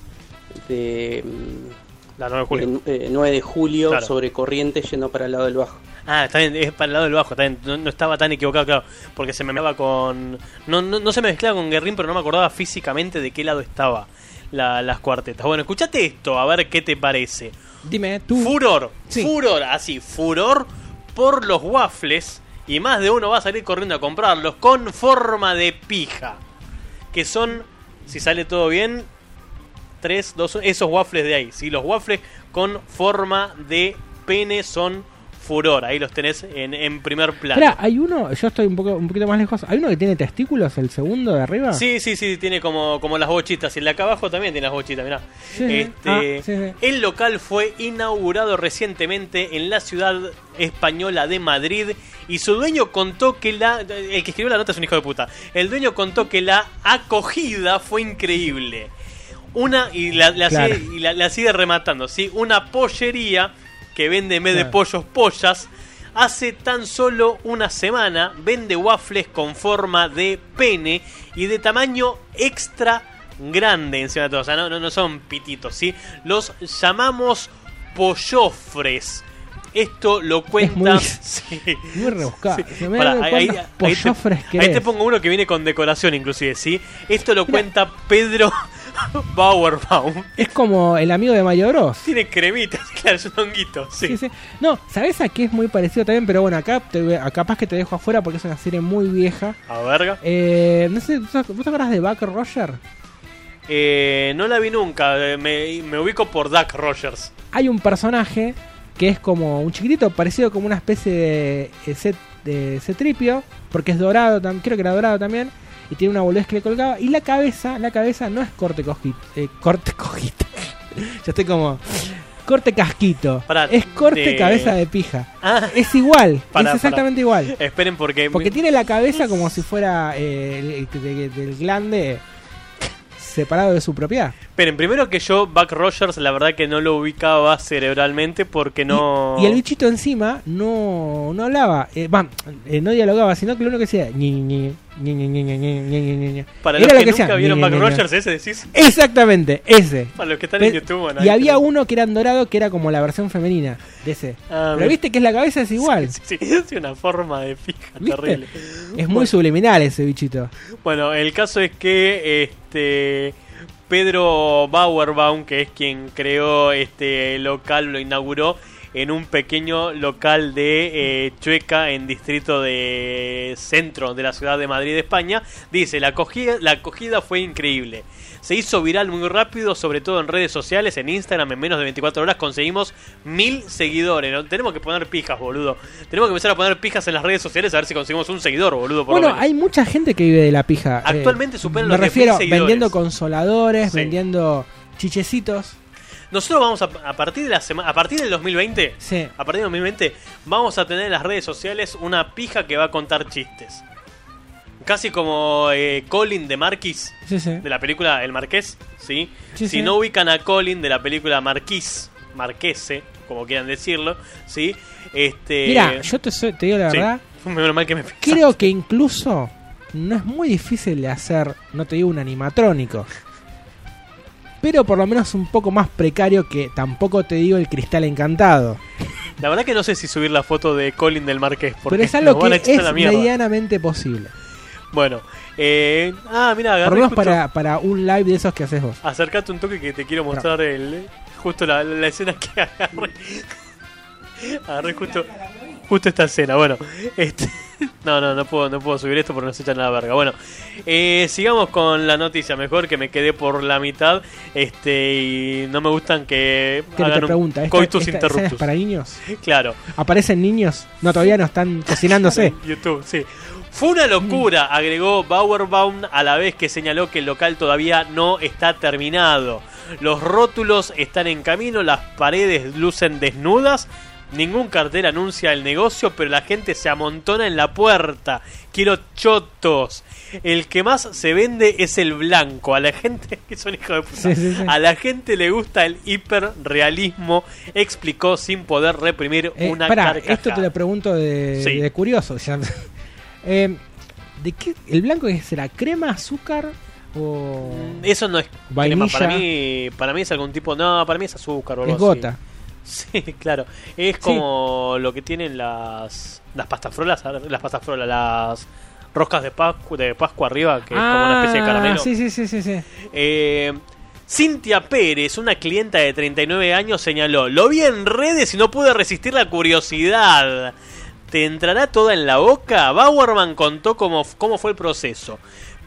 [SPEAKER 7] de, mm,
[SPEAKER 1] La 9 de julio.
[SPEAKER 7] eh, 9 de julio
[SPEAKER 1] Claro.
[SPEAKER 7] sobre Corrientes yendo para el lado del Bajo.
[SPEAKER 1] Ah, está bien, es para el lado del bajo, está bien. No, no estaba tan equivocado, claro. Porque se me mezclaba con. No, no, no se me mezclaba con Guerrín, pero no me acordaba físicamente de qué lado estaba la- las cuartetas. Bueno, escuchate esto, a ver qué te parece.
[SPEAKER 6] Dime, tú.
[SPEAKER 1] Furor,
[SPEAKER 6] Sí.
[SPEAKER 1] furor, así, furor por los waffles. Y más de uno va a salir corriendo a comprarlos con forma de pija. Que son, si sale todo bien, 3, 2, esos waffles de ahí. ¿sí? Los waffles con forma de pene son furor. Ahí los tenés en, en primer plano.
[SPEAKER 6] Espera, hay uno, yo estoy un poco un poquito más lejos. ¿Hay uno que tiene testículos, el segundo de arriba?
[SPEAKER 1] Sí, sí, sí, tiene como, como las bochitas. Y el de acá abajo también tiene las bochitas, mirá.
[SPEAKER 6] Sí.
[SPEAKER 1] Este,
[SPEAKER 6] Ah, sí, sí.
[SPEAKER 1] El local fue inaugurado recientemente en la ciudad española de Madrid y su dueño contó que la... El que escribió la nota es un hijo de puta. El dueño contó que la acogida fue increíble. Una, y la, la
[SPEAKER 6] Claro.
[SPEAKER 1] sigue, y la- la sigue rematando, ¿sí? Una pollería que vende en vez de pollos pollas. Hace tan solo una semana vende waffles con forma de pene y de tamaño extra grande encima de todo. O sea, no, no, no son pititos, ¿sí? Los llamamos pollofres. Esto lo cuenta.
[SPEAKER 6] muy-
[SPEAKER 1] sí.
[SPEAKER 6] Muy rebuscado.
[SPEAKER 1] Sí. Pará, ahí, te pongo uno que viene con decoración, inclusive, ¿sí? Esto lo cuenta Pedro Bauerbaum.
[SPEAKER 6] Es como el amigo de Mario Bros.
[SPEAKER 1] Tiene cremitas, claro, es un honguito, sí.
[SPEAKER 6] Sí, sí. No, ¿sabes a qué es muy parecido también? Pero bueno, acá te, a- capaz que te dejo afuera porque es una serie muy vieja.
[SPEAKER 1] A verga.
[SPEAKER 6] Eh, no sé, ¿vos vos te acordás de Buck Roger?
[SPEAKER 1] Eh, no la vi nunca, eh, me, me ubico por Duck Rogers.
[SPEAKER 6] Hay un personaje que es como un chiquitito, parecido como una especie de eh, set de Cetripio, porque es dorado, tam- creo que era dorado también, y tiene una boludez que le colgaba, y la cabeza, la cabeza no es corte cojito, eh, corte. Yo estoy como corte casquito. Es corte
[SPEAKER 1] de-
[SPEAKER 6] cabeza de pija.
[SPEAKER 1] Ah.
[SPEAKER 6] Es igual, es exactamente igual.
[SPEAKER 1] Esperen porque...
[SPEAKER 6] Porque tiene la cabeza como si fuera eh, el- el- de- del glande separado de su propiedad.
[SPEAKER 1] Esperen, primero que yo, Buck Rogers, la verdad que no lo ubicaba cerebralmente porque no...
[SPEAKER 6] Y el bichito encima no, no hablaba, eh, eh, no dialogaba, sino que lo único que decía ñi, ñi,
[SPEAKER 1] Para los
[SPEAKER 6] lo
[SPEAKER 1] que,
[SPEAKER 6] que
[SPEAKER 1] nunca vieron Buck. Rogers, ese decís.
[SPEAKER 6] Exactamente, ese.
[SPEAKER 1] Para los que están en YouTube, bueno,
[SPEAKER 6] y había uno que era en dorado que era como la versión femenina de ese.
[SPEAKER 1] Ah,
[SPEAKER 6] Pero viste que la cabeza es igual.
[SPEAKER 1] Sí, es una forma de fija
[SPEAKER 6] ¿Viste?
[SPEAKER 1] terrible.
[SPEAKER 6] Es muy subliminal ese bichito.
[SPEAKER 1] Bueno, el caso es que este Pedro Bauerbaum, que es quien creó este local, lo inauguró en un pequeño local de eh, Chueca en distrito de centro de la ciudad de Madrid, España. Dice, la acogida, la acogida fue increíble. Se hizo viral muy rápido, sobre todo en redes sociales, en Instagram, en menos de 24 horas conseguimos mil seguidores. ¿no? Tenemos que poner pijas, boludo. Tenemos que empezar a poner pijas en las redes sociales a ver si conseguimos un seguidor, boludo. Por lo
[SPEAKER 6] Bueno,
[SPEAKER 1] menos.
[SPEAKER 6] hay mucha gente que vive de la pija. eh,
[SPEAKER 1] Actualmente superan
[SPEAKER 6] Me
[SPEAKER 1] los 10.000
[SPEAKER 6] refiero
[SPEAKER 1] seguidores.
[SPEAKER 6] vendiendo consoladores,
[SPEAKER 1] Sí.
[SPEAKER 6] vendiendo chichecitos.
[SPEAKER 1] Nosotros vamos a, a partir de la semana, a partir del 2020,
[SPEAKER 6] Sí.
[SPEAKER 1] a partir del 2020 vamos a tener en las redes sociales una pija que va a contar chistes. Casi como eh, Colin de Marquis
[SPEAKER 6] Sí, sí.
[SPEAKER 1] de la película El Marqués, ¿sí?
[SPEAKER 6] Sí,
[SPEAKER 1] si no ubican a Colin de la película Marquis, Marquese, como quieran decirlo, ¿sí? Este
[SPEAKER 6] Mira, yo te, te digo la verdad.
[SPEAKER 1] mal que me
[SPEAKER 6] Creo que incluso no es muy difícil de hacer, no te digo un animatrónico. Pero por lo menos un poco más precario que tampoco te digo el cristal encantado.
[SPEAKER 1] La verdad que no sé si subir la foto de Colin del Marqués porque
[SPEAKER 6] Pero es algo que es medianamente posible.
[SPEAKER 1] Bueno, eh, ah, mira,
[SPEAKER 6] Por lo menos para, para un live de esos que haces vos.
[SPEAKER 1] Acercate un toque que te quiero mostrar el justo la, la escena que agarré. Agarré justo justo esta escena. Bueno, este no, no, no puedo no puedo subir esto porque nos echan a la verga. Bueno, eh, sigamos con la noticia mejor que me quedé por la mitad. Este y no me gustan que
[SPEAKER 6] ¿Qué te
[SPEAKER 1] hagan un
[SPEAKER 6] pregunta? ¿Esta,
[SPEAKER 1] coitus
[SPEAKER 6] esta es para niños?
[SPEAKER 1] Claro.
[SPEAKER 6] ¿Aparecen niños? No, todavía no están cocinándose.
[SPEAKER 1] YouTube, sí. Fue una locura, agregó Bauerbaum a la vez que señaló que el local todavía no está terminado. Los rótulos están en camino, las paredes lucen desnudas, ningún cartel anuncia el negocio, pero la gente se amontona en la puerta. Quiero chotos. El que más se vende es el blanco. A la gente, que son hijos de puta.
[SPEAKER 6] Sí, sí, sí.
[SPEAKER 1] A la gente le gusta el hiperrealismo, explicó sin poder reprimir
[SPEAKER 6] Eh,
[SPEAKER 1] una
[SPEAKER 6] pará,
[SPEAKER 1] carcajada.
[SPEAKER 6] esto te lo pregunto de, curioso. Eh, ¿De qué? ¿El blanco será? ¿Crema, azúcar o
[SPEAKER 1] Eso no es crema.
[SPEAKER 6] Vainilla.
[SPEAKER 1] Para mí, para mí es algún tipo. No, para mí es azúcar o algo
[SPEAKER 6] es
[SPEAKER 1] así. Sí, claro. Es como lo que tienen las las pastafrolas, las pastafrolas, las roscas de Pascua, de Pascua arriba, que es como una especie de
[SPEAKER 6] Ah,
[SPEAKER 1] caramelo.
[SPEAKER 6] Sí, sí, sí, sí, sí.
[SPEAKER 1] Eh, Cintia Pérez, una clienta de 39 años, señaló: Lo vi en redes y no pude resistir la curiosidad. ¿Te entrará toda en la boca? Bauerman contó cómo, cómo fue el proceso.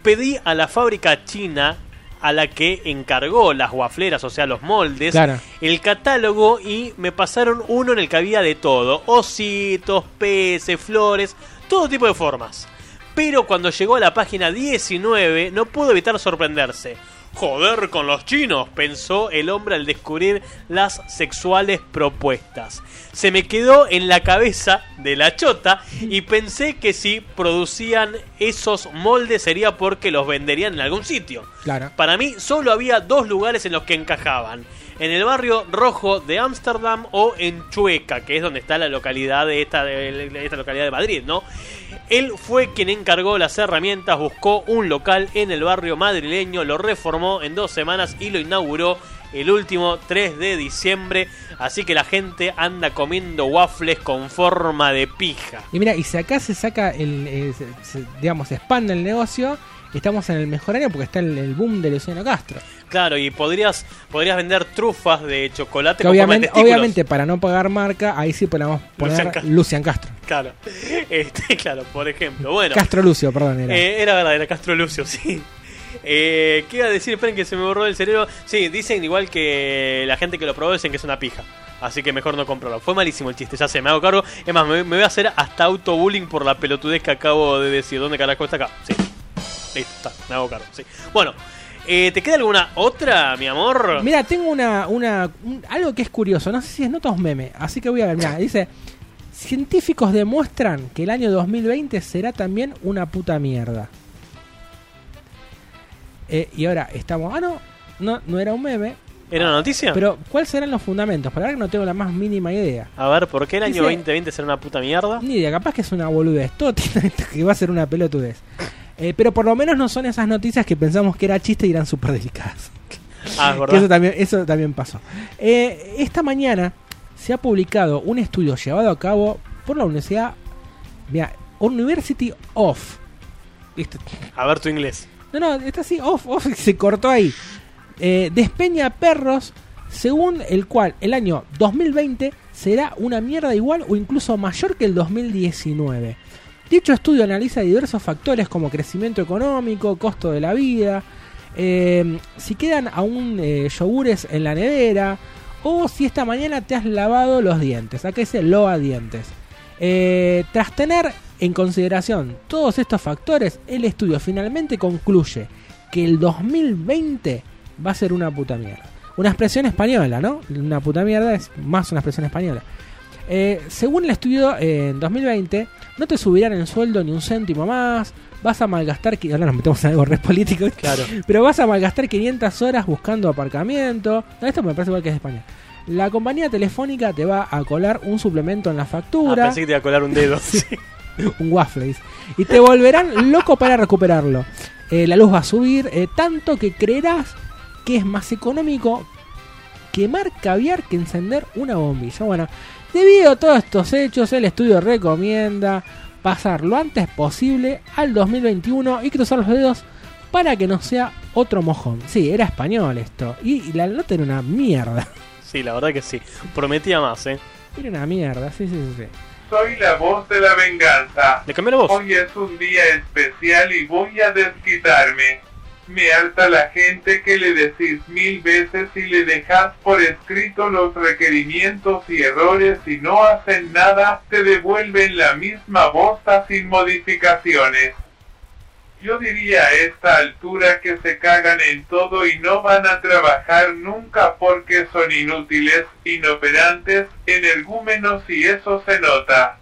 [SPEAKER 1] Pedí a la fábrica china a la que encargó las guafleras, o sea, los moldes,
[SPEAKER 6] Claro.
[SPEAKER 1] el catálogo y me pasaron uno en el que había de todo. Ositos, peces, flores, todo tipo de formas. Pero cuando llegó a la página 19 no pudo evitar sorprenderse. Joder con los chinos, pensó el hombre al descubrir las sexuales propuestas. Se me quedó en la cabeza de la chota y pensé que si producían esos moldes sería porque los venderían en algún sitio.
[SPEAKER 6] Claro.
[SPEAKER 1] Para mí solo había dos lugares en los que encajaban. En el barrio rojo de Ámsterdam o en Chueca, que es donde está la localidad de esta, localidad de Madrid, ¿no? Él fue quien encargó las herramientas, buscó un local en el barrio madrileño, lo reformó en dos semanas y lo inauguró el último 3 de diciembre. Así que la gente anda comiendo waffles con forma de pija.
[SPEAKER 6] Y mira, y si acá se saca el, eh, digamos, se expande el negocio, estamos en el mejor año porque está el, el boom de Luciano Castro.
[SPEAKER 1] Claro, y podrías, podrías vender trufas de chocolate
[SPEAKER 6] Que
[SPEAKER 1] con forma de
[SPEAKER 6] obviamente,
[SPEAKER 1] testículos.
[SPEAKER 6] obviamente para no pagar marca, ahí sí podemos poner
[SPEAKER 1] Lucian. Castro. Claro, este, claro, por ejemplo. Bueno,
[SPEAKER 6] Castro Lucio, perdón, era.
[SPEAKER 1] Eh, era verdad, era Castro Lucio, sí. Eh, ¿Qué iba a decir? Esperen que se me borró el cerebro. Sí, dicen igual que la gente que lo probó dicen que es una pija. Así que mejor no comprarlo. Fue malísimo el chiste, ya sé, me hago cargo. Es más, me, me voy a hacer hasta autobullying por la pelotudez que acabo de decir. ¿Dónde carajo está acá? Sí. Listo, está, me hago cargo, sí. Bueno, eh, ¿te queda alguna otra, mi amor?
[SPEAKER 6] Mira, tengo una, una un- algo que es curioso, no sé si es nota o es meme, así que voy a ver, mira, dice, científicos demuestran que el año 2020 será también una puta mierda. Eh, y ahora estamos, ah no, no, no era un meme,
[SPEAKER 1] ¿Era una noticia?
[SPEAKER 6] pero ¿cuáles serán los fundamentos? Para ver que no tengo la más mínima idea.
[SPEAKER 1] A ver, ¿por qué el año
[SPEAKER 6] Dice-
[SPEAKER 1] 2020 será una puta mierda?
[SPEAKER 6] Ni idea, capaz que es una boludez, todo tiene que va a ser una pelotudez. Eh, pero por lo menos no son esas noticias que pensamos que era chiste y eran súper delicadas.
[SPEAKER 1] Ah,
[SPEAKER 6] Que
[SPEAKER 1] verdad.
[SPEAKER 6] eso también, eso también pasó. Eh, esta mañana se ha publicado un estudio llevado a cabo por la Universidad mira, University of. Esto-
[SPEAKER 1] A ver tu inglés.
[SPEAKER 6] no, no, está así, off, off, se cortó ahí. Eh, despeña perros, según el cual el año 2020 será una mierda igual o incluso mayor que el 2019. Dicho estudio analiza diversos factores como crecimiento económico, costo de la vida, eh, si quedan aún eh, yogures en la nevera o si esta mañana te has lavado los dientes. Acá dice loa dientes. Eh, tras tener en consideración todos estos factores, el estudio finalmente concluye que el 2020 va a ser una puta mierda. Una expresión española, ¿no? Una puta mierda es más una expresión española. Eh, según el estudio, eh, en 2020 no te subirán el sueldo ni un céntimo más. Vas a malgastar. Ahora nos metemos en algo re político.
[SPEAKER 1] Claro.
[SPEAKER 6] Pero vas a malgastar 500 horas buscando aparcamiento. Esto me parece igual que es de España. La compañía telefónica te va a colar un suplemento en la
[SPEAKER 1] Ah,
[SPEAKER 6] factura.
[SPEAKER 1] pensé que te iba a colar un dedo. Sí.
[SPEAKER 6] un waffle. Y te volverán loco para recuperarlo. Eh, la luz va a subir eh, tanto que creerás que es más económico quemar caviar que encender una bombilla. Bueno, debido a todos estos hechos, el estudio recomienda pasar lo antes posible al 2021 y cruzar los dedos para que no sea otro mojón. Sí, era español esto. Y, y la nota era una mierda.
[SPEAKER 1] Sí, la verdad que sí. Prometía más, ¿eh?
[SPEAKER 6] Era una mierda, sí, sí, sí. sí.
[SPEAKER 12] Soy la voz de la venganza.
[SPEAKER 1] ¿Le cambió la voz?
[SPEAKER 12] Hoy es un día especial y voy a desquitarme. Me harta la gente que le decís mil veces y le dejás por escrito los requerimientos y errores y no hacen nada, te devuelven la misma bosta sin modificaciones. Yo diría a esta altura que se cagan en todo y no van a trabajar nunca porque son inútiles, inoperantes, energúmenos y eso se nota.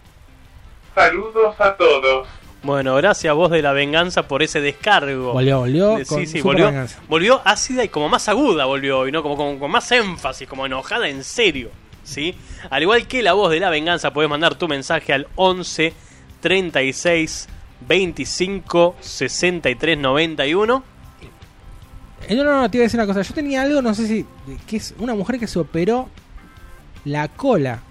[SPEAKER 12] Saludos a todos.
[SPEAKER 1] Bueno, gracias voz de la venganza por ese descargo.
[SPEAKER 6] Volvió, volvió.
[SPEAKER 1] Sí,
[SPEAKER 6] con
[SPEAKER 1] sí, volvió,
[SPEAKER 6] venganza.
[SPEAKER 1] volvió ácida y como más aguda volvió hoy, ¿no? Como, como con más énfasis, como enojada en serio, ¿sí? Al igual que la voz de la venganza, puedes mandar tu mensaje al 11 36 25 63 91.
[SPEAKER 6] Eh, No, no, no, te iba a decir una cosa. Yo tenía algo, no sé si. que es una mujer que se operó la cola.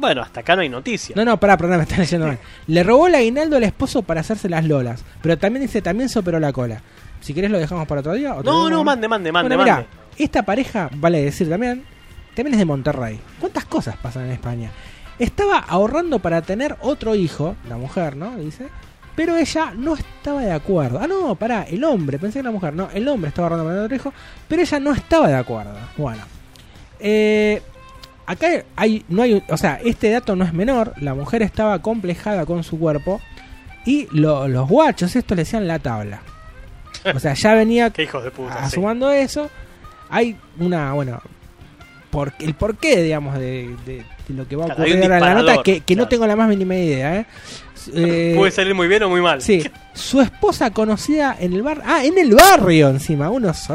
[SPEAKER 1] Bueno, hasta acá no hay noticia.
[SPEAKER 6] No, no, pará, pará, me están leyendo mal. Le robó el aguinaldo al esposo para hacerse las lolas. Pero también dice, también se operó la cola. Si querés lo dejamos para otro día. ¿o te
[SPEAKER 1] No, no, mande, mande, mande,
[SPEAKER 6] Bueno, mirá,
[SPEAKER 1] mande.
[SPEAKER 6] esta pareja, vale decir también, también es de Monterrey. ¿Cuántas cosas pasan en España? Estaba ahorrando para tener otro hijo, la mujer, ¿no? Dice. Pero ella no estaba de acuerdo. Ah, no, pará, el hombre, pensé que era la mujer. No, el hombre estaba ahorrando para otro hijo, pero ella no estaba de acuerdo. Bueno, eh, acá hay, no hay, o sea, este dato no es menor. La mujer estaba complejada con su cuerpo y lo- los guachos, esto le decían la tabla. O sea, ya venía
[SPEAKER 1] hijos de puta. sí.
[SPEAKER 6] asumando eso. Hay una, bueno, por, el porqué, digamos, de, de- de lo que va a ocurrir ahora en la nota, que, que no tengo la más mínima idea. ¿eh? Eh,
[SPEAKER 1] Puede salir muy bien o muy mal.
[SPEAKER 6] Sí, su esposa conocida en el bar, ah, en el barrio encima, unos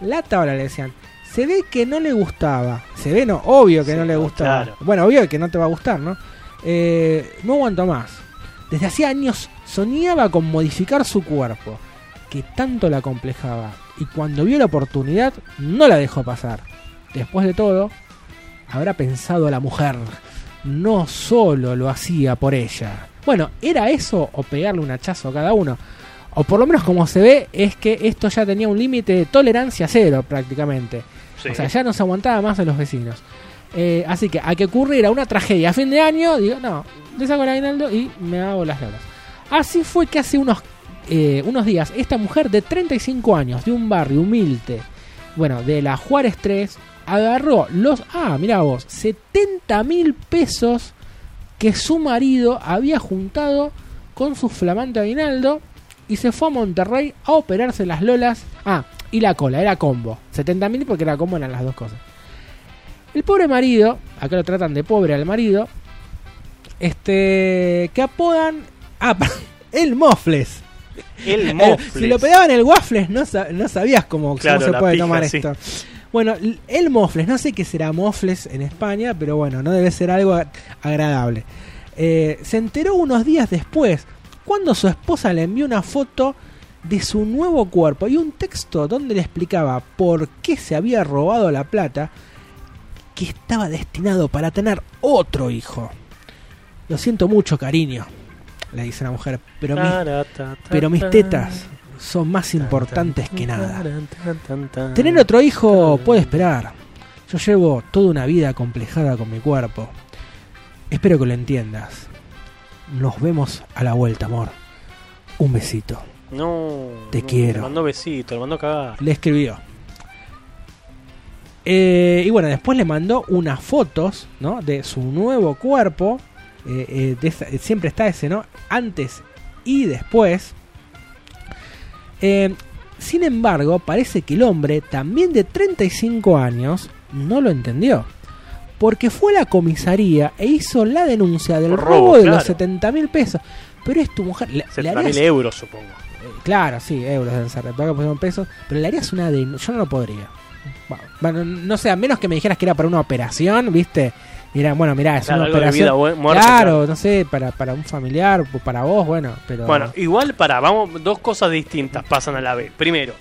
[SPEAKER 6] la tabla le decían. Se ve que no le gustaba. Se ve, no, obvio que
[SPEAKER 1] Sí,
[SPEAKER 6] no le gustaba.
[SPEAKER 1] claro.
[SPEAKER 6] Bueno, obvio que no te va a gustar, ¿no? Eh, no aguanto más. Desde hacía años soñaba con modificar su cuerpo, que tanto la complejaba. Y cuando vio la oportunidad, no la dejó pasar. Después de todo, habrá pensado la mujer. No solo lo hacía por ella. Bueno, ¿era eso o pegarle un hachazo a cada uno? O por lo menos como se ve es que esto ya tenía un límite de tolerancia cero prácticamente. O sea, ya no se aguantaba más a los vecinos. Eh, así que a que ocurriera una tragedia a fin de año, digo, no, le saco el aguinaldo y me hago las lolas. Así fue que hace unos, eh, unos días esta mujer de 35 años, de un barrio humilde, bueno, de la Juárez 3, agarró los, ah, mira vos, 70 mil pesos que su marido había juntado con su flamante aguinaldo y se fue a Monterrey a operarse las lolas. Ah, y la cola, era combo. 70 mil porque era combo eran las dos cosas. El pobre marido, acá lo tratan de pobre al marido, este, que apodan, ah, el Mofles.
[SPEAKER 1] El
[SPEAKER 6] Eh,
[SPEAKER 1] Mofles.
[SPEAKER 6] Si lo pegaban el Waffles, no, sa- no sabías cómo, cómo se puede
[SPEAKER 1] pija,
[SPEAKER 6] tomar
[SPEAKER 1] sí.
[SPEAKER 6] esto. Bueno, el Mofles, no sé qué será Mofles en España, pero bueno, no debe ser algo agradable. Eh, se enteró unos días después, cuando su esposa le envió una foto de su nuevo cuerpo y un texto donde le explicaba por qué se había robado la plata que estaba destinado para tener otro hijo. Lo siento mucho, cariño, le dice la mujer, pero mis, pero mis tetas son más importantes que nada. Tener otro hijo puede esperar. Yo llevo toda una vida complejada con mi cuerpo. Espero que lo entiendas. Nos vemos a la vuelta, amor. Un besito.
[SPEAKER 1] No.
[SPEAKER 6] Te
[SPEAKER 1] no,
[SPEAKER 6] quiero.
[SPEAKER 1] Le mandó besito, le mandó cagar.
[SPEAKER 6] Le escribió. Eh, y bueno, después le mandó unas fotos, ¿no? De su nuevo cuerpo. Eh, eh, de esa- siempre está ese, ¿no? Antes y después. Eh, sin embargo, parece que el hombre, también de 35 años, no lo entendió. Porque fue a la comisaría e hizo la denuncia del robo,
[SPEAKER 1] robo,
[SPEAKER 6] de
[SPEAKER 1] claro.
[SPEAKER 6] los 70 mil pesos. Pero es tu mujer. ¿Le, le
[SPEAKER 1] 70
[SPEAKER 6] harías-
[SPEAKER 1] mil euros, supongo.
[SPEAKER 6] Claro, sí, euros deben ser, paga son pesos, pero le harías una denuncia, yo no lo podría. Bueno, no sé, a menos que me dijeras que era para una operación, ¿viste? Y era, bueno, mirá, es
[SPEAKER 1] Claro,
[SPEAKER 6] una
[SPEAKER 1] de
[SPEAKER 6] operación.
[SPEAKER 1] vida muerte,
[SPEAKER 6] claro,
[SPEAKER 1] claro.
[SPEAKER 6] no sé, para, para un familiar, para vos, bueno, pero...
[SPEAKER 1] Bueno, igual para, vamos, dos cosas distintas pasan a la vez. Primero,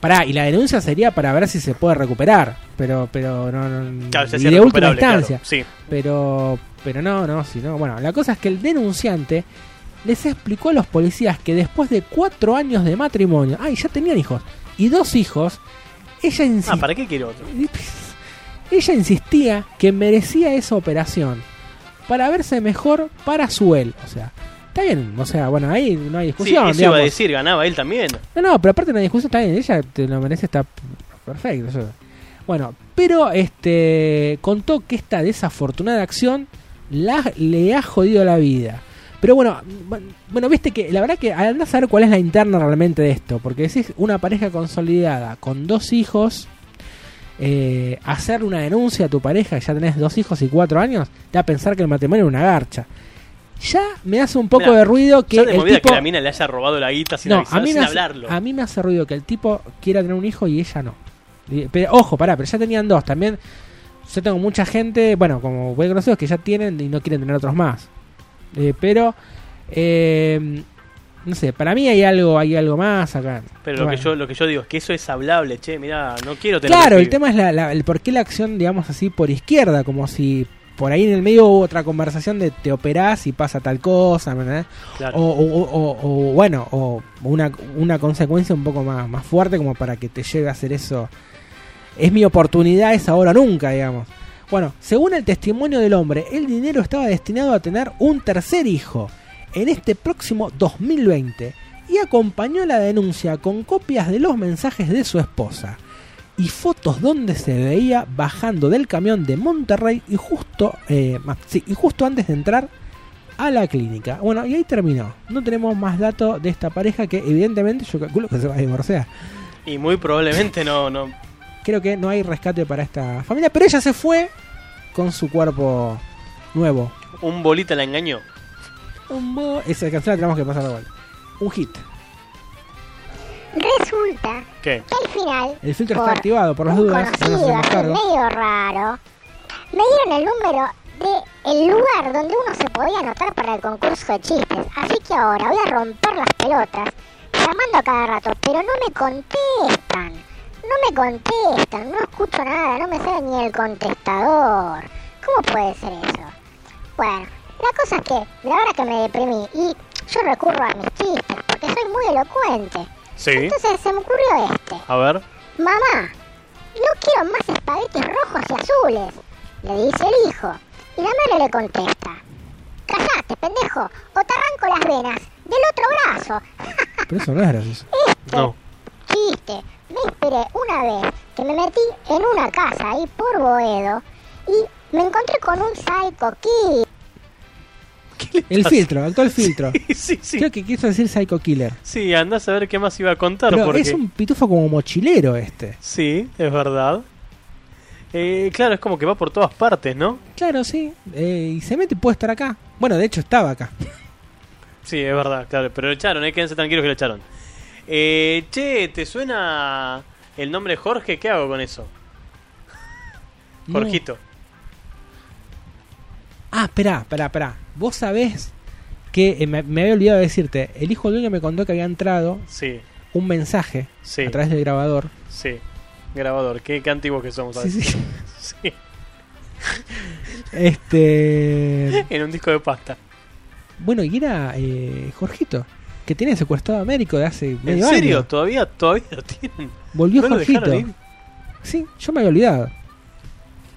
[SPEAKER 6] Pará, y la denuncia sería para ver si se puede recuperar, pero pero no, no
[SPEAKER 1] Claro,
[SPEAKER 6] y de última
[SPEAKER 1] recuperable, claro,
[SPEAKER 6] instancia.
[SPEAKER 1] sí.
[SPEAKER 6] Pero pero no, no, si no, bueno, la cosa es que el denunciante les explicó a los policías que después de cuatro años de matrimonio, ay, ya tenían hijos y dos hijos, ella
[SPEAKER 1] ah,
[SPEAKER 6] insistía,
[SPEAKER 1] ¿para qué quiero otro?
[SPEAKER 6] ella insistía que merecía esa operación para verse mejor para su él, o sea, está bien, o sea, bueno, ahí no hay
[SPEAKER 1] Sí,
[SPEAKER 6] discusión,
[SPEAKER 1] eso iba a
[SPEAKER 6] digamos.
[SPEAKER 1] decir, ganaba él también.
[SPEAKER 6] No, no, pero aparte no hay discusión, está bien, ella te lo merece, está perfecto. eso. Bueno, pero este contó que esta desafortunada acción la, le ha jodido la vida. Pero bueno, bueno, viste que la verdad que andás a saber cuál es la interna realmente de esto, porque decís una pareja consolidada con dos hijos, eh, hacer una denuncia a tu pareja, que ya tenés dos hijos y cuatro años, te a pensar que el matrimonio es una garcha. Ya me hace un poco
[SPEAKER 1] Mirá,
[SPEAKER 6] de ruido que
[SPEAKER 1] ya
[SPEAKER 6] el tipo...
[SPEAKER 1] que la mina le haya robado la guita sin
[SPEAKER 6] No,
[SPEAKER 1] avisar,
[SPEAKER 6] a mí,
[SPEAKER 1] sin
[SPEAKER 6] hace,
[SPEAKER 1] hablarlo.
[SPEAKER 6] a mí me hace ruido que el tipo quiera tener un hijo y ella no. Pero, ojo, pará, pero ya tenían dos. También yo tengo mucha gente, bueno, como voy conocidos que ya tienen y no quieren tener otros más. Eh, pero, eh, no sé, para mí hay algo hay algo más acá.
[SPEAKER 1] Pero lo, que yo, lo que yo digo es que eso es hablable, che, mira, no quiero tener
[SPEAKER 6] Claro, el tema es la, la- el por qué la acción, digamos así, por izquierda, como si por ahí en el medio hubo otra conversación de te operás y pasa tal cosa. O, o- o- o, bueno, o una, una consecuencia un poco más, más fuerte como para que te lleve a hacer eso. Es mi oportunidad, es ahora o nunca, digamos. Bueno, según el testimonio del hombre, el dinero estaba destinado a tener un tercer hijo. en este próximo 2020 y acompañó la denuncia con copias de los mensajes de su esposa y fotos donde se veía bajando del camión de Monterrey y justo, eh, ma- sí, y justo antes de entrar a la clínica. Bueno, y ahí terminó. No tenemos más datos de esta pareja que evidentemente yo calculo que se va a divorciar.
[SPEAKER 1] Y muy probablemente no.
[SPEAKER 6] Creo que no hay rescate para esta familia, pero ella se fue con su cuerpo nuevo.
[SPEAKER 1] Un bolita la engañó.
[SPEAKER 6] Un bo- Esa canción la tenemos que pasar vuelta. Un hit.
[SPEAKER 8] Resulta
[SPEAKER 1] ¿Qué?
[SPEAKER 8] que al final,
[SPEAKER 6] El filtro está activado por las dudas.
[SPEAKER 8] Conocido medio raro, me dieron el número de el lugar donde uno se podía anotar para el concurso de chistes. Así que ahora voy a romper las pelotas llamando a cada rato, pero no me contestan. No me contestan, no escucho nada, no me sale ni el contestador. ¿Cómo puede ser eso? Bueno, la cosa es que la hora que me deprimí y yo recurro a mis chistes porque soy muy elocuente.
[SPEAKER 1] Sí.
[SPEAKER 8] Entonces se me ocurrió este.
[SPEAKER 1] A ver.
[SPEAKER 8] Mamá, no quiero más espaguetis rojos y azules, le dice el hijo. Y la madre le contesta, callate, pendejo, o te arranco las venas del otro brazo.
[SPEAKER 6] Pero eso no es gracioso.
[SPEAKER 1] No.
[SPEAKER 8] Chiste, me inspiré una vez que me metí en una casa ahí por Boedo y me encontré con un psycho kid.
[SPEAKER 6] El filtro, actuó el filtro.
[SPEAKER 1] Sí, sí.
[SPEAKER 6] Creo que quiso decir Psycho Killer.
[SPEAKER 1] Sí, andás a ver qué más iba a contar.
[SPEAKER 6] Pero
[SPEAKER 1] porque...
[SPEAKER 6] es un pitufo como mochilero este.
[SPEAKER 1] Sí, es verdad. Eh, claro, es como que va por todas partes, ¿no?
[SPEAKER 6] Claro, sí. Eh, y se mete, puede estar acá. Bueno, de hecho estaba acá.
[SPEAKER 1] Sí, es verdad, claro. Pero lo echaron, eh, quédense tranquilos que lo echaron. Eh, che, ¿te suena el nombre Jorge? ¿Qué hago con eso?
[SPEAKER 6] No.
[SPEAKER 1] Jorgito.
[SPEAKER 6] Ah, espera, espera, espera. Vos sabés que eh, me, me había olvidado de decirte. El hijo del dueño me contó que había entrado
[SPEAKER 1] Sí,
[SPEAKER 6] un mensaje
[SPEAKER 1] Sí.
[SPEAKER 6] a través del grabador.
[SPEAKER 1] sí. Grabador, qué, qué antiguos que somos.
[SPEAKER 6] Sí,
[SPEAKER 1] ¿sabes?
[SPEAKER 6] sí.
[SPEAKER 1] Sí.
[SPEAKER 6] Este.
[SPEAKER 1] En un disco de pasta.
[SPEAKER 6] Bueno, y era eh, Jorgito, que tiene secuestrado a Américo de hace
[SPEAKER 1] ¿En
[SPEAKER 6] medio
[SPEAKER 1] serio?
[SPEAKER 6] año.
[SPEAKER 1] ¿Todavía, todavía lo tienen?
[SPEAKER 6] Volvió
[SPEAKER 1] ¿No
[SPEAKER 6] Jorgito.
[SPEAKER 1] ir?
[SPEAKER 6] Sí, yo me había olvidado.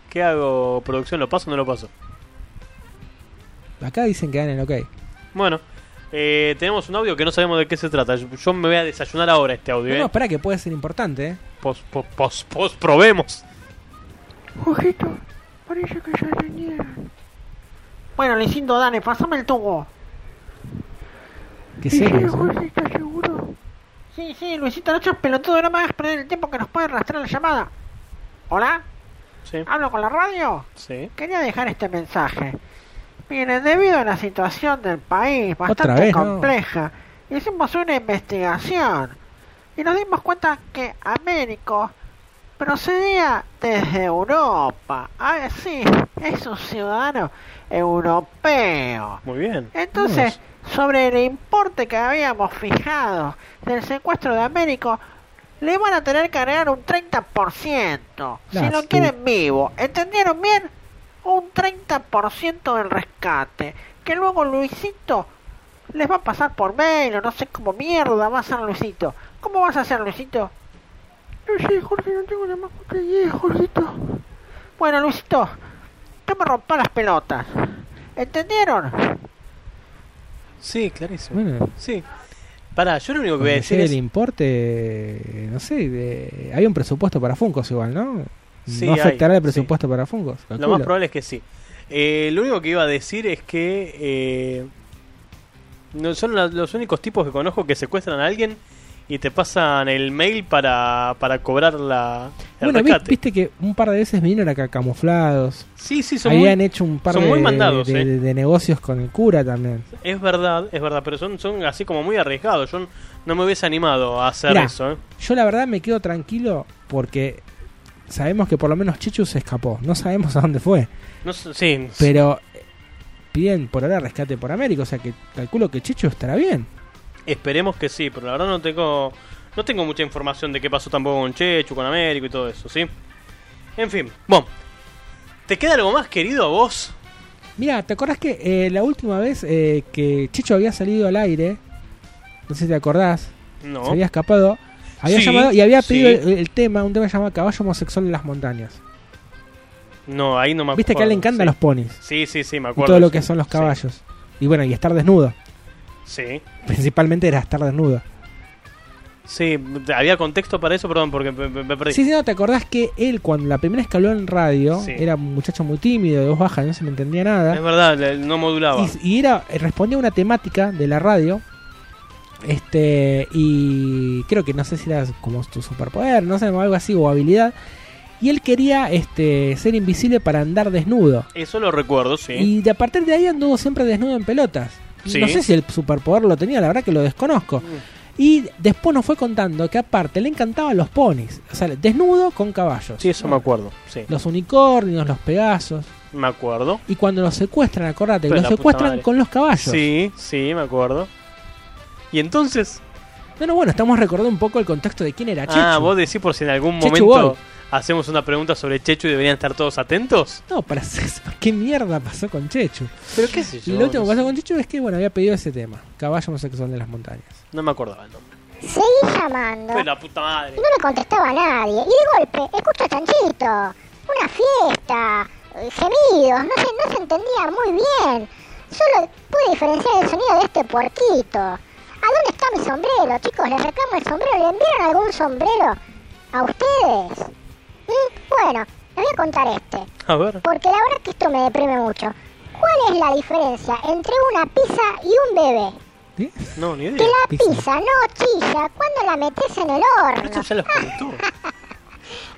[SPEAKER 1] ¿Qué hago? ¿Producción? ¿Lo paso o no lo paso?
[SPEAKER 6] Acá dicen que dan el ok.
[SPEAKER 1] Bueno, eh, tenemos un audio que no sabemos de qué se trata. Yo, yo me voy a desayunar ahora este audio.
[SPEAKER 6] No,
[SPEAKER 1] ¿eh?
[SPEAKER 6] no, espera que puede ser importante, ¿eh?
[SPEAKER 1] Pos, pos, pos, pos, probemos.
[SPEAKER 13] Jorgito, parece que se rindieron. Bueno, Luisito, dale, pasame el tubo.
[SPEAKER 6] Qué
[SPEAKER 13] ¿Sí,
[SPEAKER 6] serio.
[SPEAKER 13] Jorge, ¿estás seguro? Sí, sí, Luisito, no seas pelotudo, no me hagas perder el tiempo que nos puede arrastrar la llamada. ¿Hola?
[SPEAKER 1] Sí.
[SPEAKER 13] ¿Hablo con la radio?
[SPEAKER 1] Sí.
[SPEAKER 13] Quería dejar este mensaje. Miren, debido a la situación del país bastante
[SPEAKER 6] vez, ¿no?
[SPEAKER 13] compleja, hicimos una investigación y nos dimos cuenta que Américo procedía desde Europa. Ah, sí, es un ciudadano europeo.
[SPEAKER 1] Muy bien.
[SPEAKER 13] Entonces, sobre el importe que habíamos fijado del secuestro de Américo, le van a tener que agregar un 30%. Si lo quieren vivo. ¿Entendieron bien? Un 30% del rescate. Que luego Luisito les va a pasar por mail o no sé cómo mierda va a ser Luisito. ¿Cómo vas a hacer Luisito? No sé, Jorge, no tengo la más idea, Jorgito. Bueno, Luisito, no me rompa las pelotas. ¿Entendieron?
[SPEAKER 1] Sí, clarísimo.
[SPEAKER 6] Bueno,
[SPEAKER 1] Sí. Pará, yo lo único que voy a decir es...
[SPEAKER 6] el importe, no sé, de- hay un presupuesto para Funcos igual, ¿no?
[SPEAKER 1] Sí,
[SPEAKER 6] no
[SPEAKER 1] hay,
[SPEAKER 6] afectará el
[SPEAKER 1] sí.
[SPEAKER 6] presupuesto para Funcos.
[SPEAKER 1] Lo más probable es que sí. Eh, lo único que iba a decir es que eh, no son la- los únicos tipos que conozco que secuestran a alguien y te pasan el mail para, para cobrar la, el
[SPEAKER 6] Bueno,
[SPEAKER 1] rescate.
[SPEAKER 6] viste que un par de veces vinieron acá camuflados.
[SPEAKER 1] Sí, sí, son
[SPEAKER 6] Habían
[SPEAKER 1] muy,
[SPEAKER 6] hecho un par
[SPEAKER 1] son
[SPEAKER 6] de,
[SPEAKER 1] muy mandados,
[SPEAKER 6] de-
[SPEAKER 1] eh.
[SPEAKER 6] de negocios con el cura también.
[SPEAKER 1] Es verdad, es verdad, pero son, son así como muy arriesgados. Yo no me hubiese animado a hacer
[SPEAKER 6] Mirá,
[SPEAKER 1] eso. ¿eh?
[SPEAKER 6] Yo la verdad me quedo tranquilo porque sabemos que por lo menos Chichu se escapó. No sabemos a dónde fue.
[SPEAKER 1] No sé- sí,
[SPEAKER 6] Pero piden por ahora rescate por América. O sea que calculo que Chichu estará bien.
[SPEAKER 1] Esperemos que sí, pero la verdad no tengo no tengo mucha información de qué pasó tampoco con Chechu, con Américo y todo eso, ¿sí? En fin, bueno. ¿Te queda algo más querido a vos?
[SPEAKER 6] Mira, ¿te acordás que eh, la última vez eh, que Chicho había salido al aire, no sé si te acordás,
[SPEAKER 1] No.
[SPEAKER 6] se había escapado, había
[SPEAKER 1] Sí,
[SPEAKER 6] llamado y había pedido
[SPEAKER 1] sí.
[SPEAKER 6] el, el tema, un tema llamado Caballo Homosexual en las Montañas.
[SPEAKER 1] No, ahí no me acuerdo.
[SPEAKER 6] Viste que a él le encantan
[SPEAKER 1] sí.
[SPEAKER 6] los ponis
[SPEAKER 1] Sí, sí, sí, me
[SPEAKER 6] y
[SPEAKER 1] acuerdo.
[SPEAKER 6] todo lo que son los caballos. Y bueno, y estar desnudo.
[SPEAKER 1] Sí.
[SPEAKER 6] Principalmente era estar desnudo.
[SPEAKER 1] Sí, había contexto para eso, perdón, porque me, me- me perdí.
[SPEAKER 6] Sí, sí, no, ¿te acordás que él cuando la primera vez que habló en radio
[SPEAKER 1] Sí.
[SPEAKER 6] era un muchacho muy tímido, de voz baja, no se le entendía nada?
[SPEAKER 1] Es verdad, no modulaba.
[SPEAKER 6] Y, y era respondía a una temática de la radio. Este, y creo que no sé si era como tu superpoder, no sé, o algo así, o habilidad. Y él quería este, ser invisible para andar desnudo.
[SPEAKER 1] Eso lo recuerdo, sí.
[SPEAKER 6] Y de a partir de ahí anduvo siempre desnudo en pelotas.
[SPEAKER 1] Sí.
[SPEAKER 6] No sé si el superpoder lo tenía, la verdad que lo desconozco. Y después nos fue contando que aparte le encantaban los ponis. O sea, desnudo con caballos.
[SPEAKER 1] Sí, eso me acuerdo. Sí,
[SPEAKER 6] Los unicornios, los pegasos.
[SPEAKER 1] me acuerdo.
[SPEAKER 6] Y cuando los secuestran, acordate,
[SPEAKER 1] Pero
[SPEAKER 6] los secuestran con los caballos.
[SPEAKER 1] Sí, sí, me acuerdo. Y entonces.
[SPEAKER 6] No, no, bueno, estamos recordando un poco el contexto de quién era Chechu.
[SPEAKER 1] Ah, vos decís por si en algún
[SPEAKER 6] Chechu
[SPEAKER 1] momento
[SPEAKER 6] Boy.
[SPEAKER 1] Hacemos una pregunta sobre Chechu y deberían estar todos atentos.
[SPEAKER 6] No, para ¿qué mierda pasó con Chechu?
[SPEAKER 1] Pero qué sé yo.
[SPEAKER 6] Lo último que pasó
[SPEAKER 1] sé.
[SPEAKER 6] con Chechu es que, bueno, había pedido ese tema. Caballo homosexual de las montañas.
[SPEAKER 1] No me acordaba el nombre.
[SPEAKER 8] Seguí llamando.
[SPEAKER 1] Fue la puta madre.
[SPEAKER 8] Y no me contestaba nadie. Y de golpe, escucho a Chanchito. Una fiesta. eh, Gemidos. No se, no se entendía muy bien. Solo pude diferenciar el sonido de este puerquito. ¿A dónde está mi sombrero, chicos? Les reclamo el sombrero. ¿Le enviaron algún sombrero a ustedes? Mm, Bueno, les voy a contar este.
[SPEAKER 1] A ver.
[SPEAKER 8] Porque la verdad que esto me deprime mucho. ¿Cuál es la diferencia entre una pizza y un bebé?
[SPEAKER 1] No, ni
[SPEAKER 8] Que
[SPEAKER 1] idea.
[SPEAKER 8] la pizza no chilla cuando la metes en el horno.
[SPEAKER 1] Esto ya lo contó.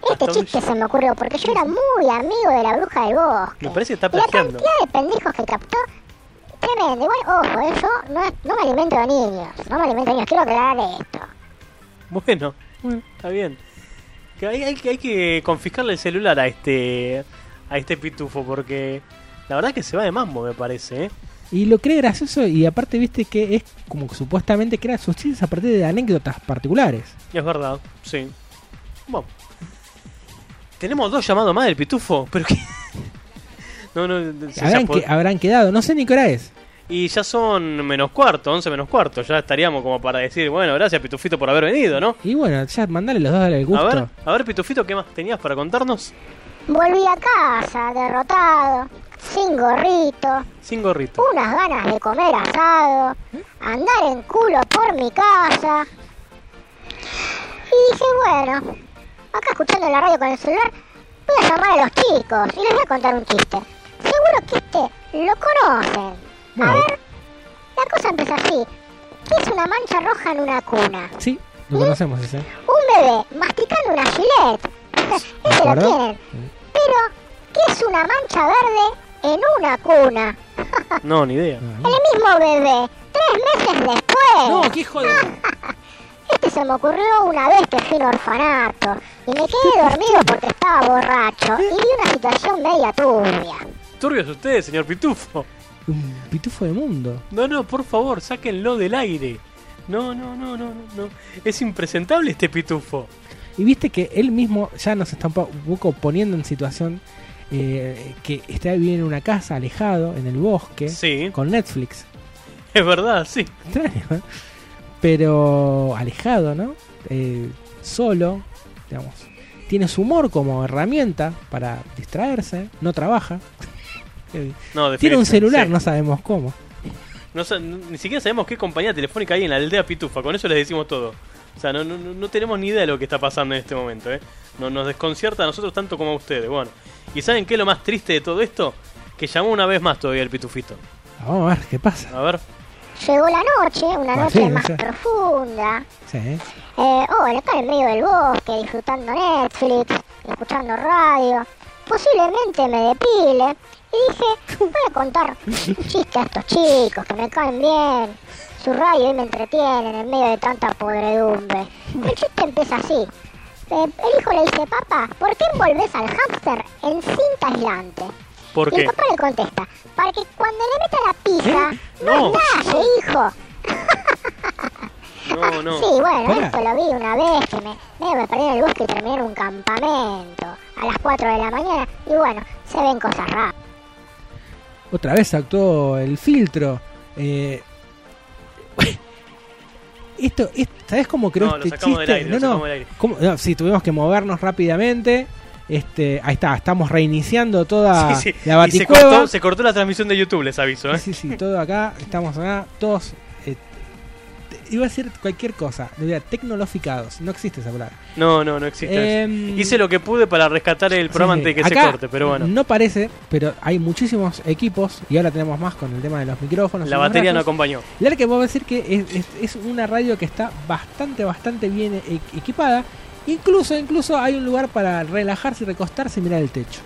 [SPEAKER 8] Este chiste se me ocurrió porque yo era muy amigo de la bruja del bosque.
[SPEAKER 1] Me parece que está
[SPEAKER 8] Y la
[SPEAKER 1] plagiando.
[SPEAKER 8] cantidad de pendejos que captó, tremendo. Igual, ojo, eso no, es- no me alimento de niños. No me alimento de niños. Quiero aclarar esto.
[SPEAKER 1] Bueno, está bien. Que hay, hay que- hay que confiscarle el celular a este a este pitufo porque la verdad que se va de mambo, me parece. ¿eh?
[SPEAKER 6] Y lo cree gracioso y aparte viste que es como que supuestamente crea sus chistes a partir de anécdotas particulares.
[SPEAKER 1] Es verdad, sí. Bueno. Tenemos dos llamados más del pitufo, pero que... No, no, se-
[SPEAKER 6] Habrán,
[SPEAKER 1] se
[SPEAKER 6] que, habrán quedado, no sé ni qué hora es.
[SPEAKER 1] Y ya son menos cuarto, 11 menos cuarto. Ya estaríamos como para decir, bueno, gracias Pitufito por haber venido, ¿no?
[SPEAKER 6] Y bueno, ya mandale los dos, dale el
[SPEAKER 1] A
[SPEAKER 6] gusto.
[SPEAKER 1] ver, a ver Pitufito, ¿qué más tenías para contarnos?
[SPEAKER 8] Volví a casa, derrotado, sin gorrito,
[SPEAKER 1] Sin gorrito.
[SPEAKER 8] unas ganas de comer asado, andar en culo por mi casa. Y dije, bueno, acá escuchando la radio con el celular, voy a llamar a los chicos y les voy a contar un chiste. Seguro que este lo conocen. A ver, la cosa empieza así. ¿Qué es una mancha roja en una cuna?
[SPEAKER 6] Sí, lo conocemos ese.
[SPEAKER 8] Un bebé masticando una gilet. Ese lo tienen. Pero, ¿qué es una mancha verde en una cuna?
[SPEAKER 1] No, ni idea.
[SPEAKER 8] El mismo bebé, tres meses después.
[SPEAKER 6] No, qué hijo de...
[SPEAKER 8] Este se me ocurrió una vez que fui a un orfanato y me quedé dormido porque estaba borracho y vi una situación media turbia.
[SPEAKER 1] Turbios ustedes, señor Pitufo.
[SPEAKER 6] Un pitufo de mundo.
[SPEAKER 1] No, no, por favor, sáquenlo del aire. No, no, no, no, no. Es impresentable este pitufo.
[SPEAKER 6] Y viste que él mismo ya nos está un poco poniendo en situación eh, que está viviendo en una casa, alejado, en el bosque,
[SPEAKER 1] Sí.
[SPEAKER 6] con Netflix.
[SPEAKER 1] Es verdad, sí.
[SPEAKER 6] Extraño, ¿eh? Pero alejado, ¿no? Eh, solo, digamos. Tiene su humor como herramienta para distraerse, no trabaja.
[SPEAKER 1] No,
[SPEAKER 6] Tiene un celular,
[SPEAKER 1] sí.
[SPEAKER 6] no sabemos cómo.
[SPEAKER 1] No ni siquiera sabemos qué compañía telefónica hay en la aldea Pitufa, con eso les decimos todo. O sea, no, no, no no tenemos ni idea de lo que está pasando en este momento, ¿eh? No, nos desconcierta a nosotros tanto como a ustedes. Bueno, ¿y saben qué es lo más triste de todo esto? Que llamó una vez más todavía el Pitufito.
[SPEAKER 6] Vamos a ver qué pasa.
[SPEAKER 1] A ver.
[SPEAKER 8] Llegó la noche, una noche
[SPEAKER 6] sí,
[SPEAKER 8] más
[SPEAKER 6] sí.
[SPEAKER 8] profunda.
[SPEAKER 6] Sí.
[SPEAKER 8] Eh, oh, acá en medio del bosque, disfrutando Netflix, escuchando radio. Posiblemente me depile. Y dije, voy a contar un chiste a estos chicos que me caen bien. Su radio y me entretienen en medio de tanta podredumbre. El chiste empieza así. Eh, el hijo le dice, papá, ¿por qué envolves al hámster en cinta aislante?
[SPEAKER 1] ¿Por
[SPEAKER 8] y
[SPEAKER 1] qué?
[SPEAKER 8] el papá le contesta, para que cuando le meta la pizza, no,
[SPEAKER 1] No.
[SPEAKER 8] estalle, hijo.
[SPEAKER 1] No, no.
[SPEAKER 8] Sí, bueno,
[SPEAKER 6] Pará.
[SPEAKER 8] esto lo vi una vez que me, me perdí en el bosque y terminé en un campamento a las 4 de la mañana. Y bueno, se ven cosas raras.
[SPEAKER 6] Otra vez actuó el filtro. Eh, esto, esto, ¿sabes cómo creó
[SPEAKER 1] No, lo
[SPEAKER 6] este
[SPEAKER 1] sacamos del
[SPEAKER 6] chiste?
[SPEAKER 1] aire,
[SPEAKER 6] no,
[SPEAKER 1] lo
[SPEAKER 6] no,
[SPEAKER 1] sacamos del aire.
[SPEAKER 6] ¿Cómo? No, sí, tuvimos que movernos rápidamente. Este, ahí está, estamos reiniciando toda
[SPEAKER 1] Sí, sí.
[SPEAKER 6] la
[SPEAKER 1] Y se
[SPEAKER 6] baticueva.
[SPEAKER 1] cortó, se cortó la transmisión de YouTube, les aviso, ¿eh?
[SPEAKER 6] Sí, sí, todo acá, estamos acá, todos iba a decir cualquier cosa. Diría, tecnoloficados. No existe esa palabra.
[SPEAKER 1] No, no, no existe.
[SPEAKER 6] Em.
[SPEAKER 1] Hice lo que pude para rescatar el programa
[SPEAKER 6] Sí,
[SPEAKER 1] antes de que se corte, pero bueno.
[SPEAKER 6] No parece, pero hay muchísimos equipos y ahora tenemos más con el tema de los micrófonos.
[SPEAKER 1] La batería no acompañó.
[SPEAKER 6] La que puedo decir que es, es- es una radio que está bastante, bastante bien e- equipada. Incluso, incluso hay un lugar para relajarse y recostarse y mirar el techo.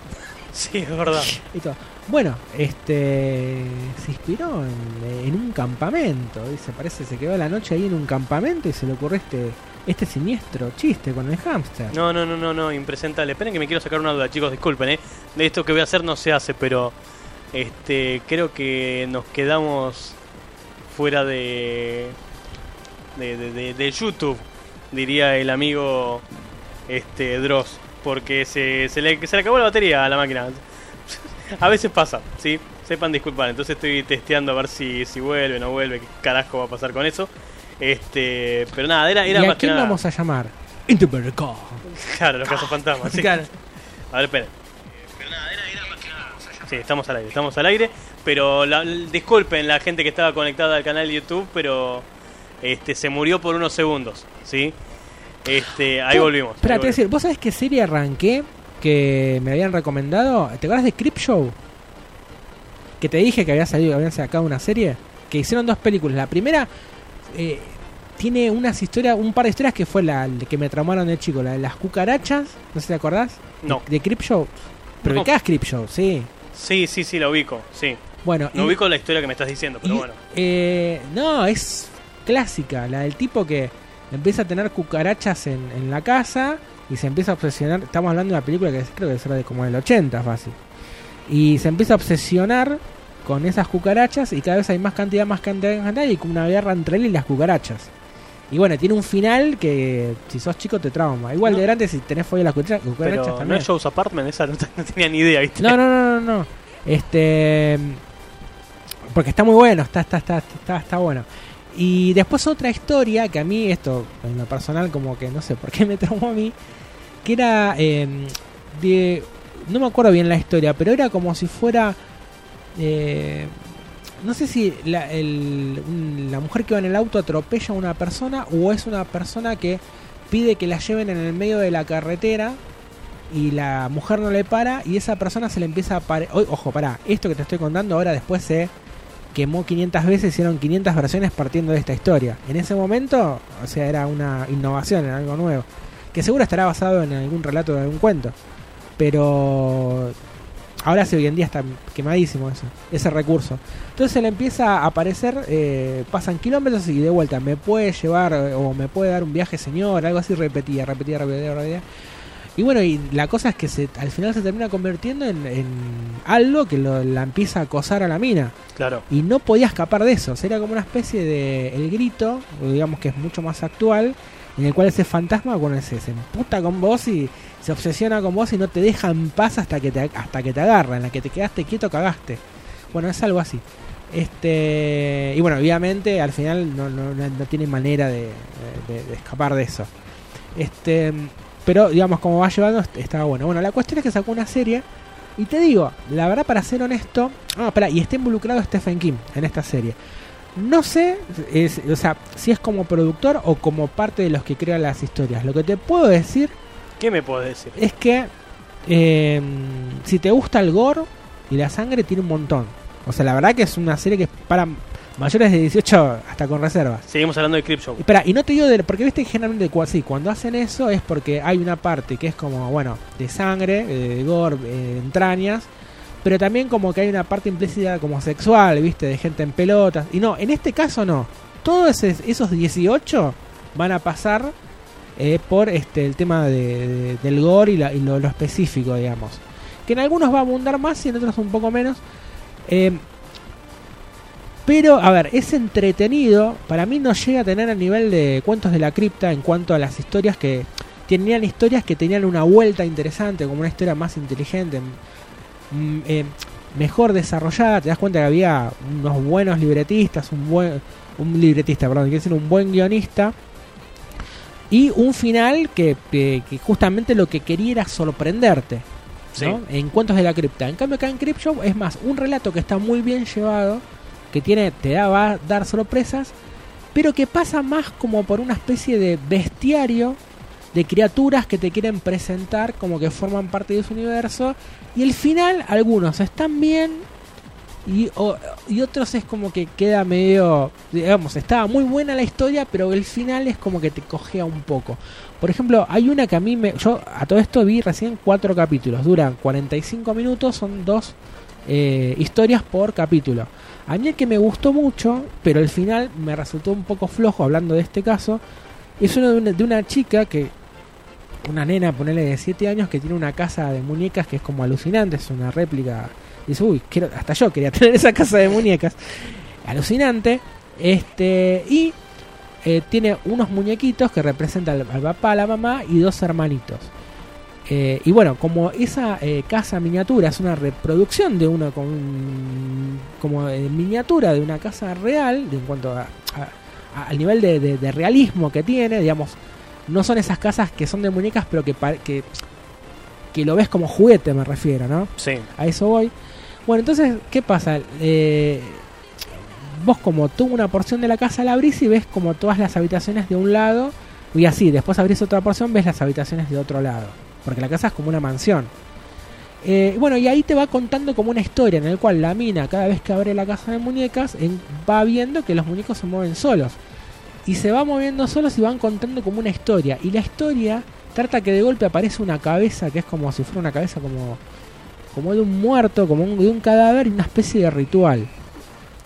[SPEAKER 1] Sí, es verdad.
[SPEAKER 6] Y todo. Bueno, este se inspiró en, en un campamento. Dice, parece se quedó la noche ahí en un campamento y se le ocurrió este, este siniestro chiste con el hámster.
[SPEAKER 1] No, no, no, no, no, impresentable. Esperen que me quiero sacar una duda, chicos, disculpen, ¿eh? De esto que voy a hacer no se hace, pero este creo que nos quedamos fuera de de, de, de- de YouTube, diría el amigo este Dross, porque se, se, le, se le acabó la batería a la máquina. a veces pasa, ¿sí? Sepan disculpar, entonces estoy testeando a ver si, si vuelve no vuelve, qué carajo va a pasar con eso. Este, pero nada, era, era
[SPEAKER 6] ¿Y a
[SPEAKER 1] más que
[SPEAKER 6] quién
[SPEAKER 1] nada.
[SPEAKER 6] vamos a llamar? Interverco.
[SPEAKER 1] Claro, los casos fantasmas. Sí.
[SPEAKER 6] Claro.
[SPEAKER 1] A ver, esperen. Sí, estamos al aire, estamos al aire. Pero la- disculpen la gente que estaba conectada al canal de YouTube, pero este se murió por unos segundos, ¿sí? Este, ahí volvimos.
[SPEAKER 6] Espera, te decir, ¿vos sabés qué serie arranqué que me habían recomendado? ¿Te acuerdas de Crip Show? Que te dije que había salido, habían sacado una serie. Que hicieron dos películas. La primera eh, tiene unas historias, un par de historias que fue la que me tramaron de chico, la de las cucarachas. No sé si te acordás.
[SPEAKER 1] No.
[SPEAKER 6] De, de Crip Show. Pero
[SPEAKER 1] No.
[SPEAKER 6] Crip Show, sí.
[SPEAKER 1] Sí, sí, sí, la ubico, sí.
[SPEAKER 6] Bueno,
[SPEAKER 1] No
[SPEAKER 6] y-
[SPEAKER 1] ubico la historia que me estás diciendo, pero
[SPEAKER 6] y,
[SPEAKER 1] bueno.
[SPEAKER 6] eh, no, es clásica, la del tipo que empieza a tener cucarachas en, en la casa y se empieza a obsesionar. Estamos hablando de una película que creo que será de como del 80 fácil. Y se empieza a obsesionar con esas cucarachas y cada vez hay más cantidad, más cantidad, más cantidad y como una guerra entre él y las cucarachas. Y bueno, tiene un final que si sos chico te trauma. Igual de grande si tenés fobia a las cucarachas, cucarachas
[SPEAKER 1] Pero no
[SPEAKER 6] también.
[SPEAKER 1] es Joe's Apartment, esa no, no tenía ni idea, ¿viste?
[SPEAKER 6] No, no, no, no, no. Este. Porque está muy bueno, está, está, está, está, está bueno. Y después otra historia que a mí, esto en lo personal, como que no sé por qué me traumó a mí, que era eh, de. No me acuerdo bien la historia, pero era como si fuera. eh, no sé si la, la mujer que va en el auto atropella a una persona o es una persona que pide que la lleven en el medio de la carretera y la mujer no le para y esa persona se le empieza a. Ojo, pará, esto que te estoy contando ahora después se quemó 500 veces, hicieron 500 versiones partiendo de esta historia. En ese momento, o sea, era una innovación, era algo nuevo. Que seguro estará basado en algún relato de algún cuento. Pero ahora sí, hoy en día está quemadísimo eso, ese recurso. Entonces le empieza a aparecer, eh, pasan kilómetros y de vuelta, me puede llevar eh, o me puede dar un viaje señor, algo así repetía, repetía, repetía, repetía. Y bueno, y la cosa es que se, al final se termina convirtiendo en, en algo que lo- la empieza a acosar a la mina.
[SPEAKER 1] Claro.
[SPEAKER 6] Y no podía escapar de eso. Era como una especie de El Grito, digamos que es mucho más actual, en el cual ese fantasma bueno, se, se emputa con vos y se obsesiona con vos y no te deja en paz hasta que te, hasta que te agarra. En la que te quedaste quieto, cagaste. Bueno, es algo así. Este Y bueno, obviamente al final no, no, no- no tiene manera de, de- de escapar de eso. Este Pero digamos, como va llevando, est- estaba bueno. Bueno, la cuestión es que sacó una serie. Y te digo, la verdad, para ser honesto. Ah, espera, y está involucrado Stephen King en esta serie. No sé, es- o sea, si es como productor o como parte de los que crean las historias. Lo que te puedo decir
[SPEAKER 1] ¿Qué me puedes decir?
[SPEAKER 6] es que eh, si te gusta el gore y la sangre, tiene un montón. O sea, la verdad que es una serie que es para mayores de 18 hasta con reservas.
[SPEAKER 1] Seguimos hablando de Crip Show.
[SPEAKER 6] Espera, y no te digo de. Porque viste generalmente sí, cuando hacen eso es porque hay una parte que es como, bueno, de sangre, eh, de gore, eh, de entrañas. Pero también como que hay una parte implícita como sexual, viste, de gente en pelotas. Y no, en este caso no. Todos esos 18 van a pasar eh, por este el tema de, de- del gore y, la- y lo, lo específico, digamos. Que en algunos va a abundar más y en otros un poco menos. Eh, pero, a ver, es entretenido. Para mí no llega a tener el nivel de cuentos de la cripta en cuanto a las historias que tenían historias que tenían una vuelta interesante, como una historia más inteligente, eh, mejor desarrollada. Te das cuenta que había unos buenos libretistas, un buen un libretista, perdón, quiero decir un buen guionista y un final que, que- que justamente lo que quería era sorprenderte. ¿no? En cuentos de la cripta. En cambio acá en Crypt Show es más un relato que está muy bien llevado, que tiene te da va a dar sorpresas pero que pasa más como por una especie de bestiario de criaturas que te quieren presentar como que forman parte de su universo. Y el final, algunos están bien y, otros es como que queda medio, digamos, estaba muy buena la historia, pero el final es como que te cogea un poco. Por ejemplo, hay una que a mí me... Yo a todo esto vi recién cuatro capítulos, duran 45 minutos, son dos eh, historias por capítulo. A mí el que me gustó mucho, pero el final me resultó un poco flojo hablando de este caso, es uno de una, de una chica que, una nena, ponele de 7 años, que tiene una casa de muñecas que es como alucinante, es una réplica. Dice, uy, quiero, hasta yo quería tener esa casa de muñecas. Alucinante. Este, y eh, tiene unos muñequitos que representan al, al papá, a la mamá y dos hermanitos. Eh, y bueno, como esa eh, casa miniatura es una reproducción de una con como eh, miniatura de una casa real, de, en cuanto a, al nivel de, de- de realismo que tiene, digamos, no son esas casas que son de muñecas, pero que, que, que lo ves como juguete, me refiero, ¿no?
[SPEAKER 1] Sí.
[SPEAKER 6] A eso voy. Bueno, entonces, ¿qué pasa? Eh, vos como tú una porción de la casa la abrís y ves como todas las habitaciones de un lado y así, después abrís otra porción, ves las habitaciones de otro lado, porque la casa es como una mansión. Eh, bueno, y ahí te va contando como una historia en la cual la mina cada vez que abre la casa de muñecas en- va viendo que los muñecos se mueven solos. Y se va moviendo solos y van contando como una historia. Y la historia trata que de golpe aparece una cabeza que es como si fuera una cabeza como, como de un muerto, como un- de un cadáver y una especie de ritual.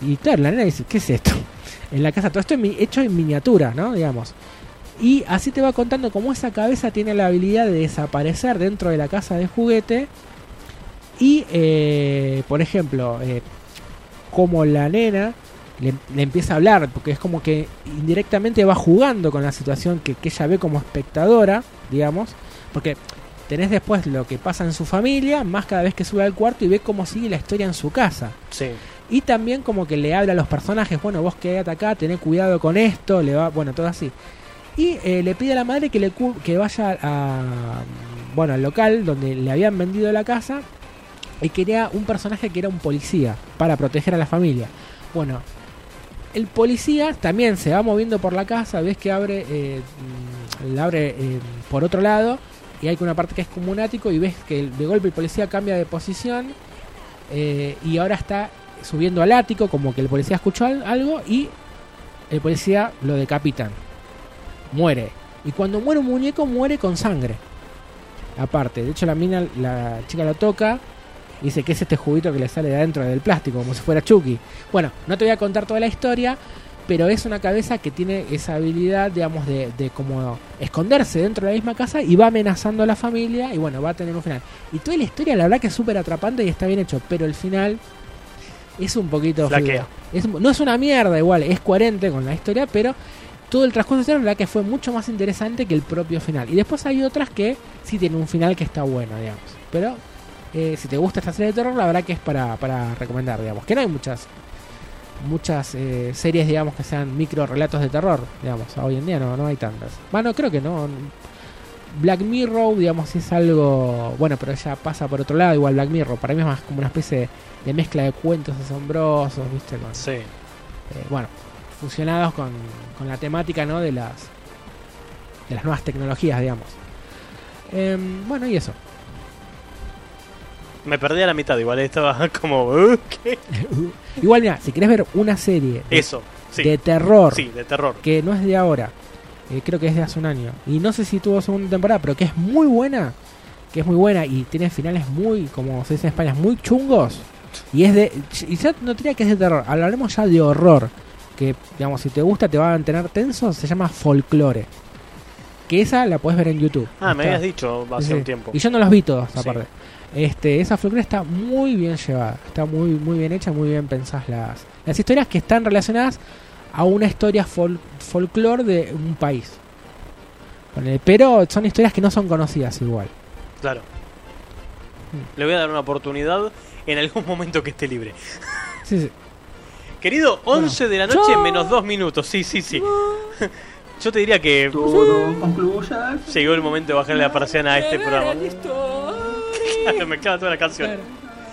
[SPEAKER 6] Y claro, la nena dice, ¿qué es esto? En la casa, todo esto es hecho en miniatura, ¿no? Digamos. Y así te va contando cómo esa cabeza tiene la habilidad de desaparecer dentro de la casa de juguete. Y, eh, por ejemplo, eh, como la nena le, le empieza a hablar, porque es como que indirectamente va jugando con la situación que, que ella ve como espectadora, digamos. Porque tenés después lo que pasa en su familia, más cada vez que sube al cuarto y ve cómo sigue la historia en su casa.
[SPEAKER 1] Sí.
[SPEAKER 6] Y también como que le habla a los personajes, bueno, vos quedate acá, tené cuidado con esto, le va, bueno, todo así. Y eh, le pide a la madre que, le, que vaya a, bueno, al local donde le habían vendido la casa y quería un personaje que era un policía para proteger a la familia. Bueno, el policía también se va moviendo por la casa, ves que abre, eh, mm, la abre eh, por otro lado y hay una parte que es como un ático y ves que de golpe el policía cambia de posición y ahora está subiendo al ático como que el policía escuchó al- algo y el policía lo decapitan. Muere. Y cuando muere un muñeco muere con sangre. Aparte, de hecho la mina, la chica lo toca y dice que es este juguito que le sale de adentro del plástico, como si fuera Chucky. Bueno, no te voy a contar toda la historia, pero es una cabeza que tiene esa habilidad, digamos, de, de como esconderse dentro de la misma casa y va amenazando a la familia y bueno, va a tener un final. Y toda la historia, la verdad que es súper atrapante y está bien hecho, pero el final es un poquito... Es- no es una mierda igual, es coherente con la historia, pero todo el transcurso de la historia, la verdad que fue mucho más interesante que el propio final. Y después hay otras que sí tienen un final que está bueno, digamos. Pero eh, si te gusta esta serie de terror, la verdad que es para, para recomendar, digamos. Que no hay muchas muchas eh, series, digamos, que sean micro relatos de terror, digamos. Hoy en día no, no hay tantas. Bueno, creo que no. Black Mirror, digamos, es algo... Bueno, pero ya pasa por otro lado, igual Black Mirror. Para mí es más como una especie de, de mezcla de cuentos asombrosos, ¿viste? Con,
[SPEAKER 1] Sí.
[SPEAKER 6] eh, bueno, fusionados con, con la temática, ¿no? De las, de las nuevas tecnologías, digamos. Em, bueno, y eso.
[SPEAKER 1] Me perdí a la mitad, igual estaba como. "Uh, ¿qué?".
[SPEAKER 6] Igual, mira, si querés ver una serie de,
[SPEAKER 1] Eso, sí.
[SPEAKER 6] de terror,
[SPEAKER 1] Sí, de terror.
[SPEAKER 6] que no es de ahora, eh, creo que es de hace un año, y no sé si tuvo segunda temporada, pero que es muy buena, que es muy buena y tiene finales muy, como se dice en España, muy chungos, y es de, y ya no diría que es de terror, hablaremos ya de horror, que digamos, si te gusta te va a mantener tenso, se llama Folklore, que esa la puedes ver en YouTube.
[SPEAKER 1] Ah, me habías dicho hace
[SPEAKER 6] Sí,
[SPEAKER 1] un tiempo.
[SPEAKER 6] Y yo no los vi todos,
[SPEAKER 1] Sí.
[SPEAKER 6] aparte. Este, esa folclore está muy bien llevada, está muy muy bien hecha, muy bien pensadas las, las historias que están relacionadas a una historia fol folclore de un país. Pero son historias que no son conocidas igual.
[SPEAKER 1] Claro. Le voy a dar una oportunidad en algún momento que esté libre.
[SPEAKER 6] Sí, sí.
[SPEAKER 1] Querido, 11 de la noche menos 2 minutos. Sí, sí, sí. Yo te diría que llegó el momento de bajarle la persiana a este programa. Claro, me clava toda la canción.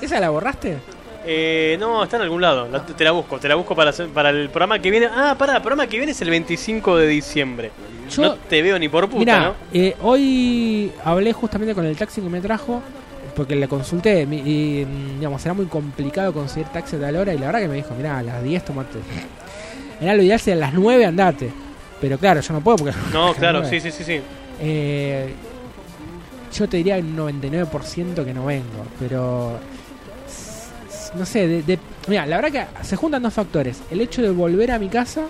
[SPEAKER 6] ¿Esa la borraste?
[SPEAKER 1] Eh, no, está en algún lado. La- te la busco, te la busco para, para el programa que viene. Ah, pará, el programa que viene es el 25 de diciembre.
[SPEAKER 6] Yo-
[SPEAKER 1] no te veo ni por puta,
[SPEAKER 6] Mira,
[SPEAKER 1] ¿no?
[SPEAKER 6] eh, hoy hablé justamente con el taxi que me trajo, porque le consulté, y mm, digamos, será muy complicado conseguir taxi a tal hora, y la verdad que me dijo, mira, a las 10 tomate. Era lo ideal si a las 9 andate. Pero claro, yo no puedo porque...
[SPEAKER 1] No, claro,
[SPEAKER 6] 9.
[SPEAKER 1] sí, sí, sí, sí.
[SPEAKER 6] Eh, yo te diría un 99% que no vengo, pero no sé, de, de- mira, la verdad que se juntan dos factores, el hecho de volver a mi casa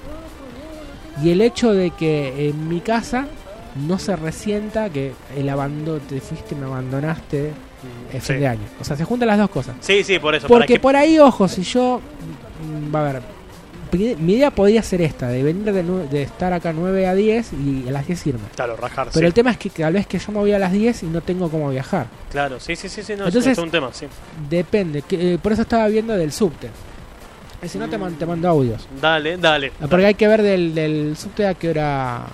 [SPEAKER 6] y el hecho de que en mi casa no se resienta que el abandono, te fuiste, me abandonaste el fin
[SPEAKER 1] sí.
[SPEAKER 6] de año. O sea, se juntan las dos cosas.
[SPEAKER 1] Sí, sí, por eso.
[SPEAKER 6] Porque
[SPEAKER 1] que-
[SPEAKER 6] por ahí, ojo, si yo. mm, Va a ver. mi- idea podría ser esta: de venir de, de estar acá 9 a 10 y a las 10 irme.
[SPEAKER 1] Claro, rajar,
[SPEAKER 6] Pero
[SPEAKER 1] sí.
[SPEAKER 6] el tema es que tal vez que yo me voy a las 10 y no tengo cómo viajar.
[SPEAKER 1] Claro, sí, sí, sí, sí, no,
[SPEAKER 6] Entonces-
[SPEAKER 1] es un tema, sí.
[SPEAKER 6] Depende. Que, eh, por eso estaba viendo del subte. Y si no, te, man- te mando audios.
[SPEAKER 1] Dale, dale.
[SPEAKER 6] Ah, Porque hay que ver del, del subte a qué hora.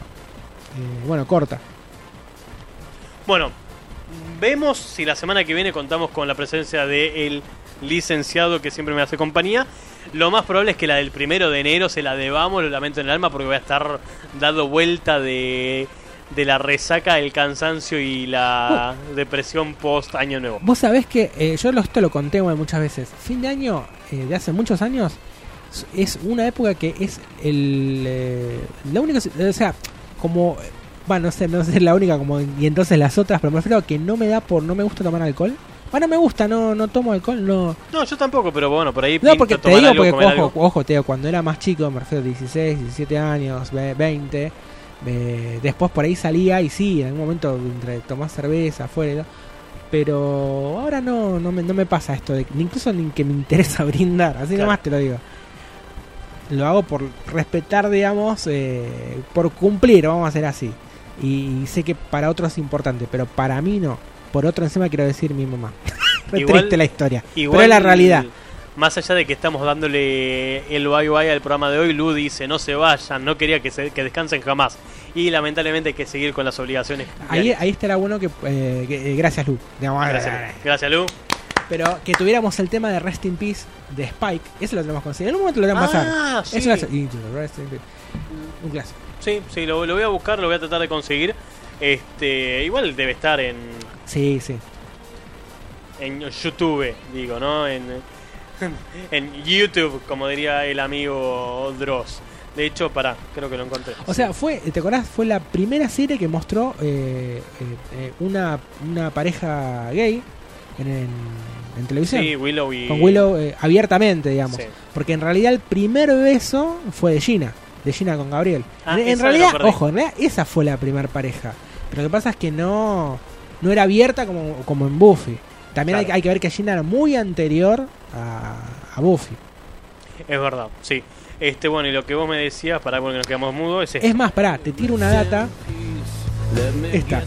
[SPEAKER 6] eh, bueno, corta.
[SPEAKER 1] Bueno, vemos si la semana que viene contamos con la presencia del licenciado que siempre me hace compañía. Lo más probable es que la del primero de enero se la debamos, lo lamento en el alma, porque voy a estar dando vuelta de, de la resaca, el cansancio y la depresión post año nuevo.
[SPEAKER 6] Vos sabés que eh, yo esto lo conté bueno, muchas veces. Fin de año, eh, de hace muchos años, es una época que es el. eh, la única. O sea, como. Bueno, no sé, no sé la única como. Y entonces las otras, pero me refiero a que no me da por. No me gusta tomar alcohol. Bueno, me gusta, no, no tomo alcohol, no.
[SPEAKER 1] No, yo tampoco, pero bueno, por ahí
[SPEAKER 6] No, porque te digo,
[SPEAKER 1] algo,
[SPEAKER 6] porque ojo, ojo, te digo, cuando era más chico, me refiero a 16, 17 años, ve- 20, eh, después por ahí salía y sí, en algún momento entre tomar cerveza, afuera, pero ahora no, no, me, no me pasa esto, de, incluso ni que me interesa brindar, así
[SPEAKER 1] Claro.
[SPEAKER 6] nomás te lo digo. Lo hago por respetar, digamos, eh, por cumplir, vamos a hacer así. Y, sé que para otros es importante, pero para mí no. Por otro encima quiero decir mi mamá.
[SPEAKER 1] Igual-
[SPEAKER 6] triste la historia.
[SPEAKER 1] Igual,
[SPEAKER 6] pero es la realidad.
[SPEAKER 1] Más allá de que estamos dándole el bye bye al programa de hoy, Lu dice no se vayan, no quería que, se, que descansen jamás. Y lamentablemente hay que seguir con las obligaciones.
[SPEAKER 6] Ahí, ahí estará bueno que, eh, que- eh, gracias Lu.
[SPEAKER 1] Gracias,
[SPEAKER 6] eh.
[SPEAKER 1] Gracias, Lu.
[SPEAKER 6] Pero que tuviéramos el tema de Rest in Peace de Spike, eso lo tenemos que conseguir. En un momento lo tenemos que
[SPEAKER 1] Ah,
[SPEAKER 6] pasar.
[SPEAKER 1] sí.
[SPEAKER 6] Eso es. Un clásico.
[SPEAKER 1] Sí, sí, lo, lo voy a buscar, lo voy a tratar de conseguir. Este, igual debe estar en,
[SPEAKER 6] Sí, sí.
[SPEAKER 1] en YouTube, digo, ¿no? En, en YouTube, como diría el amigo Dross. De hecho, pará, creo que lo encontré.
[SPEAKER 6] O sea, fue, ¿te acordás? Fue la primera serie que mostró eh, eh, eh, una, una pareja gay en, en, en televisión.
[SPEAKER 1] Sí, Willow y...
[SPEAKER 6] Con Willow eh, abiertamente, digamos.
[SPEAKER 1] Sí.
[SPEAKER 6] Porque en realidad el primer beso fue de Gina. De Gina con Gabriel.
[SPEAKER 1] Ah,
[SPEAKER 6] en, realidad, ojo, en realidad esa fue la primera pareja. Pero lo que pasa es que no, no era abierta como, como en Buffy. También hay,
[SPEAKER 1] Claro.
[SPEAKER 6] hay que ver que Gina era muy anterior a, a Buffy.
[SPEAKER 1] Es verdad, sí. Este, bueno, y lo que vos me decías, para porque nos quedamos mudos, es,
[SPEAKER 6] Es
[SPEAKER 1] esto.
[SPEAKER 6] más, pará, te tiro una data. Esta.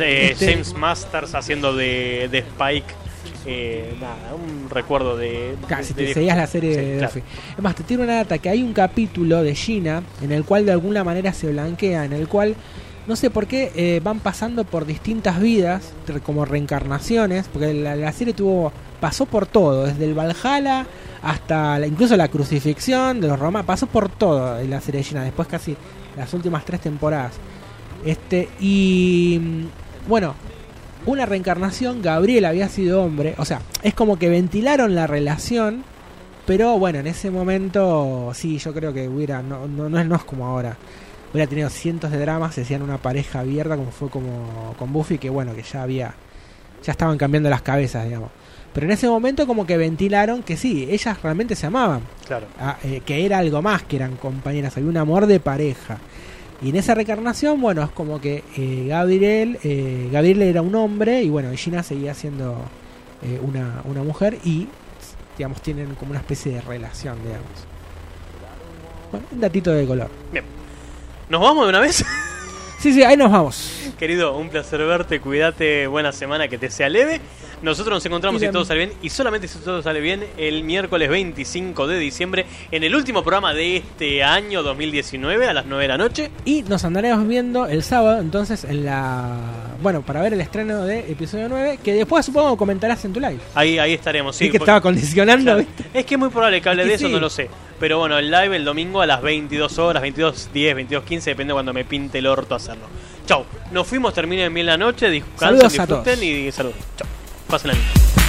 [SPEAKER 1] Eh,
[SPEAKER 6] este-
[SPEAKER 1] James Masters haciendo de, de Spike. Eh, nada, un recuerdo de.
[SPEAKER 6] Casi
[SPEAKER 1] de-
[SPEAKER 6] te seguías la serie
[SPEAKER 1] Sí,
[SPEAKER 6] de
[SPEAKER 1] claro.
[SPEAKER 6] Buffy. Es más, te tiro una data que hay un capítulo de Gina en el cual de alguna manera se blanquea, en el cual no sé por qué eh, van pasando por distintas vidas, como reencarnaciones, porque la, la serie tuvo pasó por todo, desde el Valhalla hasta la- incluso la crucifixión de los romanos, pasó por todo en la serie de Gina, después casi las últimas tres temporadas. Este, y mm, bueno, una reencarnación, Gabriel había sido hombre, o sea, es como que ventilaron la relación, pero bueno, en ese momento sí, yo creo que hubiera, no, no, no, es, no es como ahora, hubiera tenido cientos de dramas, se hacían una pareja abierta como fue como con Buffy, que bueno, que ya había, ya estaban cambiando las cabezas, digamos. Pero en ese momento como que ventilaron que sí, ellas realmente se amaban,
[SPEAKER 1] Claro.
[SPEAKER 6] Ah, eh, que era algo más que eran compañeras, había un amor de pareja. Y en esa reencarnación, bueno, es como que eh, Gabriel, eh, Gabriel era un hombre y bueno, Gina seguía siendo eh, una, una mujer y, digamos, tienen como una especie de relación, digamos. Bueno, un datito de color.
[SPEAKER 1] Bien. ¿Nos vamos de una vez?
[SPEAKER 6] Sí, sí, ahí nos vamos.
[SPEAKER 9] Querido, un placer verte, cuídate, buena semana, que te sea leve. Nosotros nos encontramos si
[SPEAKER 6] de-
[SPEAKER 9] todo sale bien, y solamente si todo sale bien, el miércoles 25 de diciembre, en el último programa de este año 2019, a las 9 de la noche.
[SPEAKER 6] Y nos andaremos viendo el sábado, entonces, en la. Bueno, para ver el estreno de episodio 9, que después supongo comentarás en tu live.
[SPEAKER 9] Ahí, ahí estaremos, sí.
[SPEAKER 6] Sí, que
[SPEAKER 9] porque-
[SPEAKER 6] estaba condicionando.
[SPEAKER 9] Es que es muy probable que hable
[SPEAKER 6] Es que
[SPEAKER 9] de eso,
[SPEAKER 6] sí.
[SPEAKER 9] no lo sé. Pero bueno, el live el domingo a las 22 horas, 22.10, 22.15, depende cuando me pinte el orto hacerlo. Chau, nos fuimos, terminen bien la noche, disfruten
[SPEAKER 6] todos.
[SPEAKER 9] y saludos. Chau, pasen la bien.